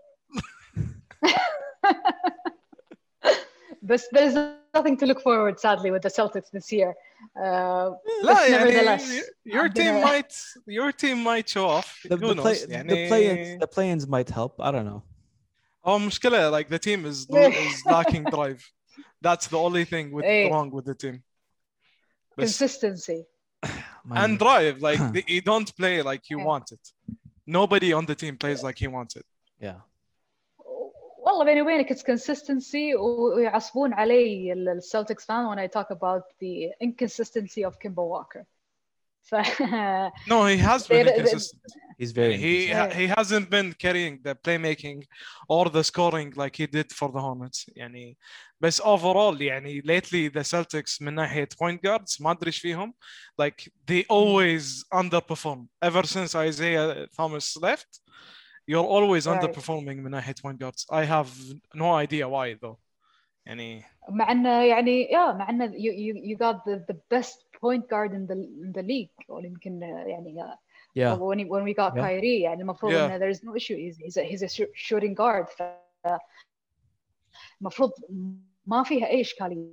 but there's nothing to look forward sadly with the Celtics this year uh, لا But يعني nevertheless, your I'm team gonna- might your team might show off The, who the, play, knows the يعني play-ins, the play-ins might help. I don't know. هو مشكلة like the team is is lacking drive that's the only thing with إيه. wrong with the team بس consistency Man, and drive like the, you don't play like you Yeah. want it nobody on the team plays like he wants it yeah. والله بيني وبينك it's consistency و- ويعصبون علي السلتكس fan when I talk about the inconsistency of Kimber Walker ف no he has been They- they- inconsistent He's very. he Yeah. he hasn't been carrying the playmaking or the scoring like he did for the Hornets يعني بس overall يعني lately the Celtics من ناحية point guards ما ادري ايش فيهم like they always underperform ever since Isaiah Thomas left you're always Right. underperforming من ناحية point guards I have no idea why though يعني مع انه يعني yeah مع انه you, you, you got the, the best point guard in the in the league or يمكن يعني uh, Yeah. when, when we got Yeah. Kyrie يعني المفروض Yeah. انه there's no issue he's, he's a, he's a shoo- shooting guard ف المفروض ما فيها اي اشكاليه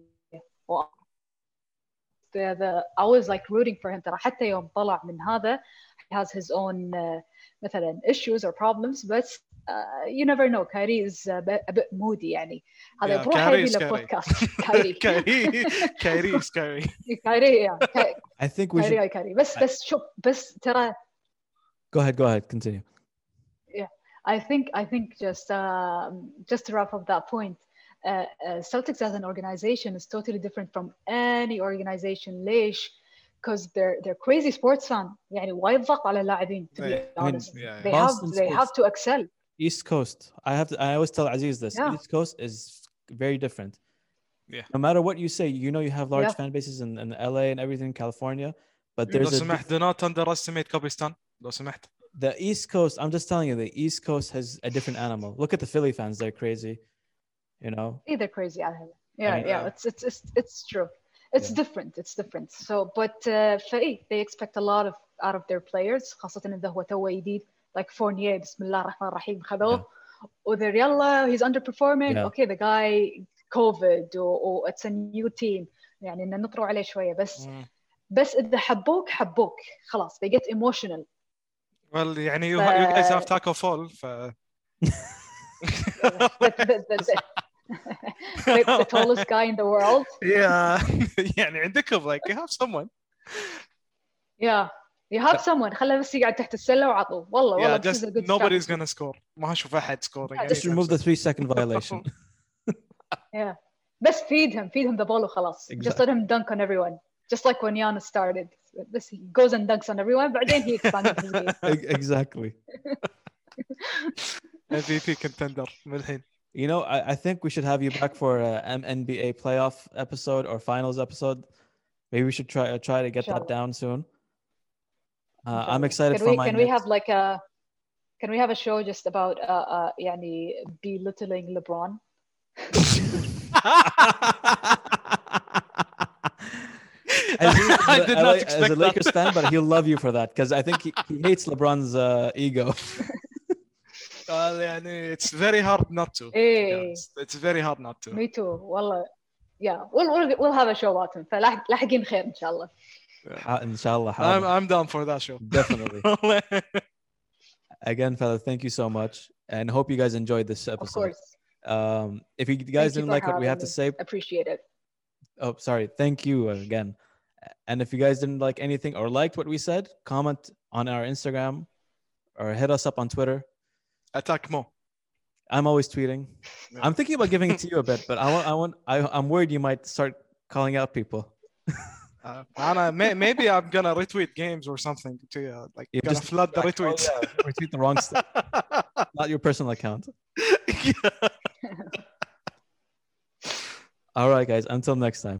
و- the, the, I was like rooting for him ترى حتى يوم طلع من هذا he has his own uh, مثلا issues or problems but uh, you never know كايري is a bit, a bit moody يعني هذا Yeah, بروحه Kyrie يبي is له Kyrie. بودكاست كايري Kyrie Kyrie is Kyrie كايري yeah. كاي- I think we should. كايري كايري بس بس شوف بس ترى Go ahead. Go ahead. Continue. I think I think just um, just to wrap up that point, uh, uh, Celtics as an organization is totally different from any organization. ليش? Because they're they're crazy sports fan. يعني وايد ضغط على اللاعبين to be Yeah. I mean, honest. yeah, They Boston have they sports- have to excel. East Coast. I have to. I always tell Aziz this. Yeah. East Coast is very different. Yeah. No matter what you say, you know you have large Yeah. fan bases in, in LA and everything, California, but لو there's a سمحت do not underestimate كوبيستان لو سمحت the East Coast. I'm just telling you, the East Coast has a different animal. Look at the Philly fans; they're crazy. You know. Either crazy على هذا. Yeah, mean, yeah, uh, it's it's it's it's true. It's Yeah. different. It's different. So, but uh, فإيه they expect a lot of out of their players خاصة إذا هو توه جديد like Fournier بسم الله الرحمن الرحيم خذوه وذير يلا he's underperforming Yeah. okay the guy COVID or, or it's a new team يعني إن نطروا عليه شوية بس مم. بس اذا حبوك حبوك خلاص they get emotional well يعني you, ف- you guys have taco fall ف the, the, the, the, the, the tallest guy in the world yeah يعني عندكم like you have someone yeah you have someone خله بس يقعد تحت السله وعطوه والله yeah والله this just is a good nobody's strategy. gonna score ما اشوف احد scoring Yeah, Just anytime remove the soon. three second violation. yeah بس feed him feed him the ball وخلاص just Exactly. let him dunk on everyone just like when Giannis started this he goes and dunks on everyone بعدين he expanded his game Ex- exactly. MVP contender من الحين You know, I, I think we should have you back for a M- NBA playoff episode or finals episode. Maybe we should try uh, try to get that Inshallah. down soon. Uh, I'm excited can for we my can we Knicks. have like a can we have a show just about uh, uh يعني belittling LeBron As he- I as a did LA not as expect a that. Lakers fan, but he'll love you for that because I think he, he hates LeBron's uh, ego. well يعني it's very hard not to to be ايه honest. it's very hard not to me too والله yeah we'll, we'll, we'll have a show about him فلاحقين خير ان شاء الله yeah. inshallah. I'm, I'm down for that show. Definitely. Again, fella, thank you so much, and hope you guys enjoyed this episode. Of course. Um, if you guys thank didn't you like what we have to say, appreciate it. Oh, sorry. Thank you again. And if you guys didn't like anything or liked what we said, comment on our Instagram or hit us up on Twitter. Attack more. I'm always tweeting. Yeah. I'm thinking about giving it to you a bit, but I want, I want, I, I'm worried you might start calling out people. uh, Anna, may, maybe I'm gonna retweet games or something to uh, like You gonna just- flood the Oh, retweets yeah, retweet the wrong stuff, not your personal account. Yeah. All right, guys. Until next time.